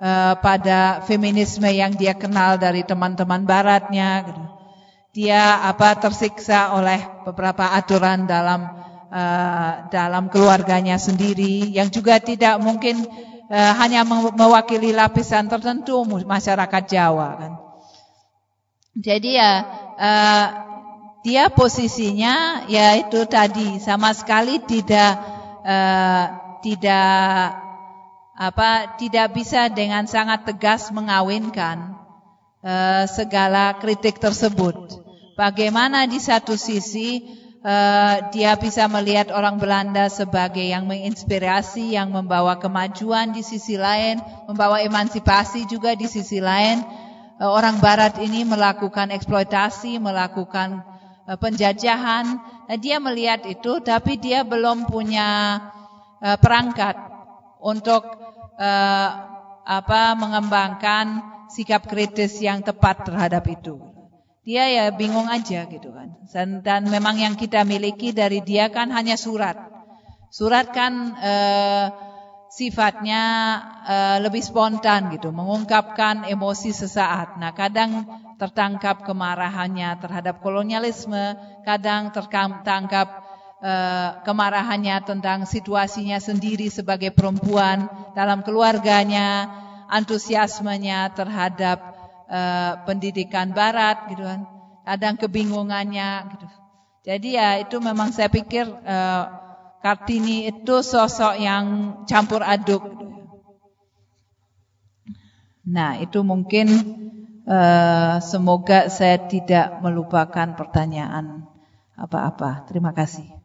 uh, pada feminisme yang dia kenal dari teman-teman baratnya. Gitu. Dia apa tersiksa oleh beberapa aturan dalam uh, dalam keluarganya sendiri yang juga tidak mungkin uh, hanya mewakili lapisan tertentu masyarakat Jawa kan. Jadi ya uh, dia posisinya yaitu tadi sama sekali tidak uh, tidak apa tidak bisa dengan sangat tegas mengawinkan uh, segala kritik tersebut. Bagaimana di satu sisi Uh, dia bisa melihat orang Belanda sebagai yang menginspirasi, yang membawa kemajuan di sisi lain, membawa emansipasi juga di sisi lain. Uh, orang Barat ini melakukan eksploitasi, melakukan penjajahan. Nah, dia melihat itu, tapi dia belum punya perangkat untuk apa mengembangkan sikap kritis yang tepat terhadap itu dia ya bingung aja gitu kan. Dan, dan memang yang kita miliki dari dia kan hanya surat. Surat kan eh, sifatnya eh, lebih spontan gitu, mengungkapkan emosi sesaat. Nah, kadang tertangkap kemarahannya terhadap kolonialisme, kadang tertangkap eh, kemarahannya tentang situasinya sendiri sebagai perempuan dalam keluarganya, antusiasmenya terhadap uh, pendidikan barat gitu kan. Kadang kebingungannya gitu. Jadi ya itu memang saya pikir uh, Kartini itu sosok yang campur aduk. Gitu. Nah, itu mungkin semoga saya tidak melupakan pertanyaan apa-apa. Terima kasih.